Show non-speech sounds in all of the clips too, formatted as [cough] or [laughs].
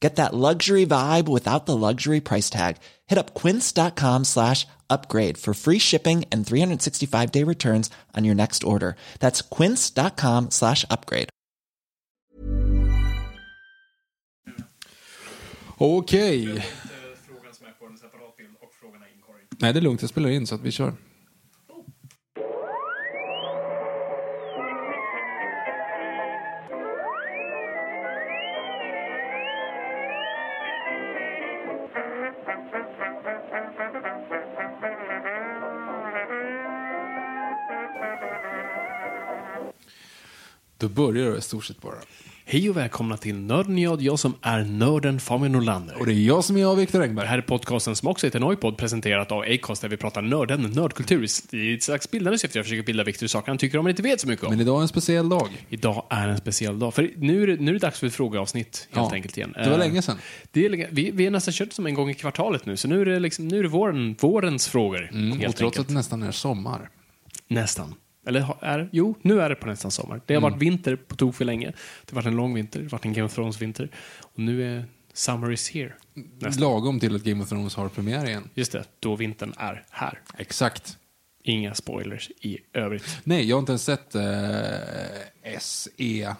Get that luxury vibe without the luxury price tag. Hit up quince.com slash upgrade for free shipping and 365 day returns on your next order. That's quince.com slash upgrade. Okej. Nej, det är lugnt. Jag spelar in så att vi kör. Då börjar det i stort sett bara. Hej och välkomna till Nörden jag, jag som är nörden Fabian Nordlander. Och det är jag som är jag, Viktor Det Engberg. här är podcasten som också heter Noipod, presenterat av Acast, där vi pratar nördämnen, nördkultur i ett slags bildande syfte. Jag försöker bilda Viktor i saker han tycker om men inte vet så mycket om. Men idag är en speciell dag. Idag är en speciell dag, för nu är det, nu är det dags för ett frågeavsnitt, helt Ja, enkelt igen. det var Eh, länge sedan. Det är, vi, vi är nästan kört som en gång i kvartalet nu, så nu är det, liksom, nu är det våren, vårens frågor, Mm, och helt trots enkelt. att det nästan är sommar. Nästan. Eller är, jo, nu är det på nästan sommar. Det har Mm. varit vinter på tok för länge. Det har varit en lång vinter, det har varit en Game of Thrones-vinter. Och nu är summer is here. Nästan. Lagom till att Game of Thrones har premiär igen. Just det, då vintern är här. Exakt. Inga spoilers i övrigt. Nej, jag har inte ens sett eh, SE...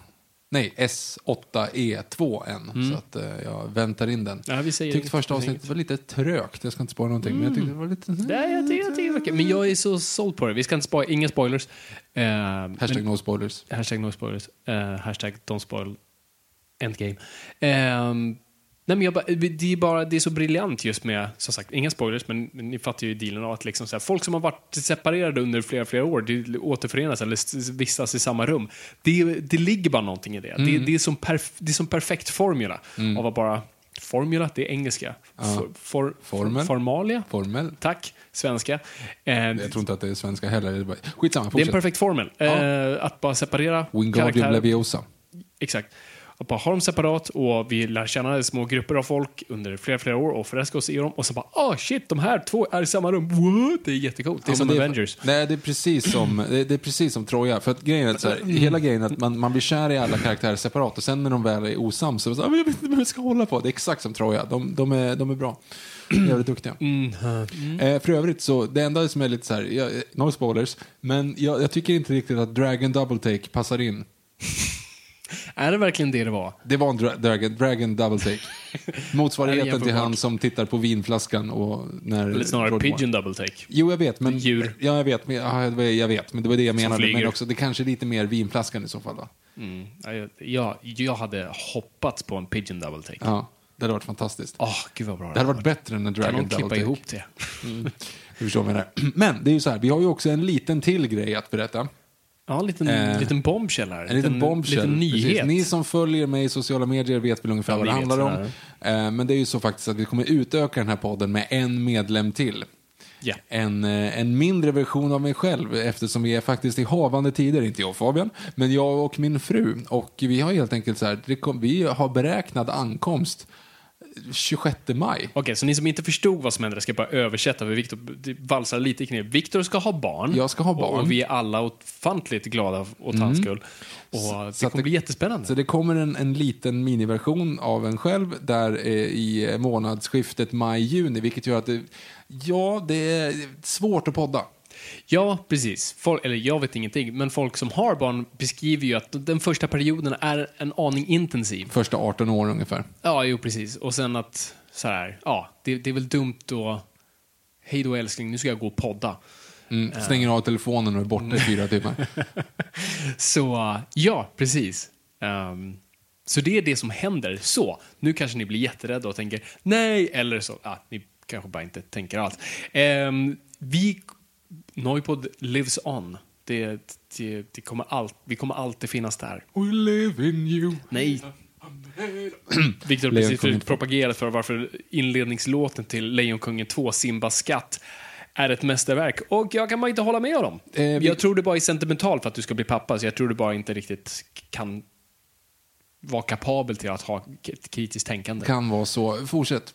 Nej, S8E2 än. Så att eh, jag väntar in den. Mm. Ja, tyckte första avsnittet var lite trögt. Jag ska inte spara någonting, men jag tyckte det var lite... Nej, jag tycker, jag tycker verkar- Men jag är så såld på det. Vi ska inte spoila, inga spoilers. Eh, Hashtag men- no spoilers. Hashtag no spoilers. Uh, hashtag don't spoil endgame. Ehm, nej men jag det, är bara, det är så briljant just med, som sagt, inga spoilers, men, ni fattar ju dealen av att liksom så här, folk som har varit separerade under flera, flera år, återförenas eller vistas i samma rum. Det, det ligger bara någonting i det. Det, det, är som perf, det är som perfekt formula av att bara Formula, det är engelska. For, for, Formel. Formalia. Formel. Tack, svenska. Eh, Jag tror inte att det är svenska heller. Det är bara... Skitsamma, det är en fortsätt. perfekt formel. Eh, att bara separera Wingardium karaktärer. Leviosa. Exakt. Att bara ha dem separat och vi lär känna små grupper av folk under flera, flera år och förälska oss i dem och så bara ah shit, de här två är i samma rum. What? Det är jättecoolt. Det är Ja, som men Avengers. Nej, det är precis som, det är, det är precis som Troja. För att grejen är att så här, hela grejen är att man, man blir kär i alla karaktärer separat och sen när de väl är osams så är det så "Men jag vet inte vad jag ska hålla på. Det är exakt som Troja. De, de, är, de är bra. Jävligt duktiga. Eh, för övrigt så, det enda som är lite så här, jag, no spoilers, men jag, jag tycker inte riktigt att Dragon Double Take passar in. Är det verkligen det det var? Det var en dra Dragon, Dragon Double Take. [laughs] Motsvarigheten det till han som tittar på vinflaskan och när... Eller snarare Lord Pigeon Double Take. Jo, jag vet, men... Djur. Ja, jag vet, men, ja, det jag vet, men det var det jag menade. Men också, det kanske är lite mer vinflaskan i så fall. Då. Mm. Ja, jag- Jag, hade hoppats på en Pigeon Double Take. Ja, det hade varit fantastiskt. Åh, gud vad bra Det hade varit bättre än en Kan Dragon någon Double klippa Take. ihop det? [laughs] Du förstår vad jag menar. Men det är ju så här, vi har ju också en liten till grej att berätta. Ja, en liten, Eh, liten bombshell här. En liten bombshell. liten nyhet. Precis. Ni som följer mig i sociala medier vet väl ungefär Ja, vad det handlar om. Eh, Men det är ju så faktiskt att vi kommer utöka den här podden med en medlem till. Ja. En, eh, en mindre version av mig själv eftersom vi är faktiskt i havande tider, inte jag och Fabian, men jag och min fru. Och vi har helt enkelt så här, vi har beräknad ankomst 26 maj. Okej, så ni som inte förstod vad som hände, ska bara översätta för Viktor valsar lite i knep. Viktor ska ha barn. Jag ska ha barn. Mm. Och vi är alla ofantligt glada åt hans skull. Och det så att kommer bli jättespännande. Så det kommer en, en liten miniversion av en själv där eh, i månadsskiftet maj-juni, vilket gör att det, ja, det är svårt att podda. Ja, precis. Folk, eller jag vet ingenting, men folk som har barn beskriver ju att den första perioden är en aning intensiv. Första 18 år ungefär. Ja, jo precis. Och sen att, så här, ja, det, det är väl dumt då, hej då älskling, nu ska jag gå och podda. Mm, stänger av telefonen och är borta i fyra timmar. [laughs] Så ja, precis. Ehm, så det är det som händer. Så, nu kanske ni blir jätterädda och tänker nej, eller så, ah, ni kanske bara inte tänker alls. Um, vi, Noipod lives on. Det, det, det kommer allt, vi kommer alltid finnas där. We live in you. Nej. [clears throat] Viktor har precis 2. propagerat för varför inledningslåten till Lejonkungen 2, Simbas skatt, är ett mästerverk. Och jag kan bara inte hålla med honom. Eh, vi- Jag tror det bara är sentimental för att du ska bli pappa, så jag tror du bara inte riktigt kan vara kapabel till att ha ett kritiskt tänkande. Kan vara så. Fortsätt.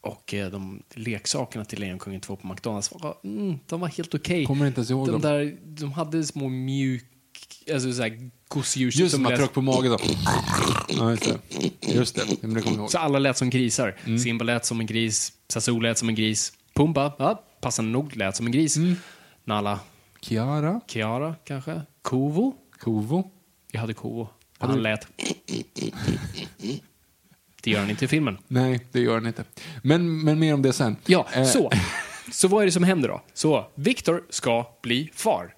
Och eh, de leksakerna till Lejonkungen 2 på McDonalds, var, mm, de var helt okej. Kommer inte ens ihåg de dem. Där, de hade små mjuk, alltså såhär gosedjur Just som man lät- tryck på magen då. Ja, just det. Just det, men det kommer ihåg. Så alla lät som grisar. Mm. Simba lät som en gris, Sasu lät som en gris, Pumba, ja, passande nog, lät som en gris. Mm. Nala, Kiara, Kiara kanske, Kovo. Kovo. Jag hade Kovo. Han lät. Det gör han inte i filmen. Nej, det gör den inte. Men, men mer om det sen. Ja, Eh, så. Så vad är det som händer då? Så, Viktor ska bli far.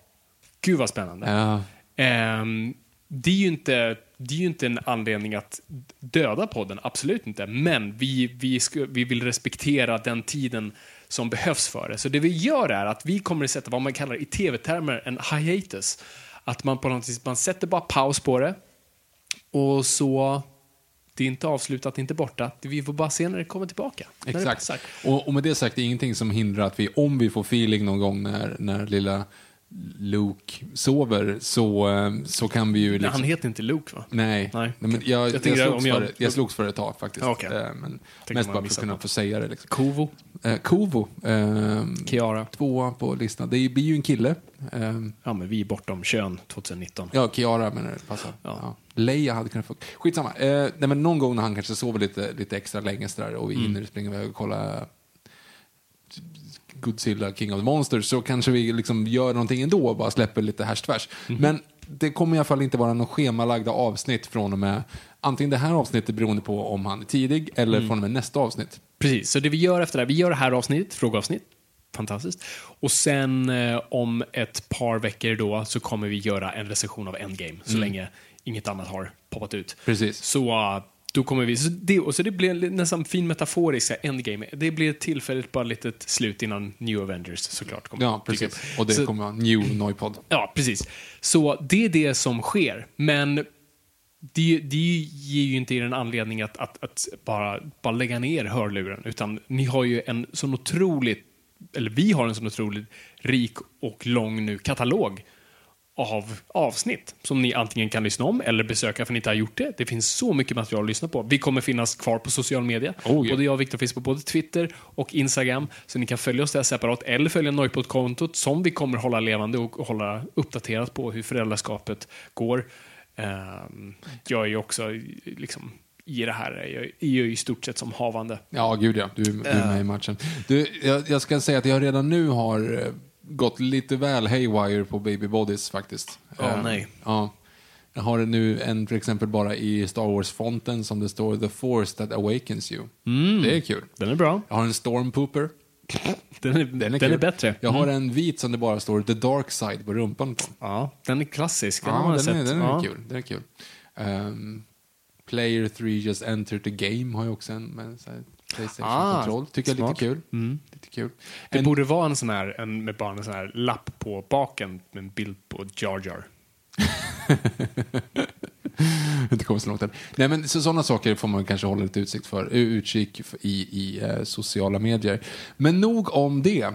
Gud vad spännande. Ja. Ehm, det, är ju inte, det är ju inte en anledning att döda podden, absolut inte. Men vi, vi, vi vill respektera den tiden som behövs för det. Så det vi gör är att vi kommer att sätta vad man kallar i tv-termer en hiatus. Att man på något vis, man sätter bara paus på det. Och så, det är inte avslutat, inte borta. Vi får bara se när det kommer tillbaka. Det Exakt. Och, och med det sagt, det är ingenting som hindrar att vi, om vi får feeling någon gång när, när lilla Luke sover, så, eh, så kan vi ju liksom... Han heter inte Luke va? Nej, Nej. Nej men jag, Jag jag, slogs jag- för det, jag slogs för det ett tag faktiskt. Okej. Eh, Men mest bara för att kunna få säga det. Liksom. Kovo, Eh, Kovo, eh, Kiara. tvåa på listan. Det blir ju en kille. Eh, Ja, men vi är bortom kön 2019. Ja, Kiara menar det passar. Ja. Ja. Leia hade kunnat få... Skitsamma. Eh, nej, men någon gång när han kanske sover lite, lite extra länge sådär, och vi Mm. hinner springa iväg och kolla Godzilla, King of the Monsters, så kanske vi liksom gör någonting ändå och bara släpper lite härs tvärs. Mm. Men det kommer i alla fall inte vara någon schemalagda avsnitt från och med antingen det här avsnittet beroende på om han är tidig eller Mm. från och med nästa avsnitt. Precis, så det vi gör efter det här, vi gör det här avsnittet, frågeavsnitt. Fantastiskt. Och sen eh, om ett par veckor då så kommer vi göra en recension av Endgame, så länge inget annat har poppat ut. Mm. Precis. Så eh, då kommer vi, så det, och så det blir nästan fin metaforisk Endgame. Det blir tillfälligt bara litet slut innan New Avengers såklart kommer Ja, precis. Och det Så- kommer vara New Noipod. Ja, precis. Så det är det som sker. Men det, det ger ju inte er en anledning att, att, att bara, bara lägga ner hörluren. Utan ni har ju en sån otroligt, eller vi har en sån otroligt rik och lång nu katalog av avsnitt som ni antingen kan lyssna om eller besöka för ni inte har gjort det. Det finns så mycket material att lyssna på. Vi kommer finnas kvar på social media. Oh, ja. Både jag och Viktor finns på både Twitter och Instagram. Så ni kan följa oss där separat eller följa Noipod-kontot som vi kommer hålla levande och hålla uppdaterat på hur föräldraskapet går. Ehm, jag är ju också liksom i det här, jag är ju i stort sett som havande. Ja, gud ja. Du, du är med i matchen. Du, jag, jag ska säga att jag redan nu har eh, gått lite väl haywire på baby bodies faktiskt. Åh, Eh, nej. Ja. Jag har nu en till exempel bara i Star Wars-fonten som det står The Force that awakens you. Det är kul. Den är bra. Jag har en Stormpooper. Den är, Den är, den är bättre. Jag har en vit som det bara står The Dark Side på rumpan på. Ja, den är klassisk. Den har Ja, man den, sett. är, den är ja. kul. Den är kul. Ehm, Player 3 just entered the game har jag också en så här Playstation-kontroll. Tycker jag är lite kul. Lite kul. Det En- borde vara en sån här, en, med bara en sån här lapp på baken med en bild på Jar Jar. [laughs] inte kommit så långt än. Nej, men så, sådana saker får man kanske hålla lite utsikt för, utkik för, i, i eh, sociala medier. Men nog om det.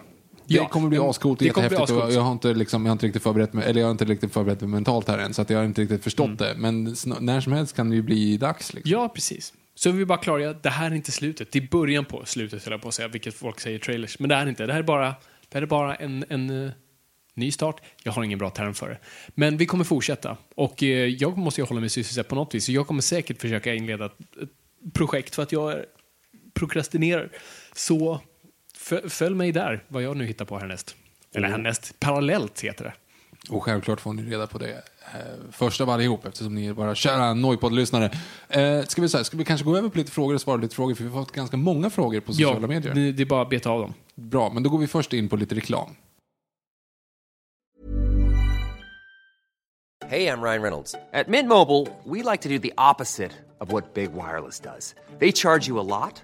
Det Ja, kommer bli mm, ascoolt och jättehäftigt. Och ascoolt. jag har inte, liksom, jag har inte riktigt förberett mig, eller jag har inte riktigt förberett mig mentalt här än, så att jag har inte riktigt förstått Mm. det. Men när som helst kan det ju bli dags. Liksom. Ja, precis. Så vi bara klargöra, det här är inte slutet. Det är början på slutet, höll jag på att säga, vilket folk säger i trailers. Men det är inte. Det här är bara, det här är bara en, en eh, ny start. Jag har ingen bra term för det. Men vi kommer fortsätta. Och eh, jag måste ju hålla mig sysselsatt på något vis. Så jag kommer säkert försöka inleda ett, projekt för att jag prokrastinerar. Så följ mig där, vad jag nu hittar på härnäst. Eller härnäst, parallellt heter det. Och självklart får ni reda på det eh, först av allihop eftersom ni är våra kära Noipod-lyssnare. Eh, ska, vi, ska vi kanske gå över på lite frågor och svara lite frågor? För vi har fått ganska många frågor på sociala ja, medier. Ja, det är bara att beta av dem. Bra, men då går vi först in på lite reklam. Hej, jag Ryan Reynolds. På Mint Mobile, we like to do the opposite of what Big Wireless does. They charge you a lot.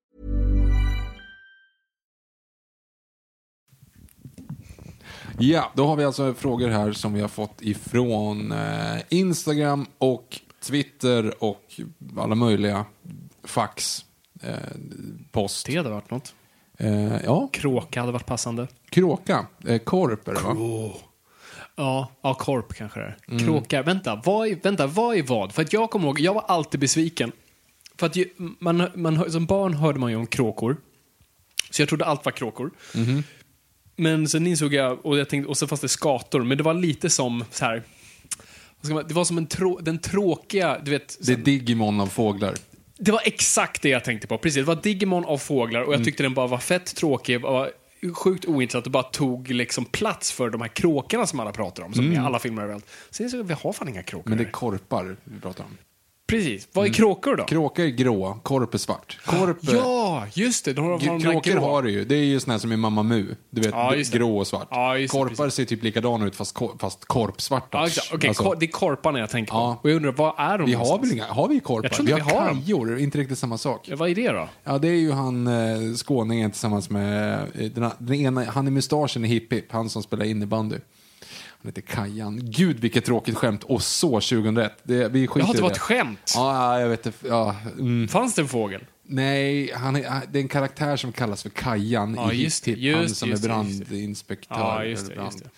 Ja, då har vi alltså frågor här som vi har fått ifrån eh, Instagram och Twitter och alla möjliga fax, eh, post. Det hade varit något. Eh, ja, Kråka hade varit passande. kråka. Eh, korp är det va? Ja, ja korp kanske det är. Mm. Kråka. Vänta, vad är, vänta, vad är vad? För att jag kommer ihåg, jag var alltid besviken. För att ju, man, man, som barn hörde man ju om kråkor. Så jag trodde allt var kråkor. Mhm. Men sen insåg jag, och jag tänkte, och så fanns det skator, men det var lite som så här. man- Det var som en trå, den tråkiga, du vet. Det är Digimon av fåglar. Det var exakt det jag tänkte på. Precis, det var Digimon av fåglar och jag tyckte den bara var fett tråkig. Var sjukt ointressant och bara tog liksom plats för de här kråkorna som alla pratar om. Som i alla filmer överallt. Sen så vi har fan inga kråkor. Men det är korpar vi pratar om. Precis. Vad är kråkor då? Kråka är grå, korp är svart. Korp, eh, Ja, just det. De har, har Kråkor grå. har det ju. Det är ju här som är Mamma Mu. Du vet, Ja, grå och svart. Ja, Korpar precis. ser typ likadana ut fast, kor- fast korpsvarta. Ja, exakt. Okej, Alltså, det är korparna jag tänker på. Ja. Och jag undrar, vad är de vi har väl inga, har vi korpar? Jag tror vi vi har har dem. kajor, inte riktigt samma sak. Ja, Vad är det då? Ja, det är ju han eh, skåningen tillsammans med eh, den, den ena, han i mustaschen i Hipp Hipp, han som spelar innebandy. Han heter Kajan. Gud vilket tråkigt skämt. Och så 2001. Det, vi skiter Jaha, det var ett skämt. Ja, jag vet. Ja, mm. Fanns det en fågel? Nej, han är, det är en karaktär som kallas för Kajan Ja, i just det, Hipp. Han just som det, just är det, just det. brandinspektör. Ja, just det, just brand-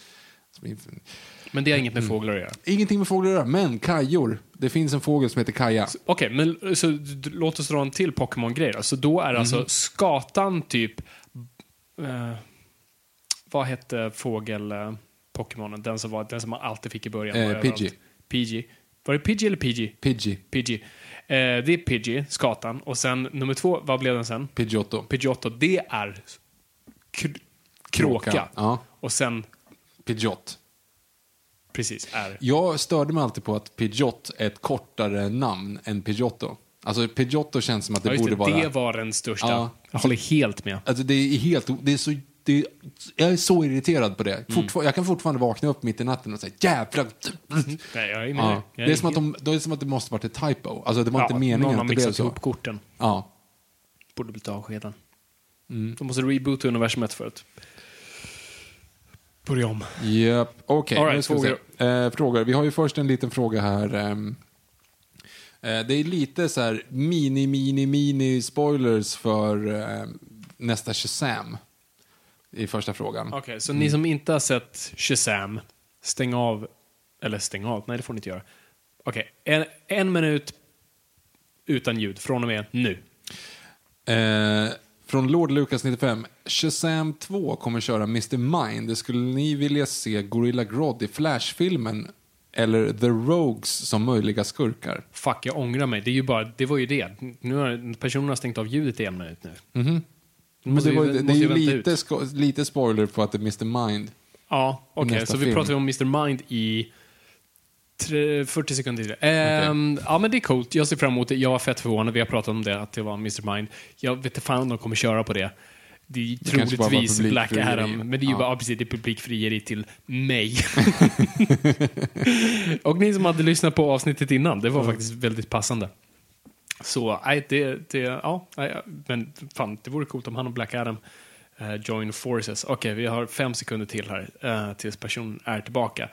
är- Men det har Mm. inget med fåglar att göra. Ingenting med fåglar att göra, men kajor. Det finns en fågel som heter Kaja. Okej, men så låt oss dra en till Pokémon-grej då. Så då är Mhm. alltså skatan typ... Eh, vad hette fågel eh, Pokémonen? Den som, var, den som man alltid fick i början. Eh. Pidgey. Pidgey. Var det Pidgey eller Pidgey? Pidgey. Pidgey. Eh, det är Pidgey, skatan. Och sen nummer två, vad blev den sen? Pidgeotto. Pidgeotto. Det är kr- kråka. Kråka, ja. Och sen, Pidgeot. precis, är... Jag störde mig alltid på att Pidgeot är ett kortare namn än Pidgeotto. Alltså Pidgeotto känns som att det Ja, borde det, vara... det var den största. Ja. Jag håller helt med. Alltså det är helt... Det är så... Det är, jag är så irriterad på det. Mm. Fortfar- Jag kan fortfarande vakna upp mitt i natten och säga jävlar... Nej, jag är med Ja. Det, är som att de, det är som att det måste varit ett typo. Alltså det var inte Ja, meningen Någon har att det blev så. ihop korten. Ja. Borde blivit avskedad. Mm. De måste reboota universumet för att börja om. Japp, okej. All right, ska vi frågor. Eh, frågor. Vi har ju först en liten fråga här. ehm. Eh, det är lite så här mini, mini, mini spoilers för eh, nästa Shazam. I första frågan. Okej, så Mm. ni som inte har sett Shazam, stäng av. Eller stäng av, nej det får ni inte göra. Okej, en, en minut utan ljud från och med nu. Eh, från Lord Lucas 95. Shazam 2 kommer köra Mr. Mind. Skulle ni vilja se Gorilla Grodd i Flash-filmen? Eller The Rogues som möjliga skurkar? Fuck, jag ångrar mig. Det, är ju bara, det var ju det. Nu har personen har stängt av ljudet i en minut nu. Nu Men det, var, det, det är ju lite, sko- lite spoiler på att det är Mr. Mind. Ja, okej. nästa Så vi film. pratar om Mr. Mind i Tre- 40 sekunder till. Ehm, Ja, men det är coolt. Jag ser fram emot det. Jag var fett förvånad. Vi har pratat om det, att det var Mr. Mind. Jag vet inte fan om de kommer köra på det. Det är bara var troligtvis Black. Adam, men det är ju Ja. bara precis, det är publikfrieri till mig. [laughs] och ni som hade lyssnat på avsnittet innan, det var faktiskt väldigt passande. Så, nej, det, det, ja, nej, men fan, det vore coolt om han och Black Adam uh, join forces. Okej, vi har fem sekunder till här uh, tills personen är tillbaka.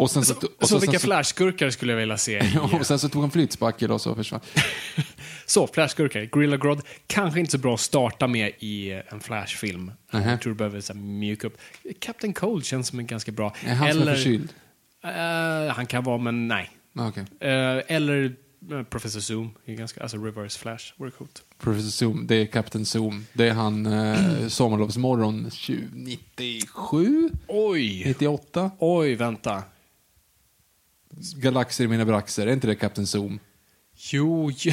Och sen så, Så, och så sen vilka så, flashskurkar skulle jag vilja se? [laughs] och sen så tog han flytspackel och så försvann. [laughs] Så, flashgurkar. Gorilla Grodd, kanske inte så bra att starta med i eh, en flashfilm. Nähä. Jag tror du behöver så mjuka upp. Captain Cold känns som en ganska bra. Är han som är förkyld? Eh, han kan vara, men nej. Ah, Okej. Eh, eller eh, Professor Zoom, är ganska, alltså Reverse Flash, vore coolt. Professor Zoom, det är Captain Zoom. Det är han eh, [clears throat] Sommarlovsmorgon 20 97? Oj! 98? Oj, vänta. Galaxer i mina braxer, är inte det Captain Zoom? Jo, ju...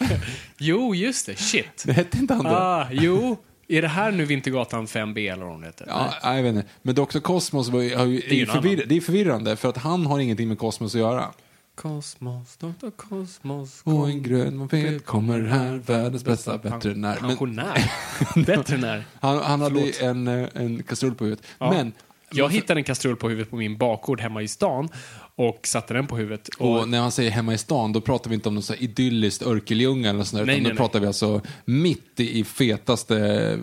[laughs] jo, just det. Shit. Det hette inte han det? Ah, jo. Är det här nu Vintergatan 5B eller vad hon heter? Ja, nej, jag vet inte. Men Dr. Cosmos var ju, har ju, är förvirr, det är förvirrande för att han har ingenting med Cosmos att göra. Kosmos, Dr. Kosmos. Och en grön moped kommer här, världens bästa veterinär. Pensionär. Veterinär. [laughs] han, han hade en, eh, en kastrull på huvudet. Ja. Men, Jag hittade en kastrull på huvudet på min bakgård hemma i stan och satte den på huvudet. Och, och när han säger hemma i stan, då pratar vi inte om något så idylliskt Örkelljunga eller sånt där, Nej, utan nej, då nej. pratar vi alltså mitt i, fetaste eh,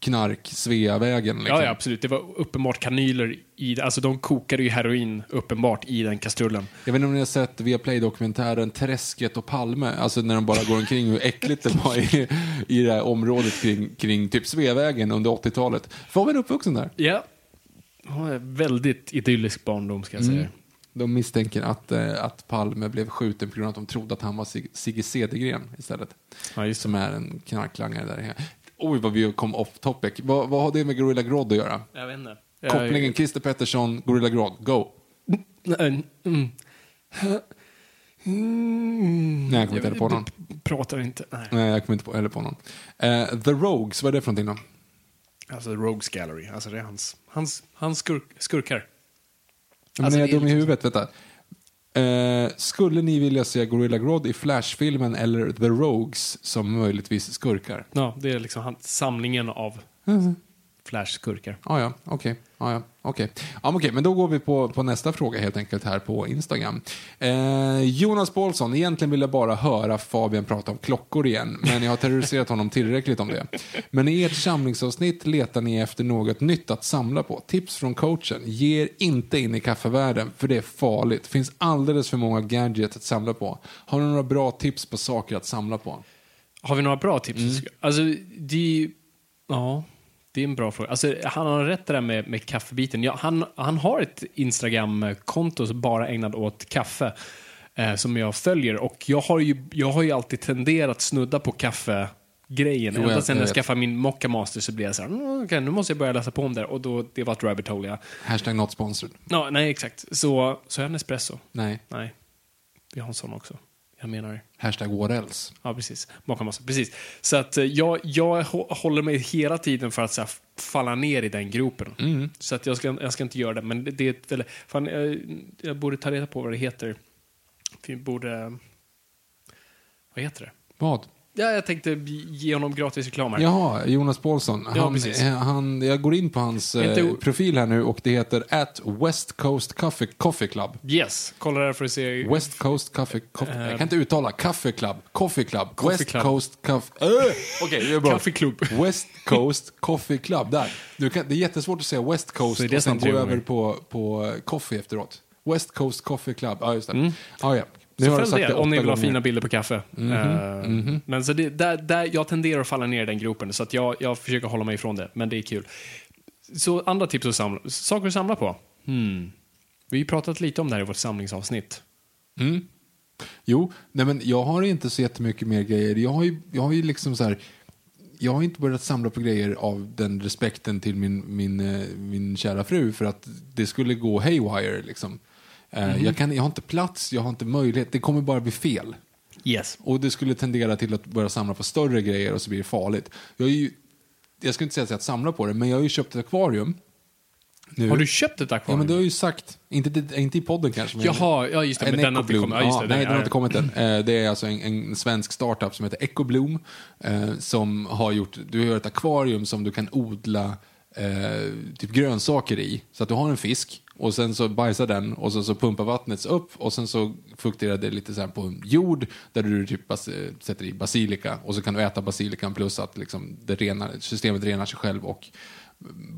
knark, Sveavägen. Liksom. ja, ja, absolut. Det var uppenbart kanyler i. Alltså de kokade ju heroin uppenbart i den kastrullen. Jag vet inte om ni har sett via Play-dokumentären Träsket och Palme, alltså när de bara går omkring hur äckligt det var i, i det här området kring, kring typ Sveavägen under 80-talet. Fabian är uppvuxen där. Ja. Ja, Väldigt idyllisk barndom ska jag säga. De misstänker att, eh, att Palme blev skjuten på grund av att de trodde att han var Sig- Sigge Cedergren istället. Ja, just det. Som är en knarklangare där. Oj, vad vi kom off topic. Vad, vad har det med Gorilla Grodd att göra? Jag vet inte. Kopplingen Christer Pettersson, Gorilla Grodd, go! Mm. Mm. Nej, jag kommer inte heller på någon. Pratar inte. Nej. Nej, jag kommer inte på, heller på någon. Eh, The Rogues, vad är det för någonting då? Alltså Rogues Gallery. Alltså det är hans, hans, hans skurk, skurkar. Men Alltså, är jag är dum i liksom- huvudet? Vänta. Eh, skulle ni vilja se Gorilla Grodd i Flash-filmen eller The Rogues som möjligtvis skurkar? Ja, det är liksom han, samlingen av Mm. Flash-skurkar. Ah, ja, okej. Ah, ja, okej. Ja, men okej. Men då går vi på, på nästa fråga helt enkelt här på Instagram. Eh, Jonas Paulsson, egentligen vill jag bara höra Fabian prata om klockor igen, men jag har terroriserat honom tillräckligt om det. Men i ert samlingsavsnitt letar ni efter något nytt att samla på. Tips från coachen. Ge er inte in i kaffevärlden, för det är farligt. Det finns alldeles för många gadgets att samla på. Har ni några bra tips på saker att samla på? Har vi några bra tips? Mm. Alltså, det Ja, det är en bra fråga. Alltså, han har rätt där med, med kaffebiten. Ja, han, han har ett Instagram-konto bara ägnat åt kaffe. Eh, som jag följer. Och jag har ju, jag har ju alltid tenderat snudda på kaffegrejen. Jo, Ända jag- sedan jag jag skaffade min Mocca Master så blev jag så här, mm, okej, nu måste jag börja läsa på om det. Och då, det var ett rabbit hole, ja. Hashtag not sponsored. ja nej, exakt. Så, så är en espresso. Nej. Nej, vi har en sån också. Jag menar Hashtag what else. Ja, precis. Maka massa. Precis. Så att eh, jag, jag hå- håller mig hela tiden för att så här, falla ner i den gropen. Mm. Så att jag ska, jag ska inte göra det. Men det, det är ett väldigt... Fan, jag, jag borde ta reda på vad det heter. Vi borde... Vad heter det? Vad? Ja, jag tänkte ge honom gratis reklam här. Jaha, Jonas Paulsson. Ja, Han, precis. eh, han, jag går in på hans eh, Inte o- profil här nu och det heter at West Coast Coffee, Coffee Club. Yes, kolla där för att se... West Coast Coffee, coffee jag kan inte uttala, Coffee Club, Coffee Club, Coffee West Club. Coast Coffee... Äh! Okej, det är bra. Kaffeklubb. West Coast Coffee Club, där. Du kan, det är jättesvårt att säga West Coast och sen gå över på, på coffee efteråt. West Coast Coffee Club, ja just det. Ja, ja. Nu Så har följ det om ni vill ha fina bilder på kaffe. Eh, Men så det, där, där, jag tenderar att falla ner i den gropen, så att jag, jag försöker hålla mig ifrån det. Men det är kul. Så andra tips att samla, saker att samla på? Hmm. Vi har ju pratat lite om det här i vårt samlingsavsnitt. Jo, nej men jag har inte så jättemycket mer grejer. Jag har ju, jag har ju liksom så här, jag har inte börjat samla på grejer av den respekten till min, min, eh, min kära fru för att det skulle gå haywire liksom. Eh, jag, kan, jag har inte plats, jag har inte möjlighet, det kommer bara bli fel. Yes. Och det skulle tendera till att börja samla på större grejer och så blir det farligt. Jag är ju jag skulle inte säga att jag samlar på det, men jag har ju köpt ett akvarium. Nu. Har du köpt ett Ja, akvarium? men du har ju sagt, inte, inte i podden kanske, men Jaha, ja just det. en Men den har inte Ecobloom. kommit. Ja, just det, nej, den- den har ja, inte kommit än. Eh, Det är alltså en, en svensk startup som heter Ecobloom eh, som har gjort, du gör ett akvarium som du kan odla eh, typ grönsaker i. Så att du har en fisk och sen så bajsar den och så, så pumpar vattnet upp och sen så fukterar det lite så på jord där du typ eh, sätter i basilika och så kan du äta basilikan plus att liksom det renar, systemet renar sig själv och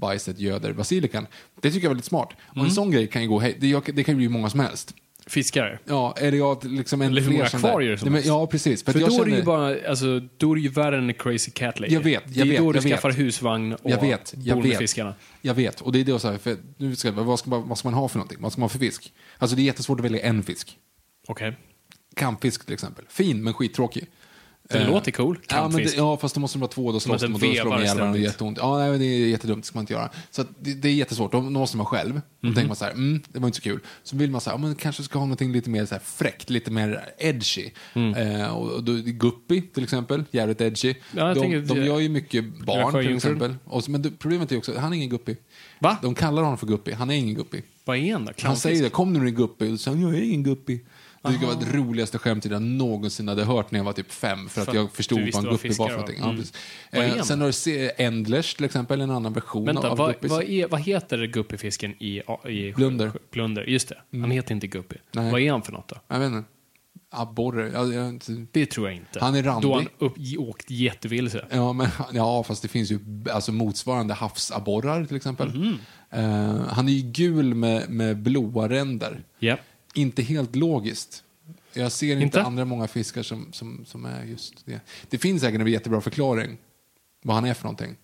bajset göder basilikan. Det tycker jag är väldigt smart. Och Mm. en sån grej kan ju gå, det, det kan ju bli många som helst. Fiskare. Ja, eller jag liksom en Eller fler sån akvarier som helst. Ja, precis. För, För då jag är det ju känner- bara, alltså, då är det ju värre än en crazy cat lady. Jag vet, jag Det är vet, då du jag vet. skaffar husvagn och Jag vet, jag bor med vet. fiskarna. Jag vet, och det är det så här, för nu ska, vad, ska man, vad ska man ha för någonting? Vad ska man ha för fisk? Alltså det är jättesvårt att välja en fisk. Okej. Kampfisk till exempel. Fin, men skittråkig. Den Eh, låter cool. Ja, men det, Kampfisk. ja, fast då måste de vara två, då slåss de och då slår de ihjäl varandra det jätteont. Ja, nej, det är jättedumt, det ska man inte göra. Så det, det är jättesvårt, då, då måste man själv. Då Mhm. tänker man så här, mm, det var inte så kul. Så vill man så här, ja, men kanske ska ha någonting lite mer så här fräckt, lite mer edgy. Mm. Eh, och, och då, Guppy till exempel, jävligt edgy. Ja, de, tänker- de gör ju mycket barn till exempel. Och, men problemet är också, han är ingen Guppy. Va? De kallar honom för Guppy, han är ingen Guppy. Vad är han då? Han Clownfisk? säger det, kom nu din guppy. Och så säger han, jag är ingen guppy. Det tycker jag var det roligaste skämtet jag någonsin hade hört när jag var typ fem. För att För jag att förstod du visste vad en guppy var för någonting. Mm. Ja. Vad Eh, sen har du Endlers till exempel, en annan version Vänta, av vad, guppys. vad, är, vad heter guppyfisken i, i Blunder. Blunder? Just det. Han heter inte Guppy. Nej. Vad är han för något då? Jag vet inte. Abborre. Ja, jag, Det tror jag inte. Han är randig. Då har han upp, åkt jättevilse. ja, men, ja, fast det finns ju alltså, motsvarande havsabborrar till exempel. Mhm. Eh, han är ju gul med, med blåa ränder. Ja. Inte helt logiskt. Jag ser inte, Inte? andra många fiskar som, som, som är just det. Det finns säkert en jättebra förklaring vad han är för någonting.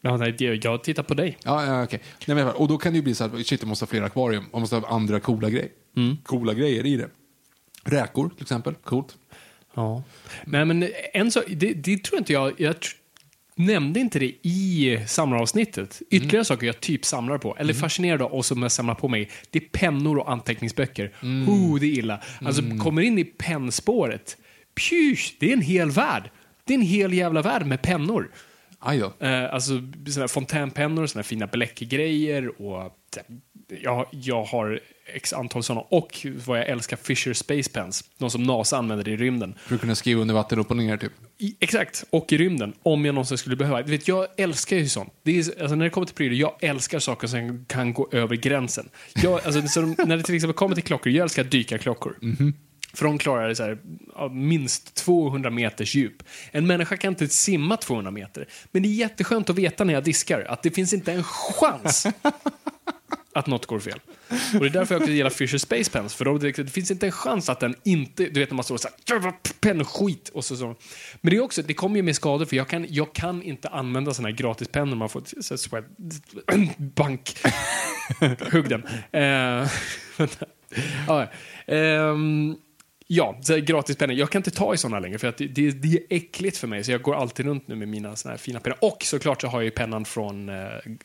Ja, nej, jag tittar på dig. Ja, ja okej. Nej, men, och då kan det ju bli så här, shit, jag måste ha fler akvarium. Man måste ha andra coola grejer. Mm. Coola grejer i det. Räkor till exempel, coolt. Ja. Nej, men en så, det, det tror inte jag... Jag nämnde inte det i samlaravsnittet. Ytterligare saker jag typ samlar på, eller fascinerad av och som jag samlar på mig, det är pennor och anteckningsböcker. Oh, det är illa. Alltså, kommer in i pennspåret. Pjusch, det är en hel värld. Det är en hel jävla värld med pennor. Aj då. Eh, alltså såna här fontänpennor, såna här fina bläckgrejer och jag, jag har x antal såna och vad jag älskar, Fisher Space Pens. De som NASA använder i rymden. För att kunna skriva under vatten upp och ner typ. I, exakt, och i rymden. Om jag någonsin skulle behöva. Du vet, jag älskar ju sånt. Det är, alltså, när det kommer till prylar, jag älskar saker som kan gå över gränsen. Jag, alltså, så de, när det till exempel kommer till klockor, jag älskar dykarklockor. För de klarar så här, minst 200 meters djup. En människa kan inte simma 200 meter. Men det är jätteskönt att veta när jag diskar att det finns inte en chans [laughs] att något går fel. Och det är därför jag också gillar Fisher Space Pens. För då, det, det finns inte en chans att den inte, du vet när man står och såhär, pennskit och så, så. Men det är också, det kommer ju med skador för jag kan, jag kan inte använda såna här gratispennor man får, så, så, [clears throat] bank. Hugg den. Uh, [laughs] vänta. ja, um, ja, så här gratispennor. Jag kan inte ta i såna längre för att det, det, det är äckligt för mig. Så jag går alltid runt nu med mina såna här fina pennor. Och såklart så har jag ju pennan från eh,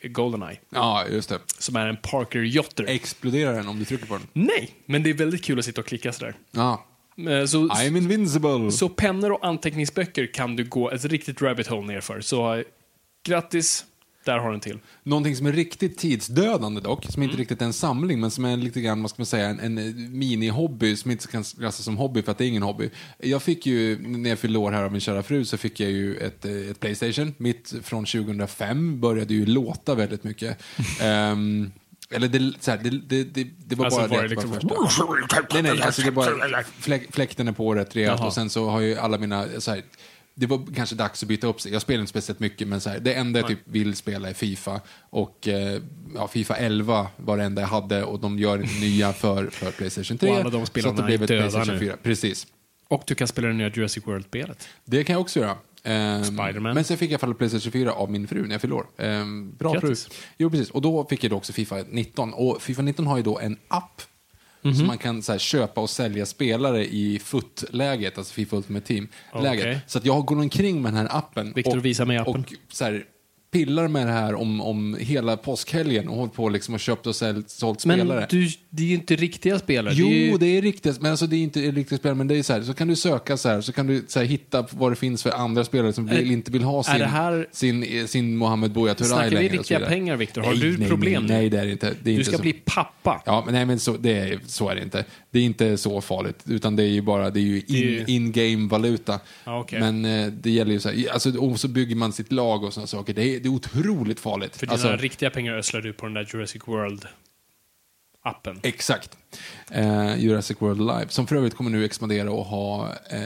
Goldeneye. Ja, just det. Som är en Parker Jotter. Exploderar den om du trycker på den? Nej, men det är väldigt kul att sitta och klicka sådär. Ja. Eh, Så, I'm invincible. så pennor och anteckningsböcker kan du gå ett riktigt rabbit hole nerför. Så eh, grattis, där har du en till. Någonting som är riktigt tidsdödande dock, som Mm. inte riktigt är en samling, men som är lite grann, vad ska man säga, en, en eh, mini-hobby som inte kan klassas som hobby för att det är ingen hobby. Jag fick ju, när jag fyllde år här av min kära fru, så fick jag ju ett, eh, ett Playstation. Mitt från 2005 började ju låta väldigt mycket. [laughs] Ehm, eller det, så här, det, det, det, det var Alltså, bara var det. liksom- bara första. Nej, nej, alltså det är bara, fläk, fläkten är på rätt rejält och sen så har ju alla mina, så här, det var kanske dags att byta upp sig. Jag spelar inte speciellt mycket, men så här, det enda jag typ vill spela är Fifa. Och eh, ja, Fifa 11 var det enda jag hade och de gör inte nya för, för Playstation 3. Och alla de spelarna så att det blev ett Playstation nu. 4. Precis. Och du kan spela det nya Jurassic World-spelet. Det kan jag också göra. Spider-Man. Men sen fick jag i alla fall Playstation 4 av min fru när jag fyllde år. Ehm, bra Grattis. fru. Jo, precis. Och då fick jag då också Fifa 19. Och Fifa 19 har ju då en app Mhm. Så man kan så här, köpa och sälja spelare i FUT-läget, alltså Fifa Ultimate Team-läget. Okej. Så att jag går omkring med den här appen. Viktor, visa mig appen. Och så här, pillar med det här om, om hela påskhelgen och hållit på liksom och köpt och sålt, sålt Men spelare. du, det är ju inte riktiga spelare. Jo, det är ju, det är riktigt. Men alltså, det är inte riktigt spel, men det är så här. Så kan du söka så här, så kan du så här, hitta vad det finns för andra spelare som vill, inte vill ha sin, här- sin, sin Mohamed Buya Turay Snackar vi längre. och så riktiga pengar, Viktor? Har Nej, du nej, problem Nej, nej, det är det inte. Det är du inte ska så. bli pappa. Ja, men nej, men så, det är, så är det inte. Det är inte så farligt, utan det är ju bara det är ju är ju- in. Ja, okej. Men eh, det gäller ju så här, alltså, och så bygger man sitt lag och sådana saker. Det är, det är otroligt farligt. För alltså, dina riktiga pengar ödslar du på den där Jurassic World-appen. Exakt. Eh, Jurassic World Live, som för övrigt kommer nu expandera och ha eh,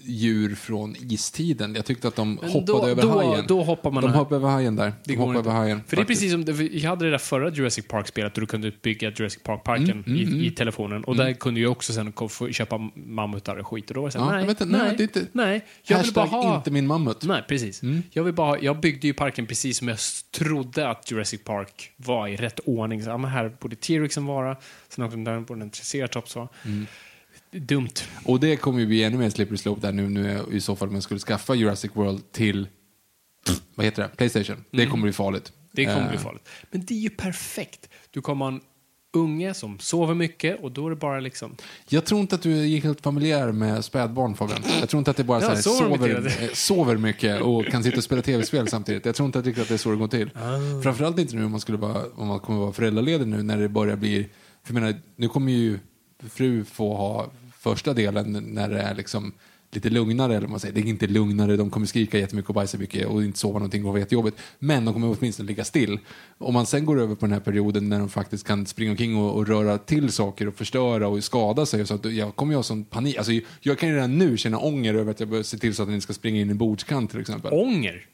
djur från istiden. Jag tyckte att de Men hoppade då- över då- hajen. då hoppar man De hoppade över hajen där. De hoppade över hajen. För det är precis som, vi hade det där förra Jurassic Park-spelet där du kunde bygga Jurassic Park-parken Mm, i, i telefonen. Och där kunde jag också sen köpa mammutar och skit. Och då var det så här, Ja, nej, jag inte, nej, nej, det inte- nej. Jag vill bara ha... inte min mammut. Nej, precis. Jag, vill bara, ha- jag byggde ju parken precis som jag trodde att Jurassic Park var i rätt ordning. Så, ja, men här borde T-Rexen vara, sen också där borde en Triceratops. Mm. Dumt. Och det kommer ju bli ännu mer slippery slope där nu, nu i så fall man skulle skaffa Jurassic World till, vad heter det, Playstation. Det kommer bli farligt. Mm. Det kommer Eh, bli farligt. Men det är ju perfekt. Du kommer ha en unge som sover mycket och då är det bara liksom... Jag tror inte att du är helt familjär med spädbarn Fabian. Jag tror inte att det bara Ja, så sover mycket. eh, sover mycket och kan sitta och spela tv-spel samtidigt. Jag tror inte att det är så det går till. Ah. Framförallt inte nu om man, skulle vara, om man kommer vara föräldraledig nu när det börjar bli... För jag menar, nu kommer ju fru få ha första delen när det är liksom lite lugnare, eller vad man säger. Det är inte lugnare, de kommer skrika jättemycket och bajsa mycket och inte sova någonting och vara jättejobbigt. Men de kommer åtminstone ligga still. Om man sen går över på den här perioden när de faktiskt kan springa omkring och, och röra till saker och förstöra och skada sig. Så att jag kommer ju ha sån panik. Alltså, jag kan ju redan nu känna ånger över att jag behöver se till så att den inte ska springa in i en bordskant till exempel. Ånger.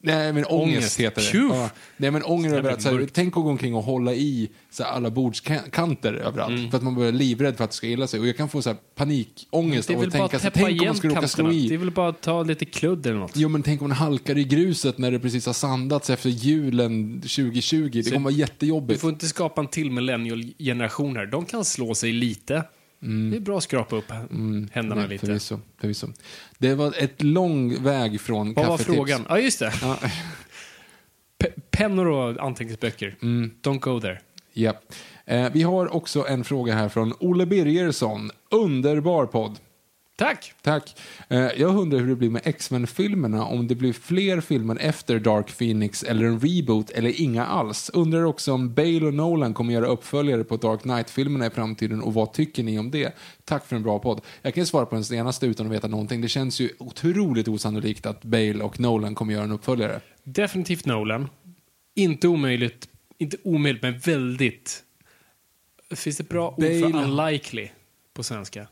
Nej, men ångest, Ångest. heter det. Ja. Nej, men ånger över att så här, tänk att gå omkring och hålla i så här, alla bordskanter överallt. Mm. För att man blir livrädd för att det ska illa sig. Och jag kan få så här, panikångest av att tänka att så tänk om man skulle råka slå kanterna. Det är i. väl bara att ta lite kludd eller något. Jo, men tänk om man halkar i gruset när det precis har sandats efter julen 2020. Det Så- kommer vara Du jättejobbigt. får inte skapa en till millennial-generation här. De kan slå sig lite. Det är bra att skrapa upp händerna Mm. Nej, lite. Förvisso, förvisso. Det var ett lång väg från Vad var kaffetips. frågan? Ja, just det. Ja, Pe- pennor och anteckningsböcker. Mm. Don't go there. ja. Eh, vi har också en fråga här från Olle Birgersson. Underbar podd. Tack! Tack. Eh, Jag undrar hur det blir med X-Men-filmerna, om det blir fler filmer efter Dark Phoenix eller en reboot eller inga alls. Undrar också om Bale och Nolan kommer göra uppföljare på Dark Knight-filmerna i framtiden och vad tycker ni om det? Tack för en bra podd. Jag kan svara på den senaste utan att veta någonting. Det känns ju otroligt osannolikt att Bale och Nolan kommer göra en uppföljare. Definitivt Nolan. Inte omöjligt, inte omöjligt, men väldigt... Finns det bra ord för Bale- unlikely på svenska?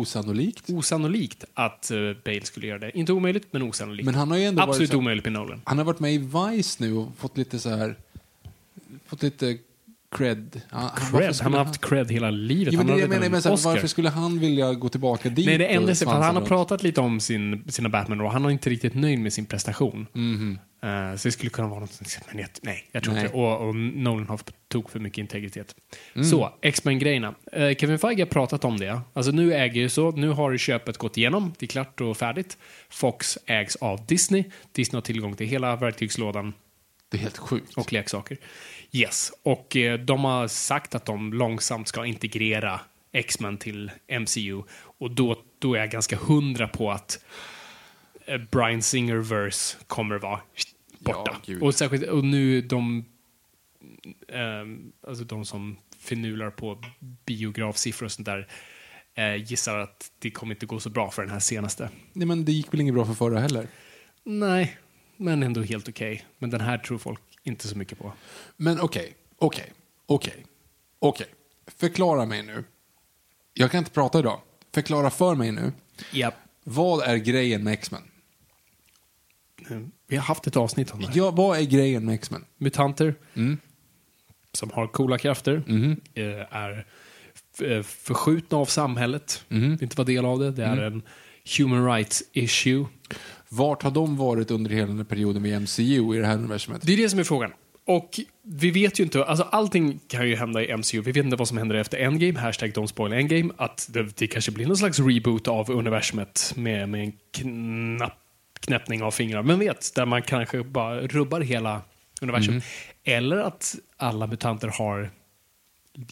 Osannolikt? Osannolikt att uh, Bale skulle göra det. Inte omöjligt, men osannolikt. Men han har ju ändå varit Absolut så- omöjligt med Nolan. Han har varit med i Vice nu och fått lite så här... Fått lite cred. Han, Cred. Han har haft cred hela livet. Jo, men han det har men här, Oscar. varför skulle han vilja gå tillbaka dit? Nej, det enda sig för att han har pratat lite om sin, sina batman och han är inte riktigt nöjd med sin prestation. Mhm. Eh, så det skulle kunna vara något men jag, nej, jag tror Nej. inte. Och, och Nolan har tok för mycket integritet. Mm. Så, X-Men-grejerna. Uh, Kevin Feige har pratat om det. Alltså nu äger ju så, nu har köpet gått igenom, det är klart och färdigt. Fox ägs av Disney. Disney har tillgång till hela verktygslådan Det är helt sjukt. och leksaker. Yes, och eh, de har sagt att de långsamt ska integrera X-Men till MCU. Och då, då är jag ganska hundra på att Brian Singer-verse kommer vara borta. Ja, gud. och särskilt och nu de, ehm, alltså de som finular på biografsiffror och sånt där eh, gissar att det kommer inte gå så bra för den här senaste. Nej, men det gick väl inget bra för förra heller? Nej, men ändå helt okej. Men den här tror folk inte så mycket på. Men okej, okej, okej, okej. Förklara mig nu. Jag kan inte prata idag. Förklara för mig nu. Japp. Vad är grejen med X-Men? Vi har haft ett avsnitt om det. här. Ja, vad är grejen med X-Men? Mutanter Mm. som har coola krafter, Mhm. eh, är eh, förskjutna av samhället, vill inte vara del av det. Det är en human rights issue. Vart har de varit under hela den här perioden med MCU i det här universumet? Det är det som är frågan. Och vi vet ju inte, alltså allting kan ju hända i MCU. Vi vet inte vad som händer efter Endgame, hashtag don't spoil Endgame. Att det, det kanske blir någon slags reboot av universumet med, med en knapp, knäppning av fingrar. Men vet, där man kanske bara rubbar hela universum. Mm. Eller att alla mutanter har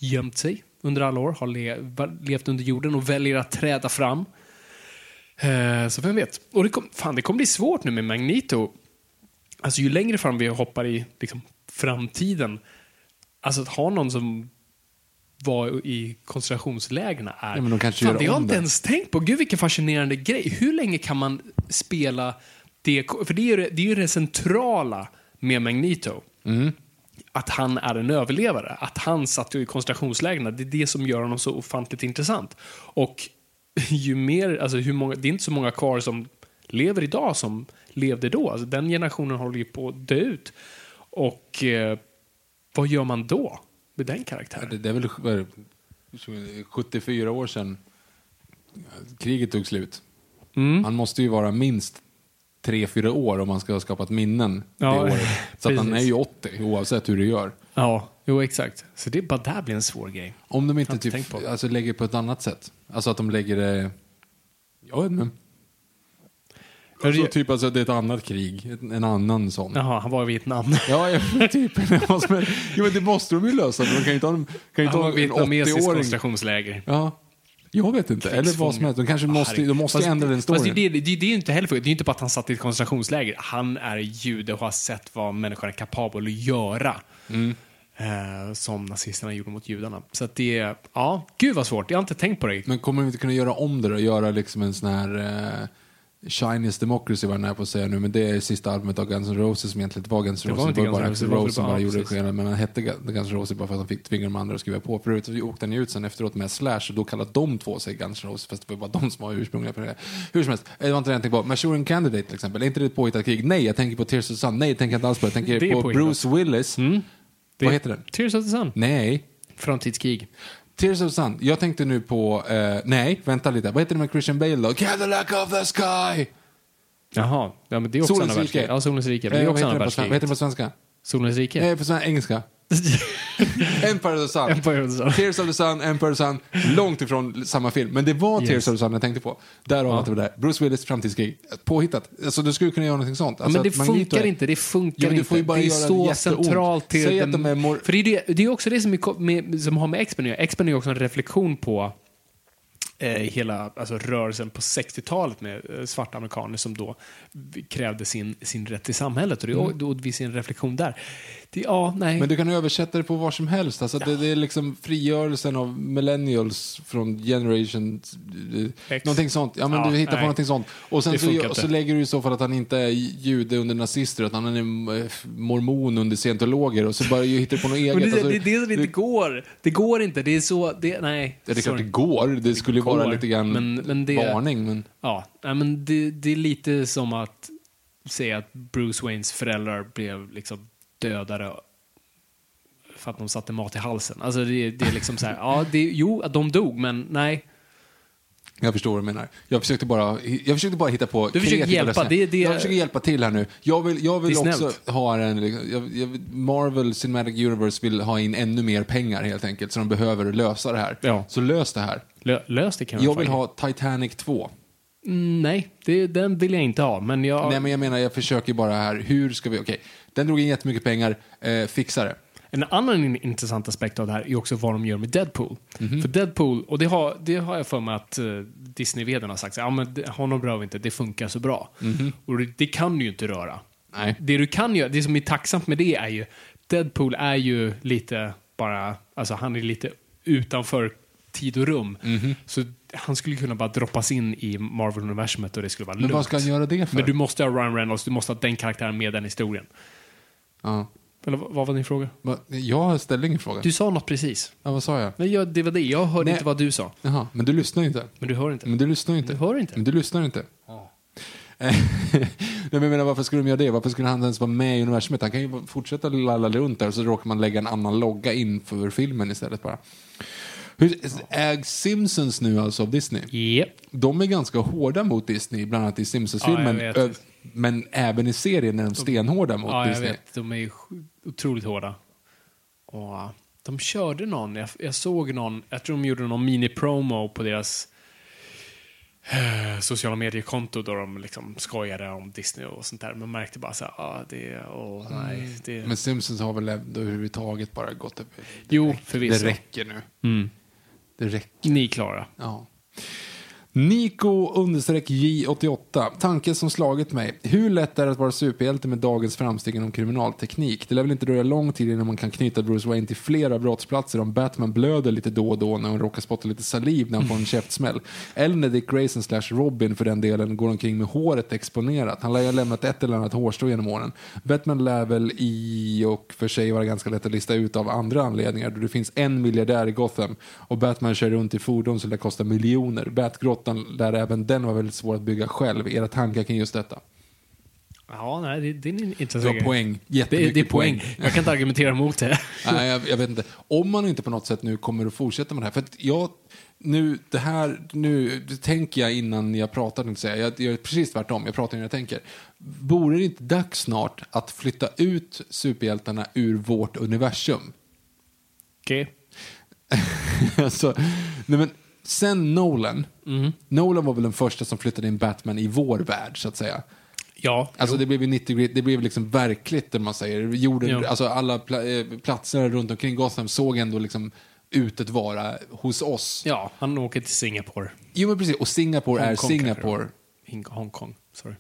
gömt sig under alla år, har le levt under jorden och väljer att träda fram. Eh, så vem vet? Och det, kom, fan, det kommer bli svårt nu med Magneto. Alltså ju längre fram vi hoppar i liksom, framtiden, alltså att ha någon som var i koncentrationslägren är... Ja, men de kanske fan, gör det har jag inte ens tänkt på. Gud vilken fascinerande grej. Hur länge kan man spela det? För det är ju det, är ju det centrala med Magneto. Mm. Att han är en överlevare. Att han satt i koncentrationslägren. Det är det som gör honom så ofantligt intressant. Och ju mer, alltså hur många, det är inte så många kvar som lever idag som levde då. Alltså den generationen håller ju på att dö ut. Och eh, vad gör man då med den karaktären? Det, det är väl vad är det, 74 år sedan kriget tog slut. Mm. Han måste ju vara minst 3-4 år om man ska ha skapat minnen Ja, det året. [laughs] Så att han är ju 80 oavsett hur du gör. Ja, jo exakt. Så det bara där blir en svår grej. Om de inte typ, på. alltså, lägger på ett annat sätt. Alltså att de lägger det... Jag vet inte. Alltså, typ alltså, det är ett annat krig, ett- en annan sån. Jaha, han var i Vietnam. Ja, ja typ. [laughs] Jo, men det måste de ju lösa. De kan ju inte ha, kan ju inte Han ha var i en vietnamesiskt 80-åring. koncentrationsläger. Ja. Jag vet inte. Eller vad som helst. De kanske måste, de måste Fast- ändra den Fast det, storyn. är det, det, det är inte heller för, det är inte bara att han satt i ett koncentrationsläger. Han är jude och har sett vad människan är kapabel att göra. Mm. Eh, som nazisterna gjorde mot judarna. Så att det är, ja, gud vad svårt. Jag har inte tänkt på det. Men kommer de inte kunna göra om det då? Göra liksom en sån här Chinese Democracy var jag nära på att säga nu, men det är sista albumet av Guns N' Roses som egentligen inte var Guns N' Det var Roses. Det var bara Roses, Axl det Rose som bara- gjorde skillnad, men han hette Gu- Guns N' Roses bara för att han fick tvinga de andra att skriva på. För övrigt åkte han ju ut sen efteråt med Slash och då kallade de två sig Guns N' Roses, fast det var bara de som var ursprungliga på det. Hur som helst, det var inte det jag tänkte på. Manchurian Candidate till exempel, är inte det ett påhittat krig? Nej, jag tänker på Tears of the Sun. Nej, jag tänker inte alls på det. Jag tänker Det på påhittat. Bruce Willis. Det- Vad heter den? Tears of the Sun. Nej. Framtidskrig. Tears of Sun. Jag tänkte nu på, eh, nej, vänta lite. Vad heter det med Christian Bale då? Cadillac of the Sky! Jaha, ja, men det är också Solens andra rike. Ja, Solens rike. Det Eh, är vad också heter andra det på sven- Vad heter det världskrig. på svenska? Solens rike. Nej, på svenska, engelska. Empire of the Sun. Empire of the Sun. Tears of the Sun, Empire of the Sun. Långt ifrån samma film. Men det var Yes. Tears of the Sun jag tänkte på. Därav att det var där. Bruce Willis framtidskrig. Påhittat. Alltså du skulle kunna göra någonting sånt. Ja, Alltså, men det funkar är- inte. Det funkar Ja, du inte. får ju bara det är så centralt till... Säg den- att de är mor- För det är, det, det är också det som, är, med, som har med X-Men att göra. X-Men är också en reflektion på hela alltså, rörelsen på 60-talet med eh, svarta amerikaner som då krävde sin, sin rätt i samhället. Och, det, och vi en reflektion där. Det, ja, nej. Mm. Men du kan översätta det på var som helst. Alltså, det, det är liksom frigörelsen av millennials från generation... eh, X. Någonting sånt. Ja, men Ja, du hittar på nej. någonting sånt. Och sen så, så lägger du i så fall att han inte är jude under nazister, utan han är eh, mormon under scientologer. Och så bara ju hittar du på något [laughs] eget. Det, Alltså, det, är det som inte går. Det går inte. Det är så... Det, nej. Ja, det är klart det går. Det skulle vara lite grann men- men det- varning. Men... Ja, men det, det är lite som att säga att Bruce Waynes föräldrar blev liksom dödade för att de satte mat i halsen. Alltså det, det är liksom så här, ja, det, jo, de dog, men nej. Jag förstår vad du menar. Jag försökte bara, jag försökte bara hitta på Du försöker hjälpa. Det- det- Jag försöker hjälpa till här nu. Jag vill, jag vill också ha en... Jag, jag, Marvel Cinematic Universe vill ha in ännu mer pengar helt enkelt, så de behöver lösa det här. Ja. Så lös det här. Lö, lös det kan man Jag vill ha Titanic 2. Mm, nej, det, den vill jag inte ha. Men jag... Nej, men jag menar, jag försöker bara här, hur ska vi... Okej, den drog in jättemycket pengar, eh, fixa det. En annan in- intressant aspekt av det här är också vad de gör med Deadpool. Mhm. För Deadpool, och det har, det har jag för mig att uh, Disney-vdn har sagt, ja men honom rör vi inte, det funkar så bra. Och det, det kan du ju inte röra. Nej. Det du kan göra, det som är tacksamt med det är ju, Deadpool är ju lite bara, alltså han är lite utanför tid och rum. Mhm. Så han skulle kunna bara droppas in i Marvel-universumet och det skulle vara Men lugnt. vad ska han göra det för? Men du måste ha Ryan Reynolds, du måste ha den karaktären med den historien. Ja. Eller vad var din fråga? Va? Jag ställde ingen fråga. Du sa något precis. Ja, vad sa jag? Nej, jag, det var det. Jag hörde Nej. inte vad du sa. Jaha, men du lyssnar ju inte. Men du hör inte. Men du lyssnar ju inte. Du hör inte. Men du lyssnar inte. [laughs] Nej, men jag menar, varför skulle de göra det? Varför skulle han ens vara med i universumet? Han kan ju fortsätta lalla runt där och så råkar man lägga en annan logga in för filmen istället bara. Hur, ägs Simpsons nu alltså av Disney? Yep. De är ganska hårda mot Disney, bland annat i Simpsons-filmen. Ja, men även i serien är de stenhårda mot Ja, jag Disney. vet. De är ju otroligt hårda. Och, uh, de körde någon, jag, jag såg någon, jag tror de gjorde någon mini-promo på deras eh, sociala mediekonto då de liksom skojade om Disney och sånt där. Men man märkte bara så här, ah, det, åh, nej, det... Men Simpsons har väl överhuvudtaget bara gått upp. jo, förvisso. Det räcker nu. Mm. Det räcker. Ni är klara. Ja. Nico understreck J88. Tanken som slagit mig. Hur lätt är det att vara superhjälte med dagens framsteg inom kriminalteknik? Det lär väl inte dröja lång tid innan man kan knyta Bruce Wayne till flera brottsplatser om Batman blöder lite då och då när hon råkar spotta lite saliv när han får en käftsmäll. Eller när Dick Grayson slash Robin för den delen går omkring med håret exponerat. Han lär ju ha lämnat ett eller annat hårstrå genom åren. Batman lär väl i och för sig vara ganska lätt att lista ut av andra anledningar då det finns en miljardär i Gotham och Batman kör runt i fordon som lär kosta miljoner. Batgrottan lär även den vara väldigt svår att bygga själv. Era tankar kring just detta? Ja, nej, det, det är en intressant grej. poäng. Det, Jättemycket det är poäng. Jag kan inte argumentera mot det. [laughs] Nej, jag, jag vet inte. Om man inte på något sätt nu kommer att fortsätta med det här. För jag, nu, det här, nu det tänker jag innan jag pratar, jag säga. Jag, gör precis tvärtom. Jag pratar innan jag tänker. Vore det inte dags snart att flytta ut superhjältarna ur vårt universum? Okej. [laughs] alltså, nej men, sen Nolan. Nolan var väl den första som flyttade in Batman i vår värld, så att säga. Ja, Alltså det blev ju 90 grit, det blev liksom verkligt, om man säger. Jorden, alltså alla pla, eh, platser runt omkring Gotham såg ändå liksom ut att vara hos oss. ja, han åker till Singapore. Jo men precis, och Singapore är Hongkong kanske Singapore. Hong- Hongkong, sorry.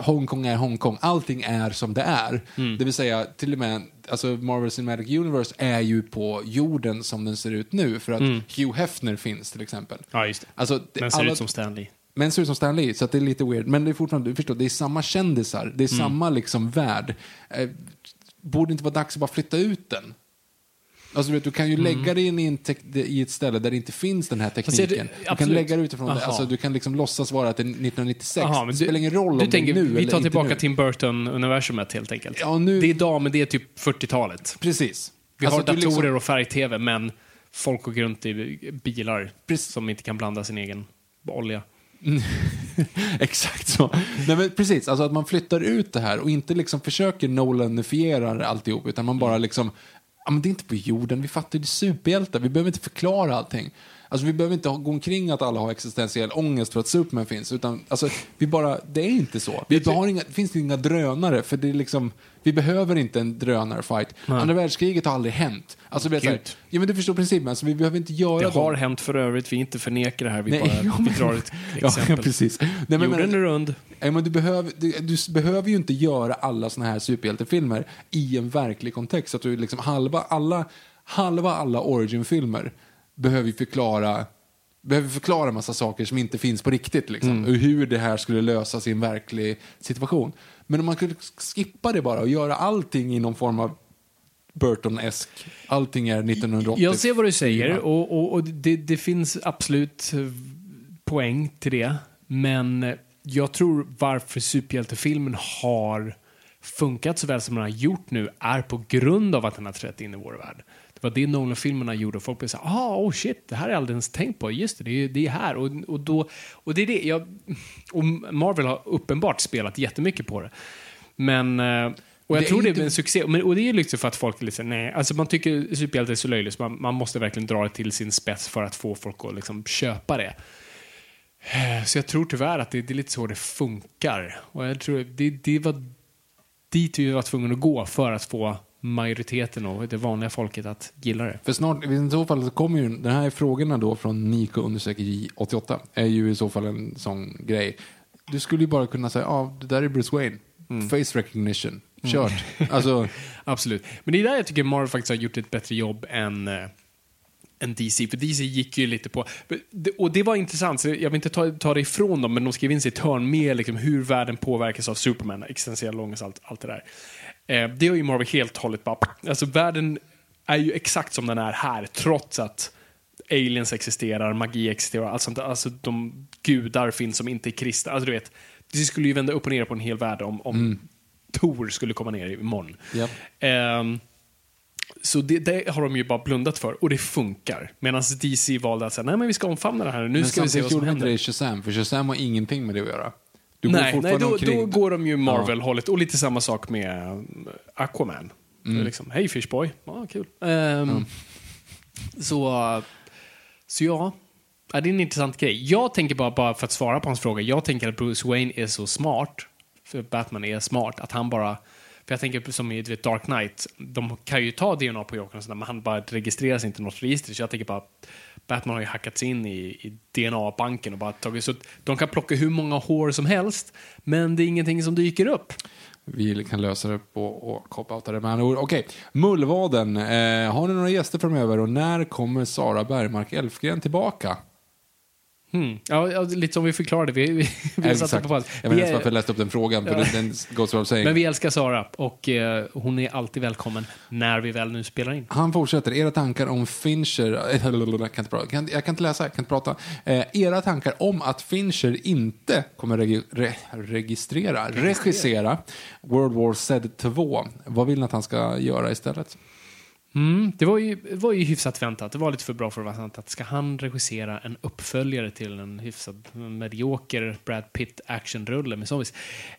Hongkong är Hongkong. Allting är som det är. Mm. Det vill säga, till och med, alltså Marvel Cinematic Universe är ju på jorden som den ser ut nu. För att Hugh Hefner finns till exempel. Mm. Ja, just det. Alltså, det- Men ser alla- ut som Stanley. Men ser ut som Stan Lee, så att det är lite weird. Men det är fortfarande, du förstår, det är samma kändisar, det är Mm. samma liksom värld. Eh, borde det inte vara dags att bara flytta ut den? Alltså du, vet, du kan ju lägga dig in i, en i ett ställe där det inte finns den här Mm. Är det- tekniken. du kan lägga dig utifrån det. Aha. Alltså, du kan liksom låtsas vara att det är 1996. Jaha, men det spelar ingen roll du om tänker, det är nu Vi tar tillbaka. Tim Burton-universumet helt enkelt. Ja, nu- Det är idag, men det är typ 40-talet. Precis. Vi Alltså, har du datorer liksom- och färg-tv, men folk åker runt i bilar Precis. som inte kan blanda sin egen olja. [laughs] Exakt så. Nej, men precis, alltså att man flyttar ut det här och inte liksom försöker Nolanifiera alltihop, utan man Mm. bara liksom, ja men det är inte på jorden, vi fattar det är superhjältar, vi behöver inte förklara allting. Alltså vi behöver inte gå omkring att alla har existentiell ångest för att Superman finns, utan alltså, vi bara, det är inte så. Vi har inga, det finns inga drönare, för det är liksom, vi behöver inte en drönarfight. Andra världskriget har aldrig hänt. Alltså, vi här, ja men du förstår principen, alltså, vi behöver inte göra Det dem. har hänt för övrigt, vi inte förnekar det här, vi Nej, bara vi men- drar ett [laughs] Ja, exempel. precis. Nej, men, Jorden är rund. Nej, men du, behöver, du, du behöver ju inte göra alla såna här superhjältefilmer i en verklig kontext. Att du liksom halva alla, halva alla origin-filmer behöver förklara behöver förklara massa saker som inte finns på riktigt. Liksom, Mm. och hur det här skulle lösas i en verklig situation. Men om man kunde skippa det bara och göra allting i någon form av Burton-esk. Allting är 1980. Jag ser vad du säger och, och, och det, det finns absolut poäng till det. Men jag tror varför superhjältefilmen har funkat så väl som den har gjort nu är på grund av att den har trätt in i vår värld. Det var det Nolan-filmerna gjorde folk blev så här, ah, oh shit, det här har jag aldrig ens tänkt på. Just det, det är, det är här. Och, och, då, och det är det, jag, och Marvel har uppenbart spelat jättemycket på det. Men, eh, och jag Det tror det är en succé. Men, och det är liksom för att folk är här, nej, alltså man tycker superhjälte är så löjligt så man, man måste verkligen dra det till sin spets för att få folk att liksom köpa det. Eh, Så jag tror tyvärr att det, det är lite så det funkar. Och jag tror det, det var dit vi var tvungna att gå för att få majoriteten och det vanliga folket att gilla det. För snart, i så fall så kommer ju den här frågorna då från Nico understreck J88 är ju i så fall en sån grej. Du skulle ju bara kunna säga, ja, ah, det där är Bruce Wayne. Face recognition. Kört. [laughs] Alltså, Absolut. Men det är där jag tycker Marvel faktiskt har gjort ett bättre jobb än, eh, än DC. För DC gick ju lite på... Och det var intressant, så jag vill inte ta, ta det ifrån dem, men de skrev in sitt hörn med liksom, hur världen påverkas av Superman, existentiell ångest, allt, allt det där. Eh, det har ju Marvel helt hållit bara... Alltså världen är ju exakt som den är här, trots att aliens existerar, magi existerar, allt sånt. Alltså de gudar finns som inte är kristna. Alltså du vet, det skulle ju vända upp och ner på en hel värld om, om Tor skulle komma ner imorgon. Japp. Ehm, så det, det har de ju bara blundat för och det funkar. Medan DC valde att säga, nej men vi ska omfamna det här nu. Men ska vi se samtidigt vad som gjorde de inte händer. det i Shazam, för Shazam har ingenting med det att göra. Du går Nej, då, då går de ju Marvel-hållet. Och lite samma sak med eh, Aquaman. Mm. Liksom, Hej Fishboy, ja kul. Ehm, så, så ja, Ja, det är en intressant grej. Jag tänker bara, bara för att svara på hans fråga, jag tänker att Bruce Wayne är så smart, för Batman är smart, att han bara för jag tänker som i vet, Dark Knight, de kan ju ta DNA på Jokern men han bara registreras inte i något register. Så jag tänker bara, Batman har ju hackats in i, i DNA-banken och bara tagit, så att de kan plocka hur många hår som helst, men det är ingenting som dyker upp. Vi kan lösa det på och cop-outa det med andra ord. Okej, Mullvaden. Eh, har ni några gäster framöver och när kommer Sara Bergmark Elfgren tillbaka? Hmm. Ja, ja, lite som vi förklarade. Vi, vi, vi satte på paus. Jag vet inte varför jag läste upp den frågan, för den, goes. Men vi älskar Sara och eh, hon är alltid välkommen när vi väl nu spelar in. Han fortsätter. Era tankar om Fincher... [laughs] Jag kan inte, prata, kan, jag kan inte läsa, jag kan inte prata. Eh, era tankar om att Fincher inte kommer regi, re, registrera, regissera World War Z 2. Vad vill ni att han ska göra istället? Mm, det var ju, var ju hyfsat väntat. Det var lite för bra för att vara sant. Att ska han regissera en uppföljare till en hyfsat medioker Brad Pitt actionrulle med zombies?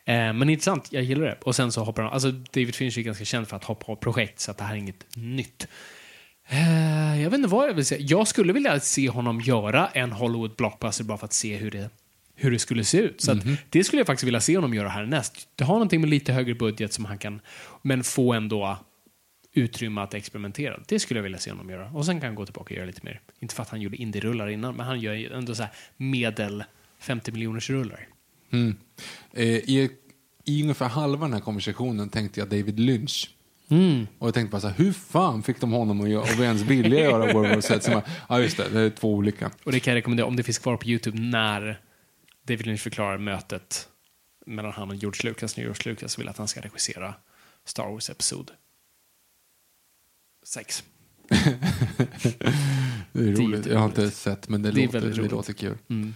Eh, men intressant, jag gillar det. Och sen så hoppar han, alltså David Fincher är ganska känd för att hoppa av projekt, så att det här är inget nytt. Eh, jag vet inte vad jag vill säga. Jag skulle vilja se honom göra en Hollywood blockbuster bara för att se hur det, hur det skulle se ut. Så att, det skulle jag faktiskt vilja se honom göra härnäst. Det har någonting med lite högre budget som han kan, men få ändå utrymme att experimentera. Det skulle jag vilja se honom göra. Och sen kan han gå tillbaka och göra lite mer. Inte för att han gjorde indie-rullar innan, men han gör ju ändå så här medel 50 miljoners rullar. Mm. Eh, i, I ungefär halva den här konversationen tänkte jag David Lynch. Och jag tänkte bara så här, hur fan fick de honom att göra, och ens vilja göra World War Z? Ja, just det, det är två olika. Och det kan jag rekommendera om det finns kvar på YouTube när David Lynch förklarar mötet mellan han och George Lucas när George Lucas vill att han ska regissera Star Wars 6. [laughs] Det är roligt. roligt. Jag har inte sett, men det, Det är låter, det låter kul. Mm.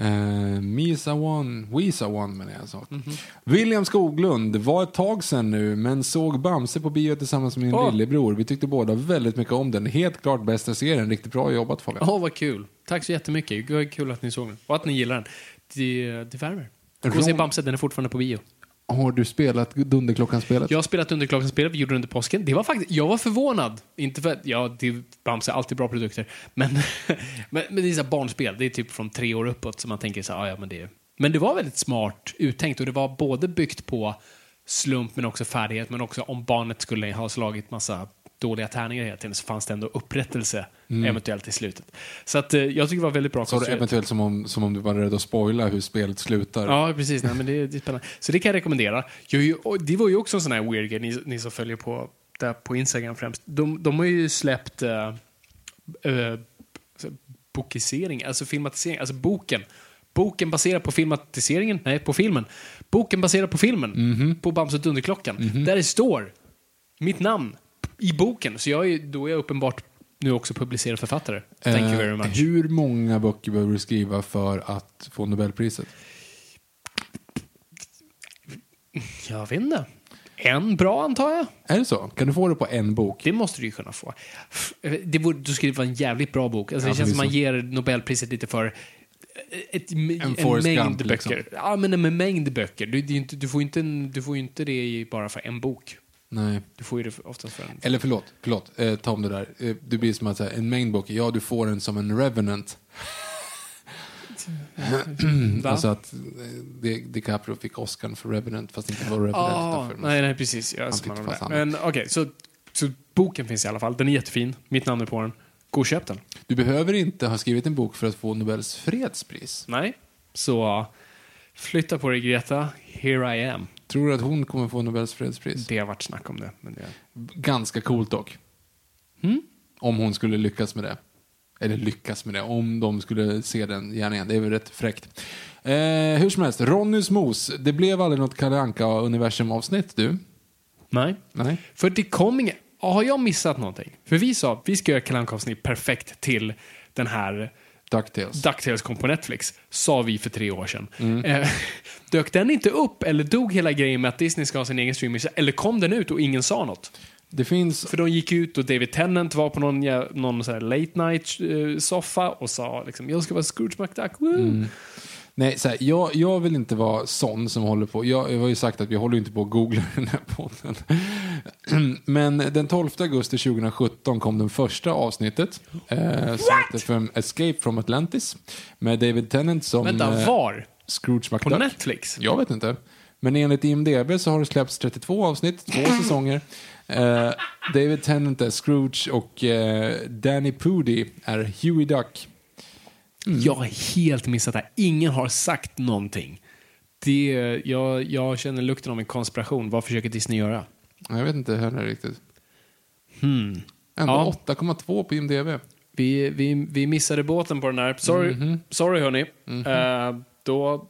Uh, Misa One, Wisa One menar jag så. Mhm. William Skoglund, var ett tag sedan nu, men såg Bamse på bio tillsammans med min Åh. lillebror. Vi tyckte båda väldigt mycket om den. Helt klart bästa serien. Riktigt bra jobbat Fabian. Åh, vad kul. Tack så jättemycket. Var kul att ni såg den. Och att ni gillar den. Det, det värmer. Gå och se Bamse, den är fortfarande på bio. Har du spelat Dunderklockan-spelet? Jag har spelat Dunderklockan-spelet, vi gjorde det under påsken. Det var faktiskt, jag var förvånad. Inte för att, ja, det, Bamse är alltid bra produkter. Men, [laughs] men, men det är så barnspel, det är typ från tre år uppåt som man tänker så här, ah, ja men det Men det var väldigt smart uttänkt och det var både byggt på slump men också färdighet, men också om barnet skulle ha slagit massa dåliga tärningar hela tiden så fanns det ändå upprättelse eventuellt i slutet. Så att eh, jag tycker det var väldigt bra du konstruerat. eventuellt som om, som om du var rädd att spoila hur spelet slutar? Ja, precis. Nej, men det, det är spännande. Så det kan jag rekommendera. Jag, det var ju också en sån här weird grej, ni, ni som följer på, där på Instagram främst. De, de har ju släppt uh, uh, bokisering, alltså filmatisering, alltså boken. Boken baserad på filmatiseringen, nej, på filmen. Boken baserad på filmen, på Bamse och Dunderklockan. Där det står mitt namn i boken. Så jag är, då är jag uppenbart nu också publicerad författare. Thank you very Eh, much. Hur många böcker behöver du skriva för att få Nobelpriset? Jag vet inte. En bra antar jag. Är det så? Kan du få det på en bok? Det måste du ju kunna få. Det borde, då skulle det vara en jävligt bra bok. Alltså, Ja, det känns som man ger Nobelpriset lite för ett, en, en mängd Gump, liksom. böcker. Ja, men en mängd böcker. Du, inte, du, får inte, du får inte det bara för en bok. Nej. Du får ju det oftast för en... Eller förlåt, förlåt. Eh, ta om det där. Eh, det blir som att säga, en mängd böcker. Ja, du får den som en revenant. [clears throat] Alltså att eh, Di- DiCaprio fick Oscar för Revenant fast inte var Revenant. Ah, nej, nej, precis. Jag Han fick fast. Men okej, så, så boken finns i alla fall. Den är jättefin. Mitt namn är på den. Gå och köp den. Du behöver inte ha skrivit en bok för att få Nobels fredspris. Nej. Så flytta på dig Greta. Here I am. Tror du att hon kommer få Nobels fredspris? Det har varit snack om det. Men det... Ganska coolt dock. Mm. Om hon skulle lyckas med det. Eller lyckas med det. Om de skulle se den gärningen. Det är väl rätt fräckt. Eh, hur som helst, Ronnys mos. Det blev aldrig något Kalle Anka universum avsnitt du? Nej. Nej. För det kom inget... Har jag missat någonting? För vi sa vi ska göra Kalle Anka-avsnitt perfekt till den här Ducktails. DuckTales kom på Netflix, sa vi för tre år sedan. Eh, [laughs] dök den inte upp eller dog hela grejen med att Disney ska ha sin egen streaming? Eller kom den ut och ingen sa något? det finns... För de gick ut och David Tennant var på någon, någon så late night eh, soffa och sa liksom, jag ska vara Scrooge McDuck, woo! Nej, så här, jag, jag vill inte vara sån som håller på. Jag, jag har ju sagt att vi håller inte på att googla [laughs] den här podden. [clears throat] Men den 12 augusti 2017 kom den första avsnittet. Eh, som heter Escape from Atlantis. Med David Tennant som Vänta, eh, var? Scrooge På McDuck. Netflix? Jag vet inte. Men enligt IMDB så har det släppts 32 avsnitt, två [laughs] säsonger. Eh, David Tennant är Scrooge och eh, Danny Pudi är Huey Duck. Jag har helt missat det här. Ingen har sagt någonting. Det, jag, jag känner lukten av en konspiration. Vad försöker Disney göra? Jag vet inte heller riktigt. Hmm. Ändå Ja. 8,2 på IMDB. Vi, vi, vi missade båten på den här. Sorry, Mhm. Sorry hörni. Eh, då,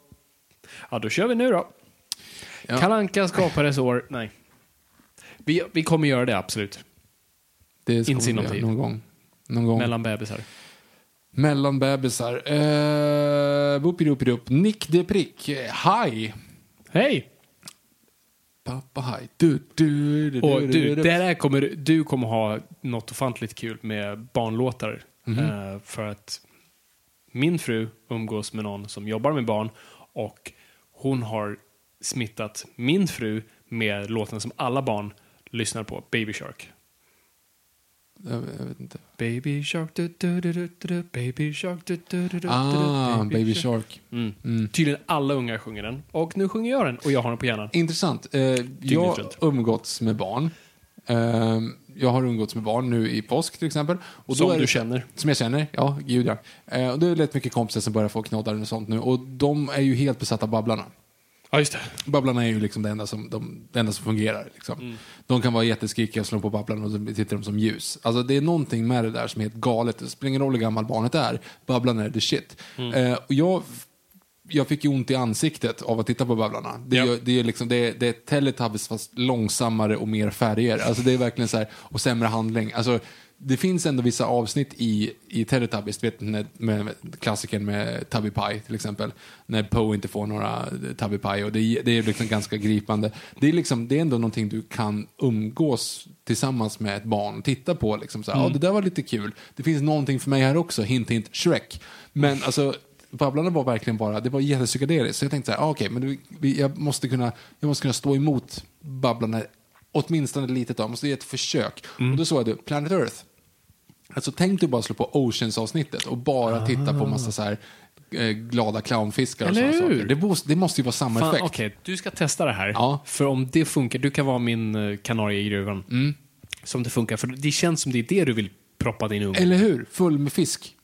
ja, då kör vi nu då. Ja. Kalanka skapades år... Nej. Vi, vi kommer göra det, absolut. Det Inte vi tid. Någon gång. Någon gång. Mellan bebisar. Mellan bebisar. Uh, Boopidoopidoop. Nick de Prick. Hi. Hej! Pappa hi. Du, du, du, Och du, det här kommer, du kommer ha något ofantligt kul med barnlåtar. Mhm. Eh, för att min fru umgås med någon som jobbar med barn och hon har smittat min fru med låten som alla barn lyssnar på, Baby Shark. Jag, jag vet inte. Baby Shark, du, du, du, du, du, Baby Shark, du, du, du, du, Ah, Baby Shark. Mm. Tydligen alla unga sjunger den. Och nu sjunger jag den och jag har den på hjärnan. Intressant. Eh, jag runt. har umgåtts med barn. Eh, jag har umgåtts med barn nu i påsk till exempel. Och Som är du det- känner. Som jag känner, ja. Gud ja. Eh, och det är rätt mycket kompisar som börjar få knoddar och sånt nu. Och de är ju helt besatta av Babblarna. Ja, just det. Babblarna är ju liksom det enda som, de, det enda som fungerar. Liksom. Mm. De kan vara jätteskrikiga och slå på Babblarna och så tittar de som ljus. Alltså det är någonting med det där som är helt galet. Det spelar ingen roll hur gammal barnet är. Babblarna är the shit. Mm. Eh, och jag, jag fick ju ont i ansiktet av att titta på Babblarna. Det, är, det är liksom, det är, det är Teletubbies fast långsammare och mer färger. Alltså det är verkligen så här, och sämre handling. Alltså, det finns ändå vissa avsnitt i, i Teletubbies, vet när, med, klassikern med Tubby Pie till exempel. När Poe inte får några Tubby Pie och det, är- det är liksom ganska gripande. Det är, liksom, det är ändå någonting du kan umgås tillsammans med ett barn och titta på. Liksom så här, ja, det där var lite kul. Det finns någonting för mig här också, hint hint, Shrek. Men alltså, Babblarna var verkligen bara, det var jättepsykedeliskt. Så jag tänkte så här, ah, okej, men du, vi, jag, måste kunna, jag måste kunna stå emot Babblarna åtminstone litet tag. Jag måste ge ett försök. Och då såg det, Planet Earth. Alltså tänk dig bara slå på Oceans-avsnittet och bara titta på massa så här eh, glada clownfiskar och Ah. Sådana saker. Det måste, det måste ju vara samma Fan, effekt. Okej, du ska testa det här. Ja. För om det funkar, du kan vara min uh, kanarie i gruvan. Mm. Som det funkar, för det känns som det är det du vill proppa din unge. Eller hur? Full med fisk.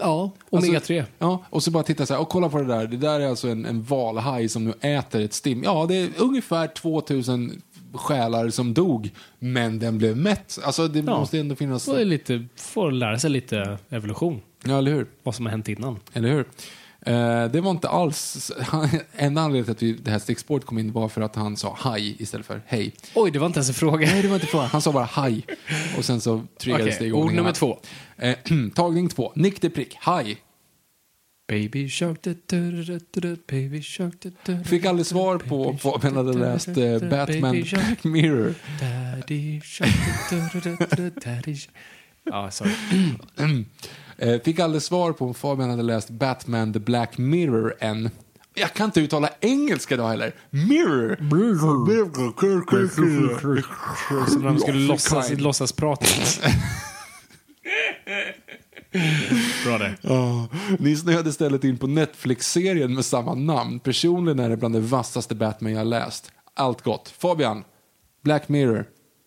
Ja, Alltså, omega-3. Ja, och så bara titta så här, och kolla på det där. Det där är alltså en, en valhaj som nu äter ett stim. Ja, det är ungefär 2000 själar som dog, men den blev mätt. Alltså det Ja. måste ändå finnas... Får, lite, får lära sig lite evolution. Ja, eller hur? Vad som har hänt innan. Eller hur? Eh, det var inte alls... [laughs] En anledning till att vi, det här stickspåret kom in var för att han sa haj istället för hej. Oj, det var inte ens en fråga. Nej, det var inte frågan. Han sa bara haj. Och sen så triggades Okej, det igång. ord nummer två. Eh, [clears throat] tagning två. Nick Prick. Haj. Baby shark, du, du, du, baby shark, Fick aldrig svar på om Fabian hade läst eh, Batman Black Mirror. Daddy shark, daddy shark. Ja, sorry. Eh, fick aldrig svar på om Fabian hade läst Batman The Black Mirror än. Jag kan inte uttala engelska idag heller. Mirror. Så när de skulle låtsas, låtsas prata. [laughs] Bra det. Ja, Ni snöade istället in på Netflix-serien med samma namn. Personligen är det bland det vassaste Batman jag läst. Allt gott. Fabian, Black Mirror.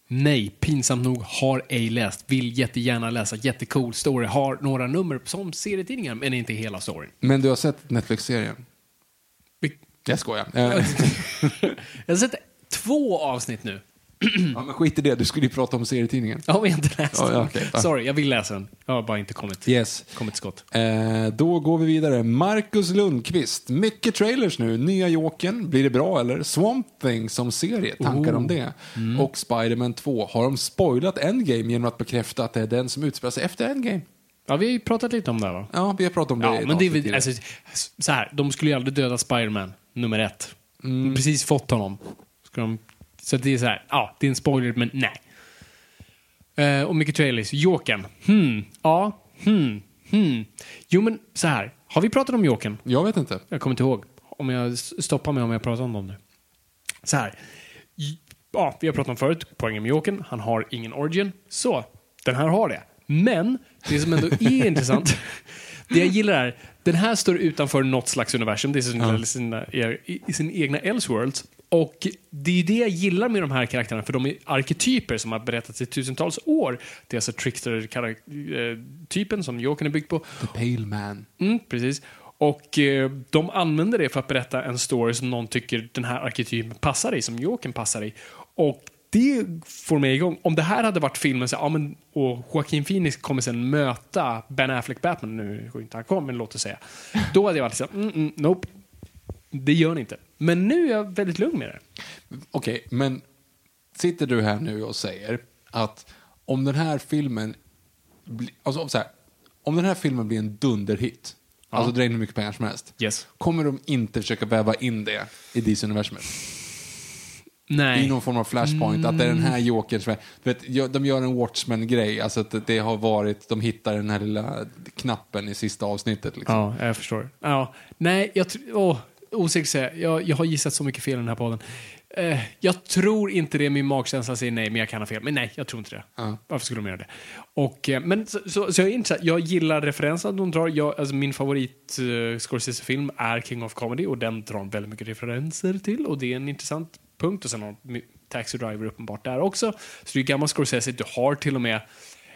Nej, pinsamt nog har ej läst. Vill jättegärna läsa. Jättecool story. Har några nummer som serietidningar, men inte hela storyn. Men du har sett Netflix-serien? Jag skojar. Eh, [laughs] Jag har sett två avsnitt nu. Ja, men skit i det, du skulle ju prata om serietidningen. Jag har inte läst Ja, den. ja, okej. Ja. Sorry, jag vill läsa den. Jag har bara inte kommit, Yes. kommit till skott. Eh, då går vi vidare. Marcus Lundqvist. Mycket trailers nu. Nya Jokern. Blir det bra eller? Swamp Thing som serie. Tankar om det. Och Spider-Man 2. Har de spoilat Endgame genom att bekräfta att det är den som utspelar sig efter Endgame? Ja, vi har ju pratat lite om det här, va? Ja, vi har pratat om det Ja, men det är väl, tidigare. alltså, så här, de skulle ju aldrig döda Spiderman, nummer ett. Mm. precis fått honom. Ska de, så det är så här, ja, det är en spoiler, men nej. Eh, och mycket trailers. Jokern. Hmm, ja, hmm, hmm. Jo, men så här. Har vi pratat om Jokern? Jag vet inte. Jag kommer inte ihåg. Om jag stoppar mig om jag pratar om dem nu. Så här. Ja, vi har pratat om förut, poängen med Jokern. Han har ingen origin. Så, den här har det. Men, det som ändå är [laughs] intressant, det jag gillar är, den här står utanför något slags universum, det är sin, sina, i, i sin egna Elseworlds. Och det är det jag gillar med de här karaktärerna, för de är arketyper som har berättats i tusentals år. Det är alltså Trickster-typen som Jokern är byggd på. The Pale Man. Mm, precis. Och eh, de använder det för att berätta en story som någon tycker den här arketypen passar i, som Jokern passar i. Och det får mig igång. Om det här hade varit filmen, så, ja, men, och Joaquin Phoenix kommer sen möta Ben Affleck Batman, nu går inte han kom, men låt oss säga. Då hade jag varit så här, mm, mm, nope. Det gör ni inte. Men nu är jag väldigt lugn med det. Okej, men sitter du här nu och säger att om den här filmen alltså, om så här, om den här filmen blir en dunderhit, alltså drar in hur mycket pengar som helst, Yes. kommer de inte försöka väva in det i DC-universumet? Nej. I någon form av flashpoint, att det är den här jokern som är, du vet, de gör en Watchmen-grej, alltså att det har varit, de hittar den här lilla knappen i sista avsnittet. Liksom. Ja, jag förstår. Ja. Nej, jag tr- åh, osäker säga. Jag, jag har gissat så mycket fel i den här podden. Eh, jag tror inte det, min magkänsla säger nej, men jag kan ha fel. Men nej, jag tror inte det. Varför skulle de göra det? Och, eh, men, så, så, så jag, är inte, jag gillar referenserna de drar. Jag, alltså, min favorit uh, Scorsese-film är King of Comedy och den drar väldigt mycket referenser till och det är en intressant punkt. Och sen har Taxi Driver uppenbart där också. Så det är gammal Scorsese. Du har till och med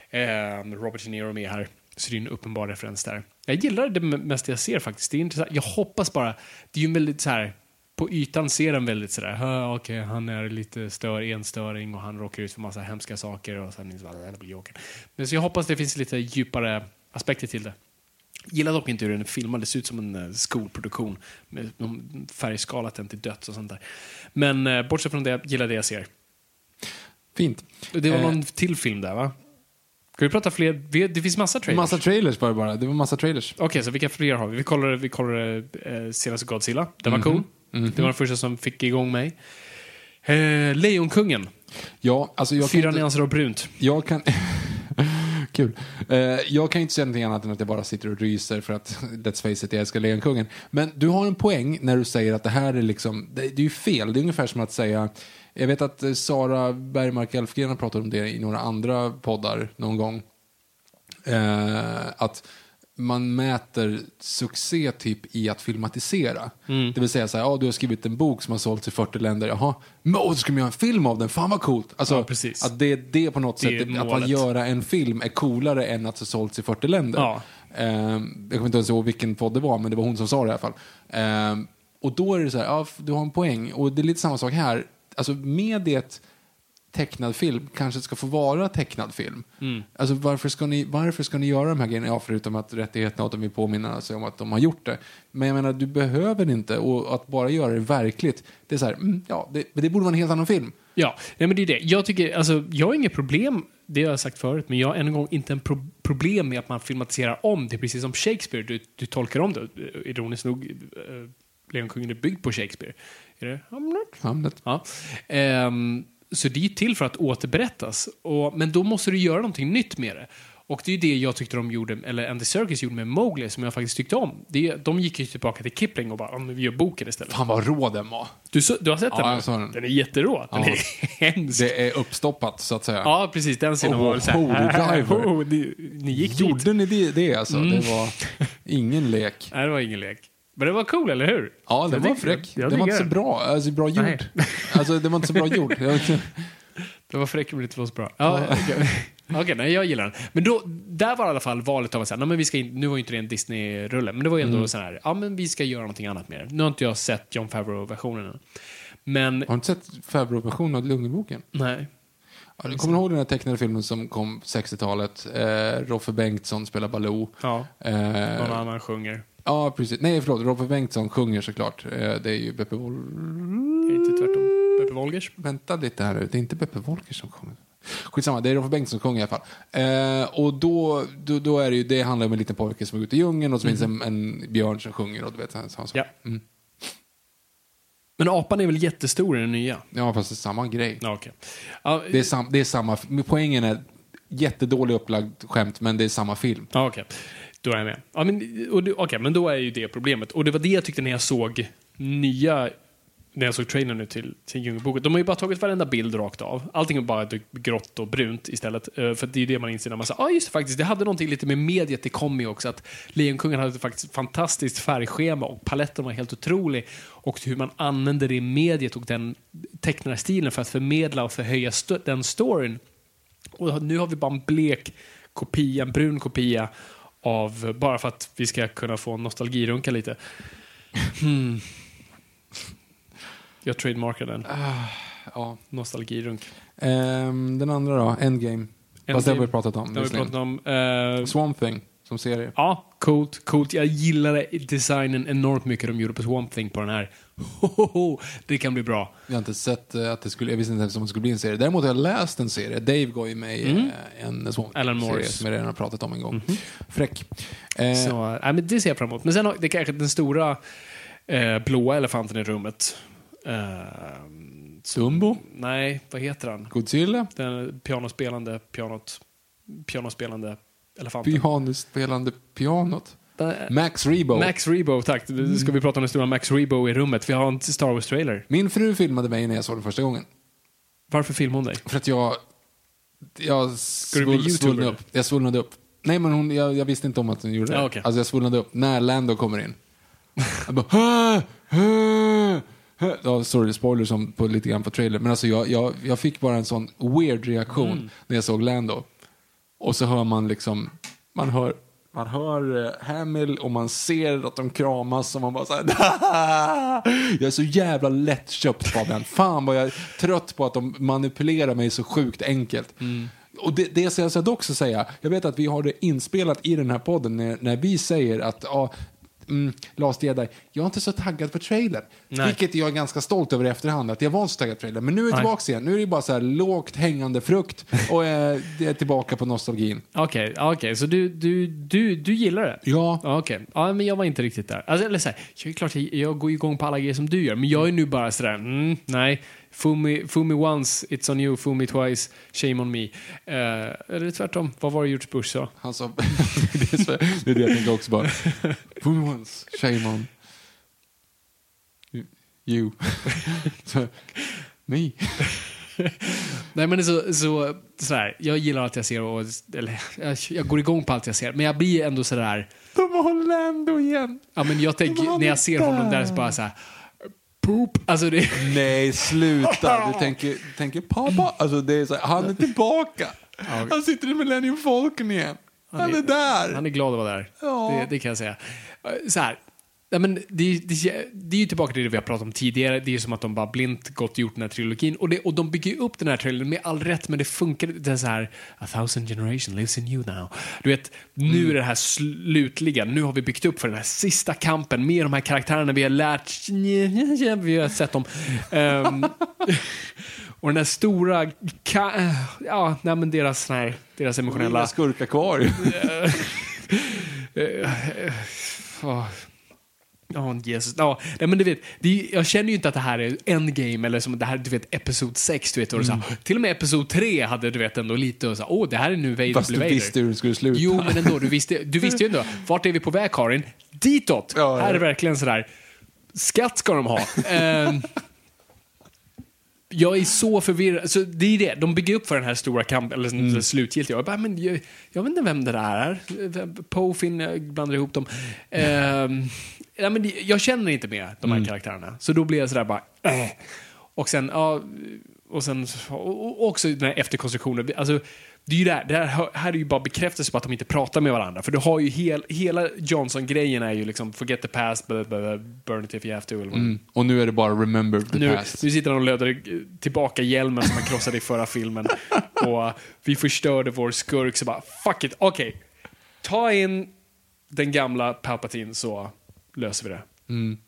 eh, Robert De Niro med här. Så det är en uppenbar referens där. Jag gillar det mesta jag ser faktiskt. Det är intressant. Jag hoppas bara, det är ju en väldigt så här, på ytan ser den väldigt sådär, okej okay, han är lite stör, enstöring och han råkar ut för massa hemska saker och sen är det blir Jokern. Men så jag hoppas det finns lite djupare aspekter till det. Gillar dock inte hur den är filmad, det ser ut som en eh, skolproduktion med färgskalat den till döds och sånt där. Men eh, bortsett från det, gillar det jag ser. Fint. Det var Eh, någon till film där va? Ska vi prata fler? Vi- Det finns massa trailers. Massa trailers var det bara, det var massa trailers. Okej, så vilka fler har vi? Vi kollade, vi kollade eh, senaste Godzilla. Den var cool. Det var den första som fick igång mig. Eh, Lejonkungen. Ja, alltså jag Fyra inte- nyanser av brunt. Jag kan... [laughs] Kul. Eh, jag kan inte säga någonting annat än att jag bara sitter och ryser för att, [laughs] let's face it, jag älskar Lejonkungen. Men du har en poäng när du säger att det här är liksom, det, det är ju fel. Det är ungefär som att säga, jag vet att eh, Sara Bergmark Elfgren har pratat om det i några andra poddar någon gång. Eh, att man mäter succé typ i att filmatisera. Mm. Det vill säga så här, ja, du har skrivit en bok som har sålts i 40 länder. Jaha, men åh, ska man göra en film av den? Fan vad coolt. Alltså, Ja, precis. Att det, det på något Det sätt, att man göra en film är coolare än att det sålts i 40 länder. Ja. Ehm, jag kommer inte ens ihåg vilken podd det var, men det var hon som sa det i alla fall. Ehm, och då är det så här, ja, du har en poäng. Och det är lite samma sak här. Alltså mediet tecknad film kanske ska få vara tecknad film. Mm. Alltså varför ska, ni, varför ska ni göra de här grejerna? Ja, förutom att rättigheterna att de vill påminna sig om att de har gjort det. Men jag menar, du behöver inte. Och att bara göra det verkligt, det är så här, mm, ja, det, det borde vara en helt annan film. Ja, nej, men det är det. Jag, tycker, alltså, jag har inget problem, det har jag sagt förut, men jag har än en gång inte en pro problem med att man filmatiserar om det, precis som Shakespeare. Du, du tolkar om det. Ironiskt nog, äh, Lejonkungen är byggd på Shakespeare. Är det Hamlet? Hamlet. Ja. Ehm, så det är till för att återberättas. Och, men då måste du göra någonting nytt med det. Och det är det jag tyckte de gjorde, eller Andy Serkis gjorde med Mowgli, som jag faktiskt tyckte om. Det, de gick ju tillbaka till Kipling och bara, "Ja, men vi gör boken istället. Fan vad rå den var. Du, så, du har sett Ja, den? den. Den är jätterå. Den Ja. är [laughs] hemsk. Det är uppstoppat, så att säga. Ja, precis. Den scenen Oh, var väl såhär... holy diver. Oh, ni, ni gick dit. Gjorde ni det, det alltså? Det var ingen lek. [laughs] Nej, det var ingen lek. Men det var cool, eller hur? Ja, den var fräck. Den var inte så bra, alltså bra gjord. Alltså, den var inte så bra gjord. Det var fräck men det inte så bra. Ja, okej, Okej, nej, jag gillar den. Men då, där var i alla fall valet av att säga, nej, men vi ska in, nu var ju inte det en Disney-rulle, men det var ju ändå Mm. så här, ja men vi ska göra någonting annat med det. Nu har inte jag sett John Favreau-versionen än. Men, Har du inte sett Favreau-versionen av Djungelboken? nej. Ja, du kommer ihåg den här tecknade filmen som kom 60-talet? Eh, Roffe Bengtsson spelar Baloo. Ja, Eh, någon annan sjunger. Ja, precis. Nej, förlåt. Roffe Bengtsson sjunger såklart. Eh, det är ju Beppe Wol... Inte tvärtom. Beppe Wolgers. Vänta lite här nu. Det är inte Beppe Wolker som sjunger. Skitsamma, det är Roffe Bengtsson som sjunger i alla fall. Eh, och då, då, då är det ju, det handlar om en liten pojke som är ute i djungeln och så finns en, en björn som sjunger och du vet, sån sak. Ja. Mm. Men apan är väl jättestor i den nya? Ja, fast det är samma grej. Ja, okej. Ja, Det är, sam, det är samma, poängen är jättedålig upplagd skämt, men det är samma film. Ja, okej. Då är jag med. Ja, men, Okej, okay, okej, men då är ju det problemet. Och det var det jag tyckte när jag såg nya när jag såg trailern nu till, till Djungelboken. De har ju bara tagit varenda bild rakt av. Allting är bara typ grått och brunt istället. Eh, för det är det man inser när man säger, ja ah, just det, faktiskt, det hade någonting lite med mediet det kom i också. Att Lejonkungen hade faktiskt ett fantastiskt färgschema och paletten var helt otrolig. Och hur man använde det i mediet och den tecknarstilen för att förmedla och förhöja st den storyn. Och nu har vi bara en blek kopia, en brun kopia av, bara för att vi ska kunna få nostalgirunka lite. Hmm. Jag trademarkar den. Ja. Nostalgirunk. Ehm, den andra då, Endgame. Fast det har vi pratat om. Det har vi pratat om. Eh, Swamp Thing, som serie. ja, coolt, coolt. Jag gillade designen enormt mycket de gjorde på Swamp Thing på den här. Hohoho, det kan bli bra. Jag har inte sett eh, att det skulle, jag visste inte ens om det skulle bli en serie. Däremot har jag läst en serie. Dave gav ju mig eh, en Mm. Alan serie Morris. Som jag redan har pratat om en gång. Fräck. Eh, Så, nej, men det ser jag fram emot. Men sen har det är kanske den stora eh, blåa elefanten i rummet. Eh, Dumbo, nej, vad heter han? Godzilla, Den pianospelande, pianot, pianospelande elefanten. pianospelande pianot. Max Rebo. Max Rebo, tack. Nu ska vi prata om den stora Max Rebo i rummet. Vi har en Star Wars-trailer. Min fru filmade mig när jag såg den första gången. Varför filmade hon dig? För att jag... Jag du bli svull, YouTuber? svullnade upp. Jag svullnade upp. Nej, men hon, jag, jag visste inte om att hon gjorde det. Ja, okej. Alltså jag svullnade upp när Lando kommer in. [laughs] Jag bara... "Hä? Hä? Hä?" Ja, sorry, spoiler som på, lite grann på trailer. Men alltså jag, jag, jag fick bara en sån weird reaktion Mm. när jag såg Lando. Och så hör man liksom... Man hör, man hör eh, Hamill och man ser att de kramas och man bara såhär... [laughs] jag är så jävla lättköpt Fabian. Fan vad jag är trött på att de manipulerar mig så sjukt enkelt. Och det, det ska jag dock så säga, jag vet att vi har det inspelat i den här podden när, när vi säger att ja, mm, Last Jedi, jag är inte så taggad på trailern. Nej. Vilket jag är ganska stolt över i efterhand, att jag var så taggad på trailern. Men nu är jag tillbaka igen, nu är det bara så här lågt hängande frukt och eh, det är tillbaka på nostalgin. Okej, okej, så du, du, du, du gillar det? Ja. Okej, ja, men jag var inte riktigt där. Alltså, eller så här, jag är klart, jag går igång på alla grejer som du gör, men jag är nu bara sådär, mm, nej, fool me, once, it's on you, me twice, shame on me. Uh, eller tvärtom, vad var det George Bush sa? Han sa, [laughs] det, är så, det är det jag tänker också bara. Fool once, shame on you. [laughs] så, me. [laughs] Nej men är så, så, sådär, jag gillar allt jag ser och, eller jag, jag går igång på allt jag ser, men jag blir ändå sådär, De har Lando igen. ja men jag tänker, när jag ser honom där så bara såhär, poop, alltså det, Nej, sluta. Du [laughs] tänker, tänker pappa. Alltså det är så här, han är tillbaka. Han sitter i Millennium Falcon igen. Han är där. Han är glad att vara där. Ja. Det, det kan jag säga. Så här. Nej, men det, det, det är ju tillbaka till det vi har pratat om tidigare. Det är ju som att de bara blint gått och gjort den här trilogin. Och, det, och de bygger ju upp den här trailern med all rätt, men det funkar. Det är så här, a thousand generation lives in you now. Du vet, nu är det här slutliga. Nu har vi byggt upp för den här sista kampen med de här karaktärerna vi har lärt, [laughs] vi har sett dem. Ehm, [laughs] och den här stora, ka, ja, nej, men deras, sån här, deras emotionella... Inga skurkar kvar ju. [laughs] Ja, Jesus. Ja, nej, men du vet, det jag känner ju inte att det här är endgame eller som det här, du vet, episod 6, du vet, och så, här, till och med episod 3 hade du vet ändå lite och så, här, åh, det här är nu Vader Fast du Vader. visste hur det skulle sluta. Jo, men ändå, du visste, du visste ju ändå, vart är vi på väg Karin? Ditåt! Ja, ja. Här är verkligen sådär, skatt ska de ha. [laughs] Ehm, jag är så förvirrad. Så det är det. De bygger upp för den här stora kampen, eller mm. slutgiltiga. Jag bara, men jag, jag vet inte vem det där är. Poe, Finn, jag blandar ihop dem. Ehm, [laughs] ja, men jag känner inte med de här karaktärerna. Så då blir jag sådär bara, äh. Och sen, ja, och sen och också den här efterkonstruktionen. Alltså, det är ju det här, det här, här är ju bara bekräftelse på att de inte pratar med varandra. För du har ju hel, hela Johnson-grejen är ju liksom forget the past, blah, blah, blah, burn it if you have to. Mm. Och nu är det bara remember the nu, past. nu sitter han och löder tillbaka hjälmen som han krossade i förra filmen. [laughs] Och uh, vi förstörde vår skurk, så bara fuck it, okej. Ta in den gamla Palpatine så löser vi det.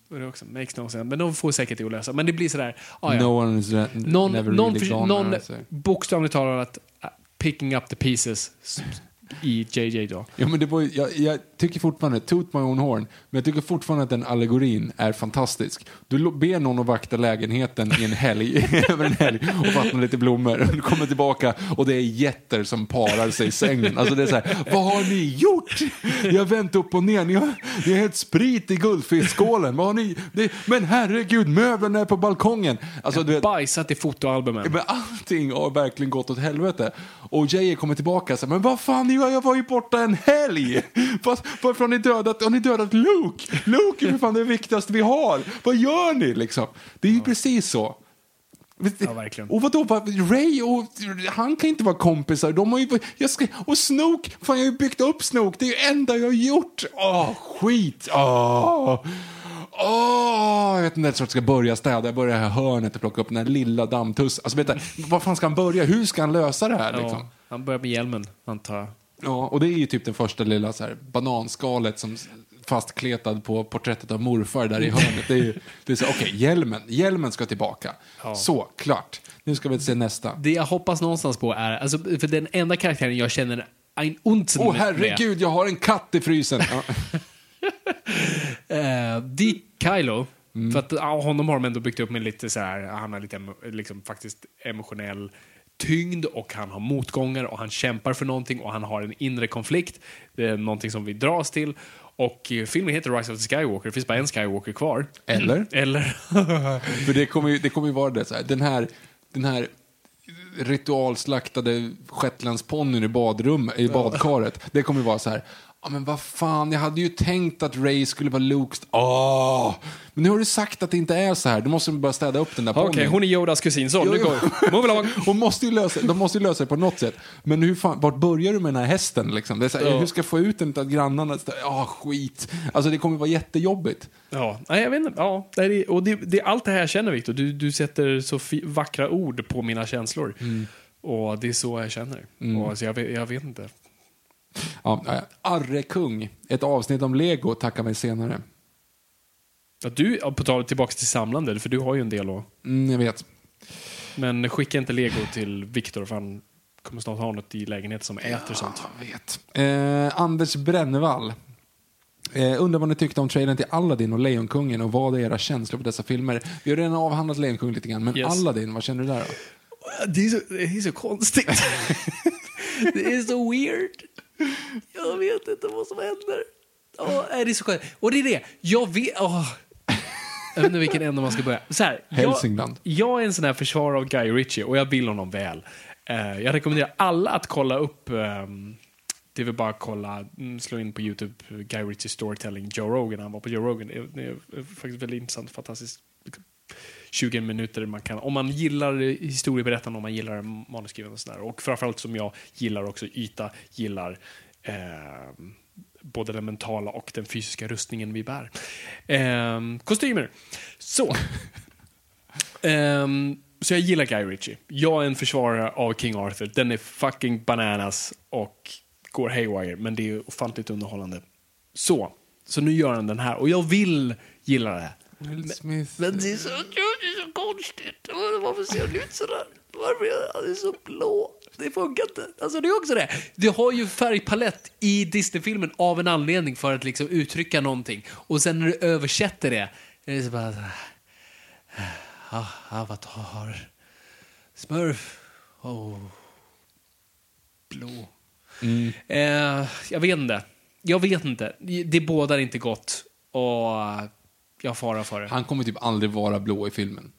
Och det också, makes no sense. Men de får säkert det att lösa. Men det blir sådär, ah, ja. No one is någon, never någon, really gone. någon bokstavligt talat picking up the pieces i JJ då. Ja, men det var, jag, jag tycker fortfarande, toot my own horn, men jag tycker fortfarande att den allegorin är fantastisk. Du ber någon att vakta lägenheten i en helg, [laughs] över en helg och vattna lite blommor. Och du kommer tillbaka och det är jätter som parar sig i sängen. Alltså det är så här, vad har ni gjort? Jag har vänt upp och ner, ni har, ni har hällt sprit i guldfiskskålen. Vad har ni? Det, men herregud, möblerna är på balkongen. Alltså, du vet, Bajsat i fotoalbumen. men allting har verkligen gått åt helvete. Och Jay kommer tillbaka och säger, men vad fan, ni var- jag var ju borta en helg. Varför har ni dödat, har ni dödat Luke? Luke är för fan det viktigaste vi har. Vad gör ni liksom? Det är ju precis så. Ja, verkligen. Och vadå, vad- Ray och han kan inte vara kompisar. De har ju, jag ska, och Snoke, fan jag har ju byggt upp Snoke. Det är ju enda jag har gjort. Åh, skit. Åh. Åh, jag vet inte ens vart jag ska börja städa. Jag börjar i här hörnet och plocka upp den här lilla dammtussen. Alltså, vet du, var fan ska han börja? Hur ska han lösa det här? Liksom? Ja, han börjar med hjälmen, antar jag. Ja, och det är ju typ den första lilla så här, bananskalet som fastkletad på porträttet av morfar där i hörnet. Det är ju, det är så, okej, hjälmen, hjälmen ska tillbaka. Så, klart. Nu ska vi se nästa. Det jag hoppas någonstans på är, alltså, för den enda karaktären jag känner en Unzen Åh med- herregud, jag har en katt i frysen. Ja. [laughs] Det är Kylo. Mm. För att ja, honom har de ändå byggt upp med lite så här, han har lite liksom, faktiskt emotionell tyngd och han har motgångar och han kämpar för någonting och han har en inre konflikt. Det är någonting som vi dras till. Och eh, filmen heter Rise of the Skywalker, det finns bara en Skywalker kvar. Eller? [laughs] Eller? [laughs] För det kommer ju, det kommer ju vara det så här. Den här, den här ritualslaktade shetlandsponnyn i badrum, i badkaret. Det kommer ju vara så här. Ja men vad fan, jag hade ju tänkt att Ray skulle vara Lukes... Åh! Men nu har du sagt att det inte är så här. Då måste bara städa upp den där Okej, ponnyn. hon är Yodas kusin, så Jo, nu jo. along. [laughs] Hon måste ju lösa, de måste ju lösa det på något sätt. Men hur fan, vart börjar du med den här hästen? Liksom? Det är så här, Ja. Hur ska jag få ut den till grannarna? Ja, skit. Alltså det kommer vara jättejobbigt. Ja, nej, jag vet inte. Ja, det är, och det, det är allt det här jag känner, Victor. Du, du sätter så vackra ord på mina känslor. Och det är så jag känner. Och, så jag, jag vet inte. Ja, ja. Arre kung, ett avsnitt om lego, tacka mig senare. Ja, du, ja, på tal tillbaka till samlande, för du har ju en del då. Mm, jag vet. Men skicka inte lego till Victor, för han kommer snart ha något i lägenheten som äter sånt. Jag vet. Eh, Anders Brännevall. Eh, undrar vad ni tyckte om trailern till Aladdin och Lejonkungen och vad är era känslor på dessa filmer? Vi har redan avhandlat Lejonkungen lite grann, men Yes. Aladdin, vad känner du där då? Det är så, det är så konstigt. [laughs] det är så weird. Jag vet inte vad som händer. Åh, är det är så skönt. Och det är det, jag vet... åh. Jag vet inte vilken ände man ska börja. Så här, Hälsingland. Jag, jag är en sån här försvarare av Guy Ritchie och jag vill honom väl. Eh, jag rekommenderar alla att kolla upp ehm, det vill bara kolla, mm, slå in på YouTube, Guy Ritchie Storytelling, Joe Rogan. Han var på Joe Rogan. Det är, det är faktiskt väldigt intressant, fantastiskt. 20 minuter man kan, om man gillar historieberättande, om man gillar manusskrivande och sådär. Och framförallt som jag gillar också yta, gillar eh, både den mentala och den fysiska rustningen vi bär. Eh, kostymer. Så. [laughs] Ehm, så jag gillar Guy Ritchie. Jag är en försvarare av King Arthur. Den är fucking bananas och går haywire, men det är ofantligt underhållande. Så. Så nu gör han den här och jag vill gilla det. Will Smith. Men det är så, det är så konstigt. Varför ser han ut sådär? Varför är han så blå? Det funkar inte. Alltså det är också det. Du har ju färgpalett i Disney-filmen av en anledning för att liksom uttrycka någonting. Och sen när du översätter det, är det så bara... Ah, avatar. Smurf. Oh. Blå. Eh, jag vet inte. Jag vet inte. Det bådar inte gott. Och jag farar för det. Han kommer typ aldrig vara blå i filmen.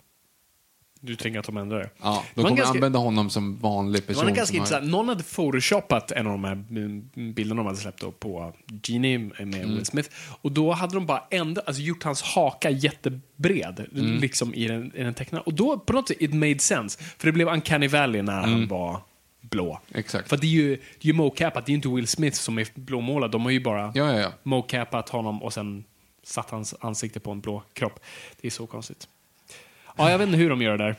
Du tänker att de ändrar det? Ja, Det de kommer ganska- använda honom som vanlig Det person. var ganska har-. Någon hade photoshopat en av de här mm, bilderna de hade släppt på Genie med Mm. Will Smith. Och då hade de bara ändrat, alltså gjort hans haka jättebred, Mm. liksom i den, i den tecknade. Och då på något sätt, it made sense. För det blev uncanny valley när han var blå. Mm. Exakt. För det är ju, det är ju mocapat, det är ju inte Will Smith som är blåmålad. De har ju bara Ja, ja, ja. mocapat honom och sen satt hans ansikte på en blå kropp. Det är så konstigt. Ja, jag vet inte hur de gör det där.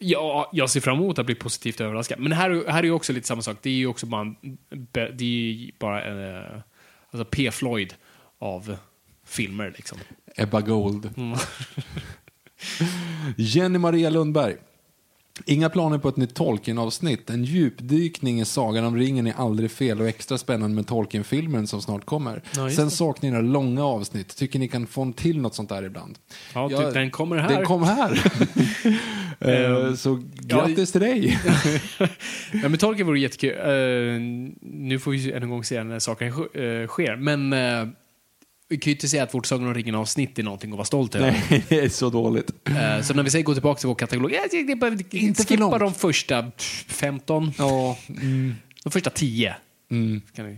Ja, jag ser fram emot att bli positivt överraskad. Men här, här är ju också lite samma sak. Det är ju också bara, en, det är bara eh, alltså P. Floyd av filmer. Liksom. Ebba Gold. Mm. [laughs] Jenny Maria Lundberg. Inga planer på ett nytt Tolkien-avsnitt. En djupdykning i Sagan om ringen är aldrig fel och extra spännande med Tolkien-filmen som snart kommer. Ja, Sen saknar ni några långa avsnitt. Tycker ni kan få till något sånt där ibland? Ja, typ, den kommer här. Den kom här. [laughs] Eh, Så grattis till dig. [laughs] Ja, men Tolkien vore jättekul. Eh, nu får vi än en gång se när saker sk- eh, sker. Men uh, vi kan ju inte säga att vårt Sagan om ringen-avsnitt är någonting att vara stolt över. Nej, [laughs] det är så dåligt. Eh, så när vi säger gå tillbaka till vår katalog, jag tycker det behöver Inte skippa långt. de första pff, 15, Ja, mm, de första 10. mm, Kan vi,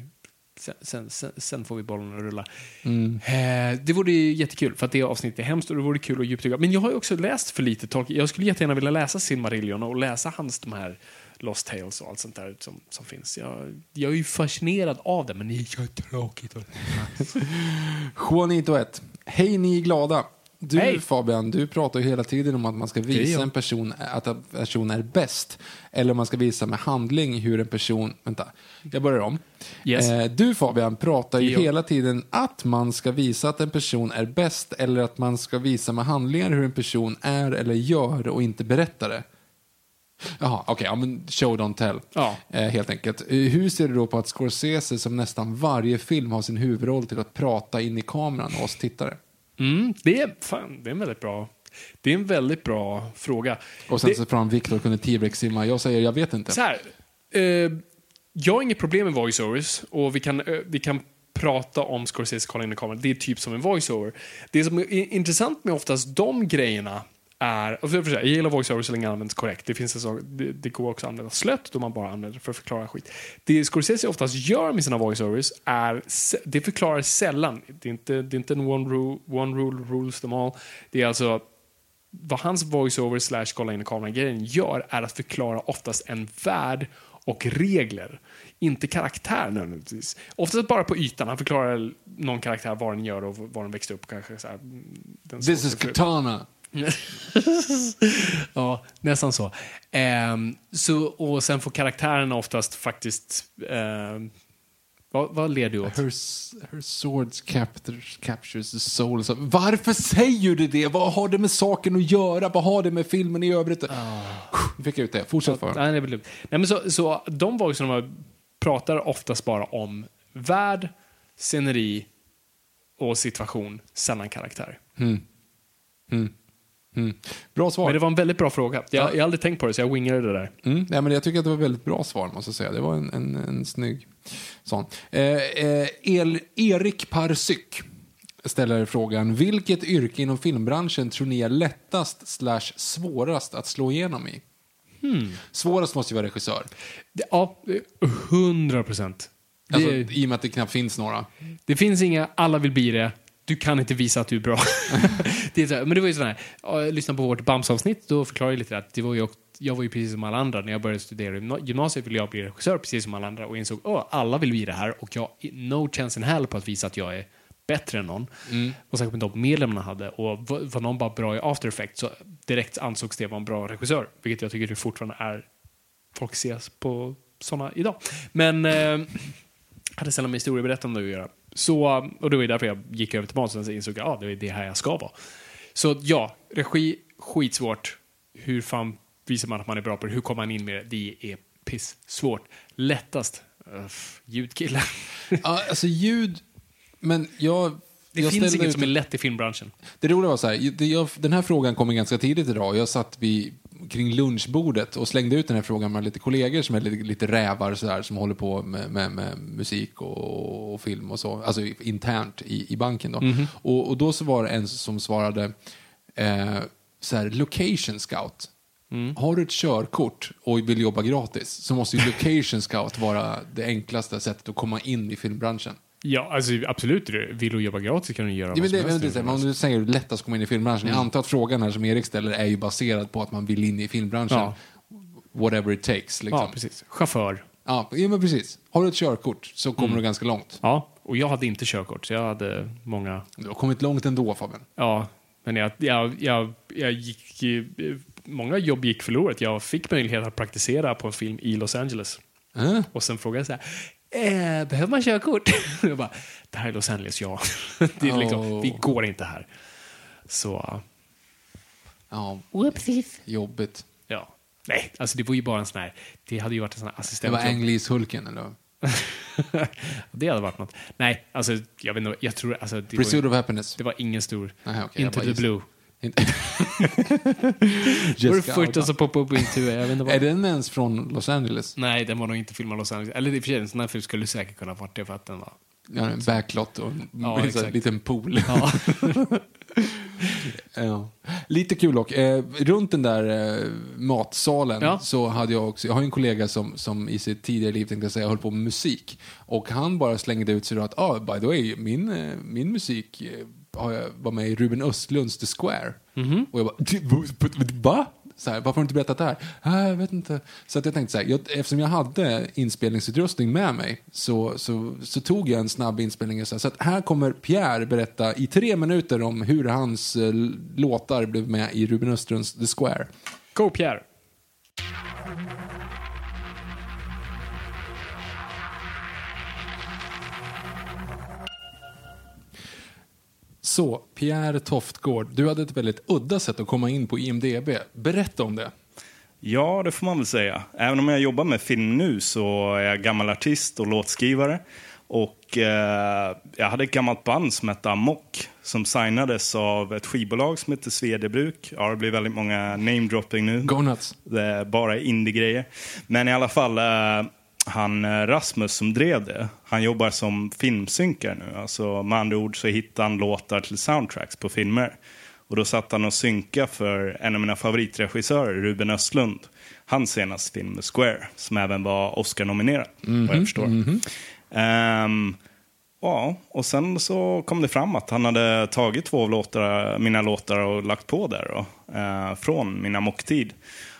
sen, sen, sen, sen får vi bollen att rulla. mm. Eh, det vore ju jättekul, för att det avsnittet är hemskt och det vore kul att djupdyka. Men jag har ju också läst för lite Tolkien. Jag skulle jättegärna vilja läsa Silmarillion och läsa hans de här Lost Tales och allt sånt där som, som finns. Jag, jag är ju fascinerad av det, men det är tråkigt. Juanito 1. Hej ni glada. Du Hej. Fabian, du pratar ju hela tiden om att man ska visa en person att en person är bäst. Eller om man ska visa med handling hur en person... Vänta, jag börjar om. Yes. Eh, du Fabian pratar ju hela tiden att man ska visa att en person är bäst eller att man ska visa med handlingar hur en person är eller gör och inte berätta det. Jaha, okej, ja, men show don't tell. Ja. Eh, helt enkelt. Eh, Hur ser du då på att Scorsese som nästan varje film har sin huvudroll till att prata in i kameran och oss tittare? Mm, det, är, fan, det är en väldigt bra det är en väldigt bra fråga. Och sen det, så fram Viktor kunde T-Rex simma. Jag säger, jag vet inte. så här, eh, jag har inget problem med voiceovers och vi kan, eh, vi kan prata om Scorsese kolla in i kameran. Det är typ som en voiceover. Det som är intressant med oftast de grejerna är, och för sig, jag gillar voiceovers så länge det används korrekt. Det, finns en sak, det, det går också att använda slött då man bara använder för att förklara skit. Det Scorsese oftast gör med sina voiceovers är, det förklarar sällan. Det är inte, det är inte en one rule, one rule rules them all. Det är alltså vad hans voiceover slash kolla in i kameran-grejen gör är att förklara oftast en värld och regler. Inte karaktär nödvändigtvis. Oftast bara på ytan. Han förklarar någon karaktär vad den gör och var den växte upp. Kanske så här, mm, This is Katana. [laughs] ja, nästan så. Ehm, så. Och sen får karaktärerna oftast faktiskt... ehm, vad, vad ler du åt? Her, her swords captures, captures the souls of... Varför säger du det? Vad har det med saken att göra? Vad har det med filmen i övrigt? Nu fick jag ut det. Fortsätt för. Nej. Nej, men så, så de voicerna pratar oftast bara om värld, sceneri och situation, sällan karaktär. Bra svar. Men det var en väldigt bra fråga. Jag, jag har aldrig tänkt på det, så jag wingade det där. Mm, ja, men jag tycker att det var ett väldigt bra svar, måste jag säga. Det var en, en, en snygg sån. Eh, eh, El, Erik Parsyk ställer frågan, vilket yrke inom filmbranschen tror ni är lättast slash svårast att slå igenom i? Svårast måste ju vara regissör. Det, ja, hundra procent. Alltså, I och med att det knappt finns några. det finns inga, alla vill bli det. Du kan inte visa att du är bra. [laughs] det är så här, men det var ju sådär, lyssnade på vårt Bams-avsnitt, då förklarade jag lite att det var ju, jag var ju precis som alla andra. När jag började studera gymnasiet ville jag bli regissör precis som alla andra och insåg att alla vill bli det här och jag no chance in hell på att visa att jag är bättre än någon. Och särskilt med de medlen man hade. Och var var någon bara bra i after effects så direkt ansågs det vara en bra regissör. Vilket jag tycker det fortfarande är folk ses på sådana idag. Men eh, [clears throat] hade sällan med historieberättande att göra. Så, och det var därför jag gick över till manus och insåg att ja, det är det här jag ska vara. Så ja, regi, skitsvårt. Hur fan visar man att man är bra på det? Hur kommer man in med det? Det är piss svårt. Lättast, ljudkille. Ja, alltså ljud, men jag... Det jag finns inget ut- som är lätt i filmbranschen. Det roliga var så här, det, jag, den här frågan kom ganska tidigt idag. Jag satt vid, kring lunchbordet och slängde ut den här frågan med lite kollegor som är lite, lite rävar så där, som håller på med, med, med musik och, och film och så, alltså internt i, i banken. Då. Och, och då så var det en som svarade eh, så här, location scout. Har du ett körkort och vill jobba gratis så måste ju [laughs] location scout vara det enklaste sättet att komma in i filmbranschen. Ja, alltså absolut. Vill du jobba gratis kan du göra Ja, vad men som det, men helst. det, här, om du säger lättast att komma in i filmbranschen. Jag antar att frågan här som Erik ställer är ju baserad på att man vill in i filmbranschen. Ja. Whatever it takes. Liksom. Ja, precis. Chaufför. Ja, ja, men precis. Har du ett körkort så kommer du ganska långt. Ja, och jag hade inte körkort, så jag hade många Du har kommit långt ändå Fabian. Ja, men jag, jag, jag, jag gick, många jobb gick förlorat. Jag fick möjlighet att praktisera på en film i Los Angeles. Äh? Och sen frågade jag så här, eh, behöver man körkort? [laughs] jag bara, det här är Los Angeles, ja. [laughs] det är liksom, Oh. Vi går inte här. Så, Ja, Whoopsies. jobbigt. ja. Nej, alltså det var ju bara en sån här, det hade ju varit en sån här Det assistent. var Ang Lees Hulken, eller? [laughs] det hade varit något. Nej, alltså jag vet inte, jag tror, alltså det, Pursuit var, of Happiness. det var ingen stor. Okej, jag Into the. Blue. Det var det första som poppade upp i Into, jag vet inte vad. Är den ens från Los Angeles? Nej, den var nog inte filmad i Los Angeles. Eller i och för sig, en sån här film skulle säkert kunna varit det för att den var... Ja, en backlot och en Ja, liten pool. Ja. [laughs] Ja. Lite kul dock. Eh, runt den där eh, matsalen Ja. så hade jag också, jag har en kollega som, som i sitt tidigare liv tänkte jag säga höll på med musik. Och han bara slängde ut sig då att, ah, by the way, min, eh, min musik eh, var med i Ruben Östlunds The Square. Och jag bara, "Du, va? Så här, varför har du inte berättat det här? Ah, jag vet inte. Så att jag tänkte så här, jag, eftersom jag hade inspelningsutrustning med mig så, så, så tog jag en snabb inspelning. Så, här, så att här kommer Pierre berätta i tre minuter om hur hans eh, låtar blev med i Ruben Östlunds The Square. Go Pierre! Så, Pierre Toftgård, du hade ett väldigt udda sätt att komma in på IMDB. Berätta om det. Ja, det får man väl säga. Även om jag jobbar med film nu så är jag gammal artist och låtskrivare. Och eh, jag hade ett gammalt band som hette Amok som signades av ett skivbolag som heter Svedjebruk. Ja, det blir väldigt många namedropping nu. Go nuts. Det är bara indie-grejer. Men i alla fall, eh, han eh, Rasmus som drev det, han jobbar som filmsynkare nu. Alltså med andra ord så hittar han låtar till soundtracks på filmer. Och då satt han och synka för en av mina favoritregissörer, Ruben Östlund. Hans senaste film, Square, som även var Oscar-nominerad, vad jag förstår. Ehm, ja, och sen så kom det fram att han hade tagit två av låtar, mina låtar och lagt på där då, eh, från min amok-tid. Och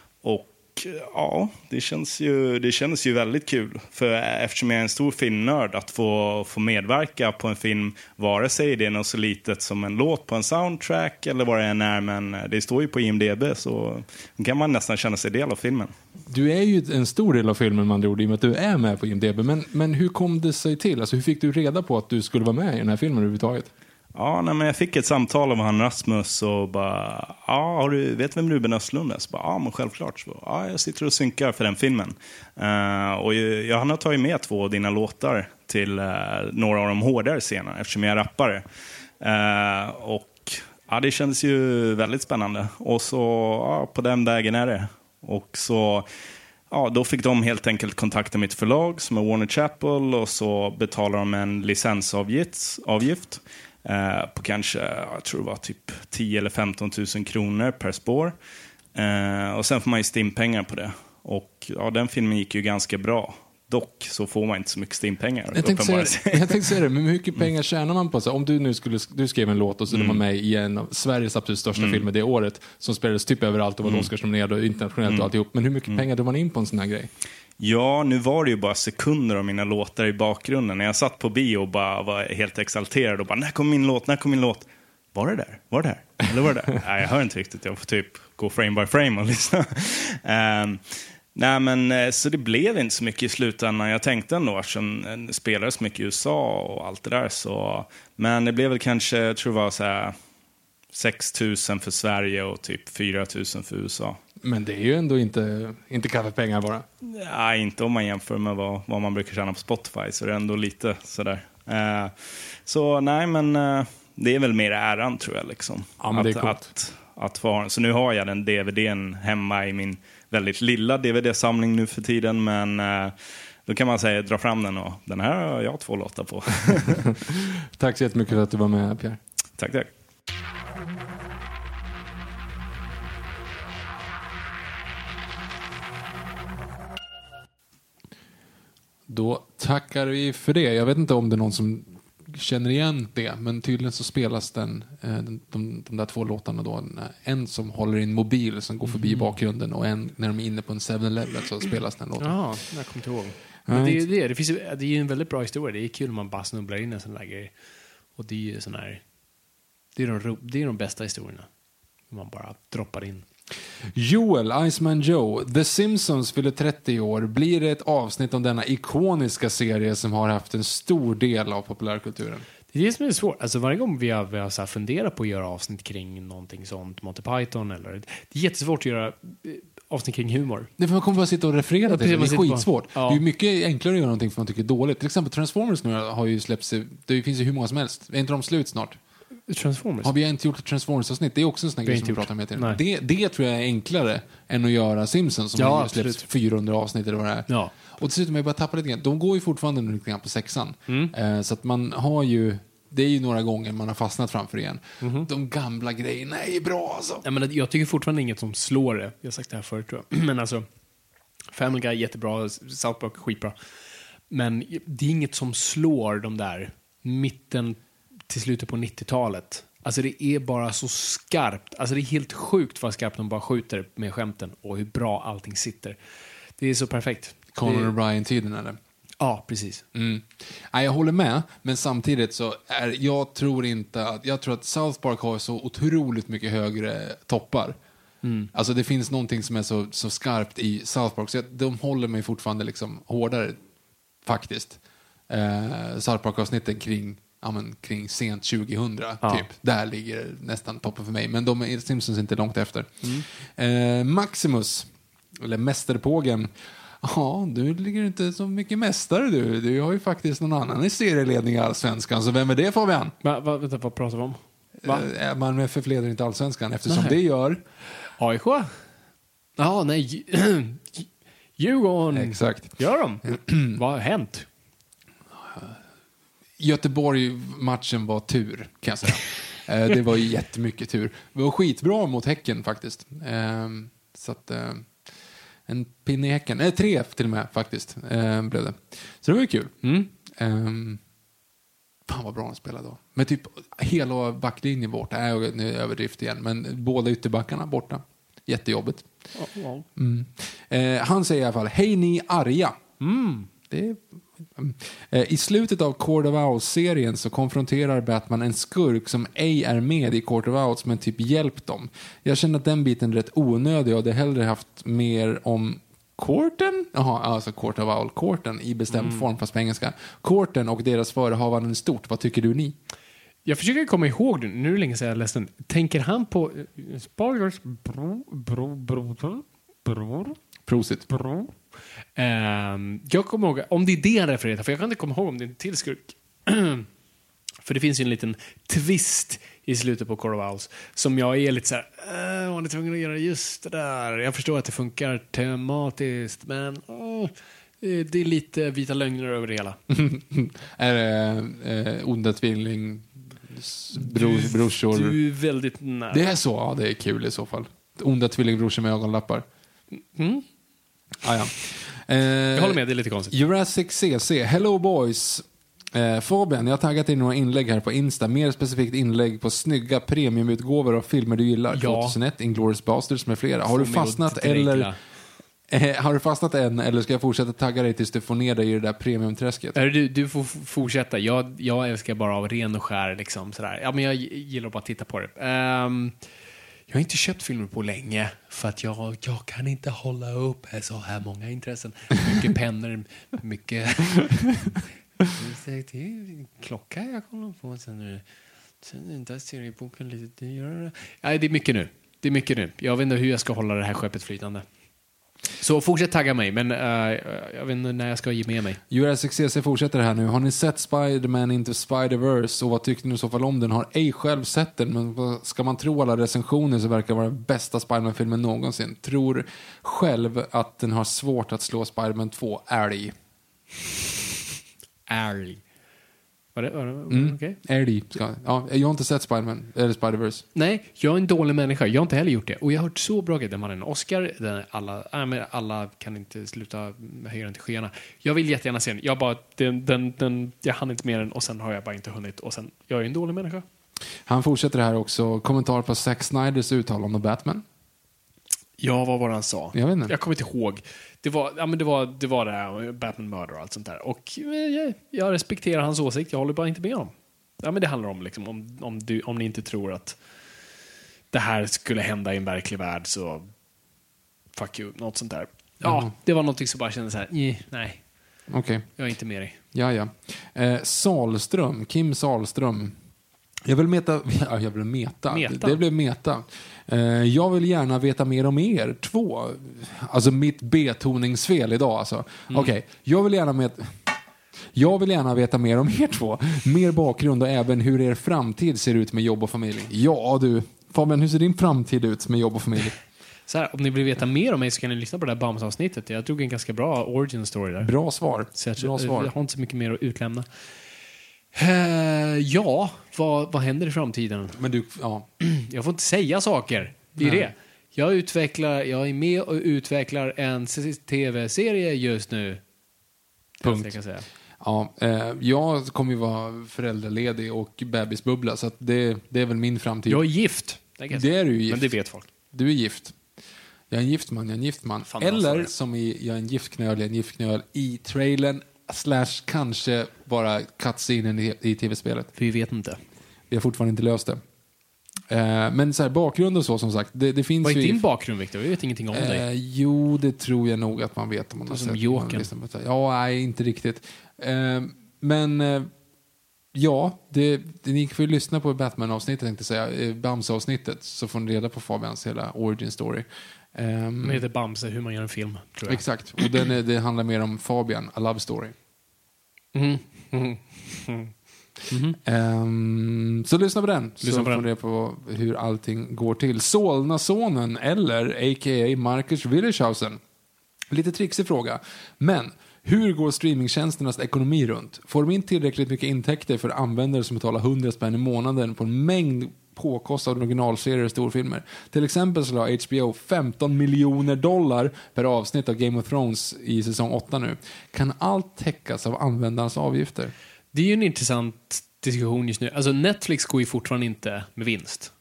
ja, det känns, ju, det känns ju väldigt kul. För eftersom jag är en stor filmnörd, att få, få medverka på en film, vare sig det är något så litet som en låt på en soundtrack eller vad det än är, men det står ju på IMDB så kan man nästan känna sig del av filmen. Du är ju en stor del av filmen med andra ord, i och med att du är med på IMDB. Men, men hur kom det sig till? Alltså, hur fick du reda på att du skulle vara med i den här filmen överhuvudtaget? Ja, nej, men jag fick ett samtal av han Rasmus och bara, ja, har du, vet vem Ruben Östlund är? Så bara, ja, men självklart. Så bara, ja, jag sitter och synkar för den filmen. Uh, och jag, jag, han har tagit med två av dina låtar till uh, några av de hårdare scenerna eftersom jag är rappare. Uh, och ja, det kändes ju väldigt spännande. Och så, ja, på den vägen är det. Och så Ja, då fick de helt enkelt kontakta mitt förlag som är Warner Chapel och så betalar de en licensavgift avgift, eh, på kanske, jag tror det var typ 10 eller 15 000 kronor per spår. Eh, och sen får man ju stimpengar på det. Och ja, den filmen gick ju ganska bra. Dock så får man inte så mycket stimpengar. Jag tänkte, säga, jag tänkte säga det, men hur mycket pengar tjänar man på så Om du nu skulle, du skrev en låt och så mm. var med i en av Sveriges absolut största filmer det året, som spelades typ överallt och var mm. Oscarsnominerad och internationellt och alltihop. Men hur mycket pengar drar man in på en sån här grej? Ja, nu var det ju bara sekunder av mina låtar i bakgrunden. När jag satt på bio och bara var helt exalterad och bara, när kommer min låt, när kommer min låt? Var det där? Var det där? Eller var det där? [laughs] Nej, jag hör inte riktigt. Jag får typ gå frame by frame och [laughs] lyssna. um, nej, men eh, så det blev inte så mycket i slutändan. Jag tänkte ändå, eftersom det spelades mycket i USA och allt det där. Så, men det blev väl kanske, jag tror det var så här 6 000 för Sverige och typ 4 000 för USA. Men det är ju ändå inte, inte kaffepengar bara. Nej, inte om man jämför med vad, vad man brukar tjäna på Spotify, så det är ändå lite sådär. Uh, så nej, men uh, det är väl mer äran tror jag. Liksom. Ja, att, att, att få. Så nu har jag den DVDn hemma i min väldigt lilla DVD-samling nu för tiden, men uh, då kan man säga dra fram den och den här har jag två låtar på. [laughs] tack så jättemycket för att du var med, Pierre. tack, tack. Då tackar vi för det. Jag vet inte om det är någon som känner igen det, men tydligen så spelas den, eh, de, de, de där två låtarna då. En som håller i en mobil som går förbi i bakgrunden och en när de är inne på en 7-Eleven så spelas den låten. Ja, jag kommer inte ihåg. Men det är ju det. Det, finns, det är ju en väldigt bra historia. Det är kul om man bara snubblar in en sån där grej. Och det är ju sån här... Det är de, det är de bästa historierna. Om man bara droppar in. Joel, Iceman Joe, The Simpsons fyller 30 år. Blir det ett avsnitt om denna ikoniska serie som har haft en stor del av populärkulturen? Det är det som är svårt. Alltså varje gång vi har, vi har så funderat på att göra avsnitt kring någonting sånt, Monty Python eller... Det är jättesvårt att göra eh, avsnitt kring humor. Nej, för man kommer bara sitta och referera Ja, till det. Det är skitsvårt. ja. Det är mycket enklare att göra någonting för man tycker är dåligt. Till exempel Transformers nu har ju släppts, det finns ju hur många som helst. Är inte de slut snart? Transformers? Har vi inte gjort ett Transformers-avsnitt? Det är också en sån grej som vi pratar om hela. Det, det tror jag är enklare än att göra Simpsons som Ja, har ju absolut. 400 avsnitt eller vad det är. Ja. Och dessutom har jag bara tappat lite grann. De går ju fortfarande lite grann på sexan. Mm. Eh, så att man har ju, det är ju några gånger man har fastnat framför igen. Mhm. De gamla grejerna är bra alltså. Jag, menar, jag tycker fortfarande inget som slår det. Jag har sagt det här förut tror jag. [clears throat] Men alltså, Family Guy är jättebra, South Park är skitbra. Men det är inget som slår de där mitten till slutet på 90-talet. Alltså det är bara så skarpt. Alltså det är helt sjukt vad skarpt de bara skjuter med skämten och hur bra allting sitter. Det är så perfekt. Conan O'Brien-tiden eller? Ja, precis. Mm. Nej, jag håller med, men samtidigt så är jag tror inte att, jag tror att South Park har så otroligt mycket högre toppar. Alltså det finns någonting som är så, så skarpt i South Park, så jag, de håller mig fortfarande liksom hårdare, faktiskt. Eh, South Park-avsnitten kring, ja, men, kring sent 2000, Ja. typ. Där ligger nästan toppen för mig, men de är Simpsons inte långt efter. Eh, Maximus, eller Mästerpågen, Ja, du ligger inte så mycket mästare du. Du har ju faktiskt någon annan i serieledning i Allsvenskan, så vem är det Fabian? Va, va, vänta, vad pratar vi om? Va? Eh, man förfleder inte Allsvenskan eftersom Nej. det gör... AIK? Ja, nej. [clears throat] Djurgården. Exakt. Gör de? [clears throat] vad har hänt? Göteborg-matchen var tur, kan jag säga. Eh, det var [laughs] jättemycket tur. Det var skitbra mot Häcken faktiskt. Eh, Så att... eh, En pinne i Häcken. Eh, tre till och med faktiskt, eh, blev det. Så det var ju kul. Mm. Um, fan vad bra de spelade då. Men typ hela backlinjen borta. Äh, nu är överdrift igen. Men båda ytterbackarna borta. Jättejobbigt. Mm. Han säger i alla fall, hej ni arga. Det mm. eh, I slutet av Court of Owls-serien så konfronterar Batman en skurk som ej är med i Court of Owls men typ hjälpt dem. Jag känner att den biten är rätt onödig och hade hellre haft mer om Courten? Jaha, alltså Court of Owl, Courten i bestämd form fast på engelska. Courten och deras förehavanden i stort, vad tycker du ni? Jag försöker komma ihåg det. Nu är det länge sedan jag läste den. Tänker han på... eh, Spoilers. Bro, bro, bro, bror. Prosit. Bror. Ehm, jag kommer ihåg, om det är det han refererar till, för jag kan inte komma ihåg om det är en till skurk. [clears throat] för det finns ju en liten twist i slutet på Owls som jag är lite så här, äh, var ni tvungna att göra just det där? Jag förstår att det funkar tematiskt, men eh, det är lite vita lögner över det hela. [laughs] är det eh, onda tvilling, bror, brorsor? Du är väldigt nära. Det är så? Ja, det är kul i så fall. Onda tvillingbrorsor med ögonlappar. Mm. Ah, ja. Eh, Jag håller med, det är lite konstigt. Jurassic CC, Hello Boys. Eh, Fabian, jag har taggat in några inlägg här på Insta. Mer specifikt inlägg på snygga premiumutgåvor av filmer du gillar. Ja. 2001, Inglourious Basterds med flera. Har du att fastnat eller... Eh, har du fastnat än eller ska jag fortsätta tagga dig tills du får ner dig i det där premiumträsket? Du, du får fortsätta. Jag, jag älskar bara av ren och skär. Liksom, sådär. Ja, men jag gillar att bara titta på det. Ehm, jag har inte köpt filmer på länge för att jag, jag kan inte hålla upp så här många intressen. Mycket pennor, mycket... Det är en klocka jag kollar på. Sen är sen är den där serieboken lite dyrare. Nej, det är mycket nu. Det är mycket nu. Jag vet inte hur jag ska hålla det här skeppet flytande. Så fortsätt tagga mig, men eh, jag vet inte när jag ska ge med mig. Jurassic CC fortsätter här nu. Har ni sett Spider-Man Into Spider-Verse och vad tyckte ni i så fall om den? Har ej själv sett den, men ska man tro alla recensioner så verkar det vara den bästa Spider-Man-filmen någonsin. Tror själv att den har svårt att slå Spider-Man 2 ärlig. Ärlig. Var det, var det, Mm. Ärlig. Ska, ja, jag har inte sett Spider-Man, eller Spider-Verse. Nej, jag är en dålig människa. Jag har inte heller gjort det. Och jag har hört så bra grejer. Den vann en Oscar. Den, alla, äh, men alla kan inte sluta höja den till skyarna. Jag vill jättegärna se den. Jag, bara, den, den, den, jag hann inte med den och sen har jag bara inte hunnit. Och sen, jag är en dålig människa. Han fortsätter här också. Kommentar på Zack Snyders uttalande om Batman. Ja, vad var det han sa? Jag vet inte. Jag kommer inte ihåg. Det var, ja, men det var det, var det här, Batman Murder och allt sånt där. Och eh, jag, jag respekterar hans åsikt, jag håller bara inte med honom. Ja, men det handlar om, liksom, om, om, du, om ni inte tror att det här skulle hända i en verklig värld så fuck you, något sånt där. Ja, Mhm. det var någonting som bara kändes så här, "Nej, nej. Okej. Jag är inte med dig. Ja, ja. Eh, Salström, Kim Salström. Jag vill meta, [laughs] ja, jag vill meta. Meta. Det, det blev meta. Eh, jag vill gärna veta mer om er två. Alltså mitt betoningsfel idag alltså. Okej, jag vill gärna meta... Jag vill gärna veta mer om er två. Mer bakgrund och även hur er framtid ser ut med jobb och familj. Ja du, Fabian, hur ser din framtid ut med jobb och familj? Så här, om ni vill veta mer om mig så kan ni lyssna på det här Bams-avsnittet. Jag drog en ganska bra origin story där. Bra svar. Så jag, Bra jag svar. har inte så mycket mer att utlämna. Eh, ja, vad, vad händer i framtiden? Men du, ja. [clears throat] Jag får inte säga saker. Det är Nej. det. Jag, utvecklar, jag är med och utvecklar en tv-serie just nu. Punkt. Jag kan säga. Ja, eh, jag kommer ju vara föräldraledig och bebisbubbla, så det, det är väl min framtid. Jag är gift. Det, kan jag Det säga. är du ju gift. Men det vet folk. Du är gift. Jag är en gift man, jag är en gift man. Fan, Eller som i, jag är en giftknöl, jag är en giftknöl i trailern, slash kanske bara cutscenen i, i tv-spelet. Vi vet inte. Vi har fortfarande inte löst det. Eh, men så här, bakgrund och så som sagt, det, det finns Vad är ju... i- din bakgrund, Victor? Vi vet ingenting om dig. Eh, jo, det tror jag nog att man vet om man har som sett. Jokern. man lyssnar på det. Ja, nej, inte riktigt. Eh, men eh, ja, det, det, ni får ju lyssna på Batman-avsnittet, tänkte jag säga. Eh, Bamse-avsnittet, så får ni reda på Fabians hela origin story. Ehm, Det heter Bamse, hur man gör en film, tror jag. exakt, och den är, det handlar mer om Fabian, A Love Story. Mhm. [laughs] Mhm. Ehm, så lyssna på den, Lyssna så på får ni på hur allting går till. Solnasonen, eller a.k.a. Marcus Willershausen. Lite trixig fråga, men hur går streamingtjänsternas ekonomi runt? Får de in tillräckligt mycket intäkter för användare som betalar 100 spänn i månaden på en mängd påkostade originalserier och storfilmer? Till exempel så la HBO 15 miljoner dollar per avsnitt av Game of Thrones i säsong 8 nu. Kan allt täckas av användarnas avgifter? Det är ju en intressant diskussion just nu. Alltså Netflix går ju fortfarande inte med vinst.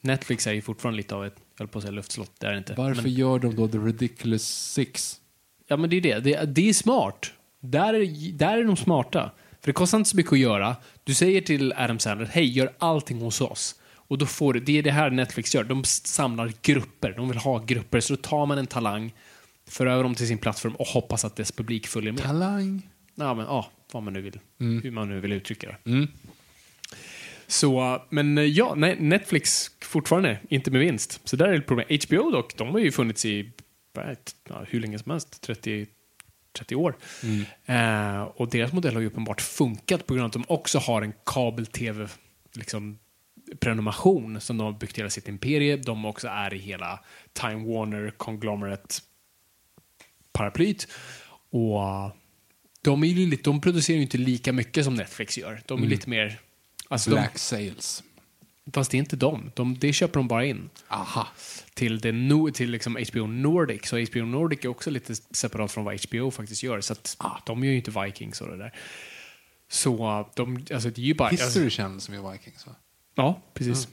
Netflix är ju fortfarande lite av ett, jag på att säga luftslott, det är det inte. Varför Men, gör de då The Ridiculous Six? ja men det är det, det, det är smart. Där är, där är de smarta. För det kostar inte så mycket att göra. Du säger till Adam Sandler, hej, gör allting hos oss. Och då får du, det är det här Netflix gör. De samlar grupper, de vill ha grupper. Så då tar man en talang, för över dem till sin plattform och hoppas att dess publik följer med. Talang. Ja, men ja, vad man nu vill. Hur man nu vill uttrycka det. Mm. Så, men ja, nej, Netflix fortfarande inte med vinst. Så där är det problem. HBO dock, de har ju funnits i ja, hur länge som helst, 30, 30 år. Eh, och deras modell har ju uppenbart funkat på grund av att de också har en kabel-tv liksom, prenumeration som de har byggt hela sitt imperie. De också är i hela Time Warner Conglomerate paraplyt. Och de, är ju lite, de producerar ju inte lika mycket som Netflix gör. De är lite mer... Alltså de, Black Sales. Fast det är inte de. de. Det köper de bara in. Aha. Till, det, till liksom HBO Nordic. Så HBO Nordic är också lite separat från vad HBO faktiskt gör. Så att, de gör ju inte Vikings och det där. Så de, alltså det är ju bara... History Alltså, Channel som är Vikings va? ja, precis.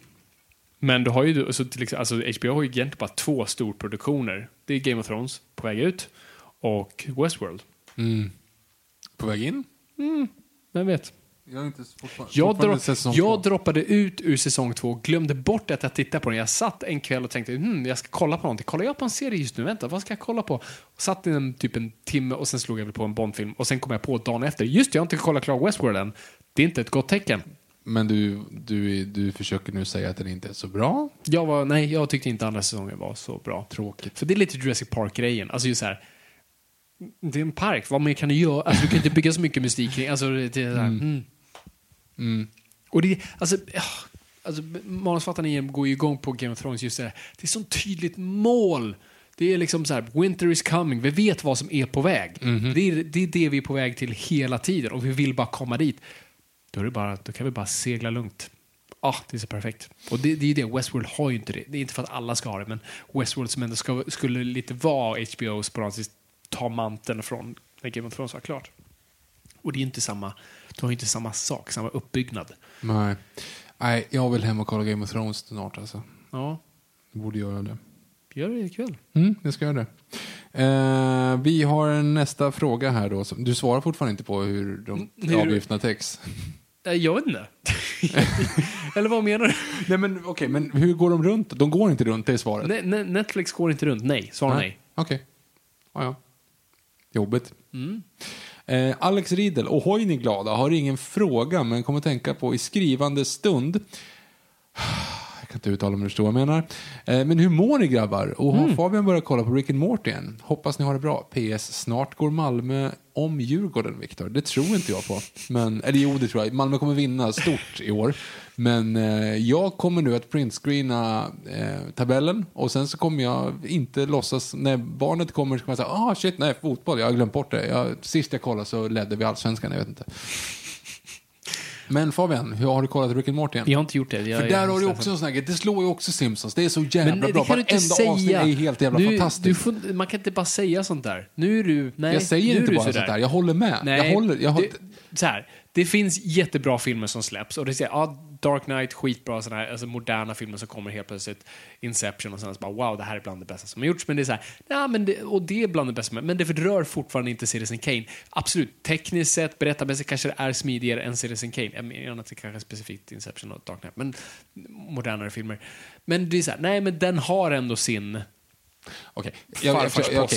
Men du har ju, alltså, till exempel, alltså HBO har ju egentligen bara två storproduktioner. Det är Game of Thrones på väg ut och Westworld. På väg in? Vem vet? Jag inte Jag, dro- jag droppade ut ur säsong två, glömde bort att jag tittade på den. Jag satt en kväll och tänkte, hmm, jag ska kolla på någonting. Kollar jag på en serie just nu? Vänta, vad ska jag kolla på? Och satt i en, typ en timme och sen slog jag väl på en Bondfilm och sen kom jag på dagen efter, just jag har inte kollat klart Westworld än. Det är inte ett gott tecken. Men du, du, du försöker nu säga att den inte är så bra? Jag var, nej, jag tyckte inte andra säsongen var så bra. Tråkigt. För det är lite Jurassic Park-grejen. Alltså just så här, det är en park, vad mer kan du göra? Alltså, du kan inte bygga så mycket mystik kring, alltså det är så här, mm. Och det, alltså, alltså manusförfattarna igen går ju igång på Game of Thrones just det här. Det är så tydligt mål. Det är liksom så här, winter is coming, vi vet vad som är på väg. Det, är, det är det vi är på väg till hela tiden och vi vill bara komma dit. Då, är det bara, då kan vi bara segla lugnt. Ah, det är så perfekt. Och det, det är ju det, Westworld har ju inte det. Det är inte för att alla ska ha det, men Westworld som ändå ska, skulle lite vara något sätt ta manteln från när Game of Thrones var klart. Och det är ju inte samma, du har inte samma sak, samma uppbyggnad. Nej. Nej, jag vill hem och kolla Game of Thrones snart alltså. Ja, Jag borde göra det. gör det ikväll. Mm, jag ska göra det. Eh, vi har en nästa fråga här då. Du svarar fortfarande inte på hur de hur- avgifterna täcks. Nej, Jag vet inte. [laughs] Eller vad menar du? Nej men okej, men hur går de runt? De går inte runt, det är svaret. Ne- ne- Netflix går inte runt. Nej, svar nej. Okej. Ja, ja. Jobbigt. Eh, Alex Riedel, ohoj ni glada, har ingen fråga men kommer tänka på i skrivande stund. [sighs] Jag kan inte uttala du förstår vad jag menar. Eh, men hur mår ni grabbar? Och har Fabian börjat kolla på Rick and Morty än? Hoppas ni har det bra. PS. Snart går Malmö om Djurgården, Viktor. Det tror inte jag på. Men, eller jo, det tror jag. Malmö kommer vinna stort i år. Men eh, jag kommer nu att printscreena eh, tabellen och sen så kommer jag inte låtsas, när barnet kommer så kommer jag säga, ah shit, nej, fotboll, jag har glömt bort det. Jag, sist jag kollade så ledde vi allsvenskan, jag vet inte. Men Fabian, hur har du kollat Rick and Morty än? Jag har inte gjort det. Jag, För där jag- har du också en sån här det slår ju också Simpsons, det är så jävla Men det bra. Varenda avsnitt är helt jävla du, fantastiskt. Får, man kan inte bara säga sånt där. Nu är du... Nej, jag säger nu inte bara sådär. sånt där, jag håller med. Nej, jag håller, jag har, det, så här, det finns jättebra filmer som släpps och det är ja, Dark Knight, skitbra sådana här, alltså moderna filmer som kommer helt plötsligt. Inception och sådana så bara wow, det här är bland det bästa som har gjorts. Men det är så här, ja, men det, och det är bland det bästa men det rör fortfarande inte Citizen Kane. Absolut, tekniskt sett, berättarmässigt kanske det är smidigare än Citizen Kane. Jag menar inte kanske specifikt Inception och Dark Knight, men modernare filmer. Men det är så här, nej men den har ändå sin... Okej, jag, jag, jag, okej, allt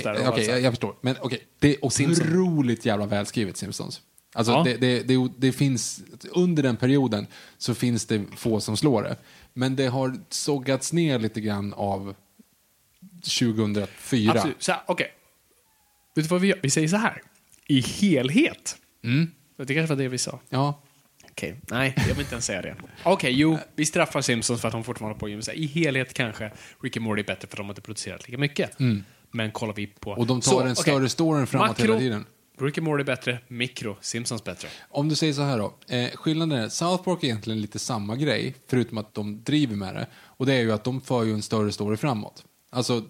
så jag, jag förstår. Men okej, det är otroligt jävla välskrivet Simpsons. Alltså Ja. det, det, det, det finns, under den perioden så finns det få som slår det. Men det har sågats ner lite grann av 2004. Absolut. Så här, okej. Vet du vad vi gör? Vi säger så här. I helhet. Mm. Det kanske var det vi sa. Ja, Okej, nej, jag vill inte ens säga det. Okej, jo, vi straffar Simpsons för att de fortfarande håller på. I helhet kanske Rick and Morty är bättre för att de har inte producerat lika mycket. Men kollar vi på... Mm. Och de tar Så, en större storyn framåt hela tiden. Rick and Morty bättre, mikro, Simpsons bättre. Om du säger så här då. Eh, skillnaden är, South Park är egentligen lite samma grej, förutom att de driver med det. Och det är ju att de för ju en större story framåt. Alltså,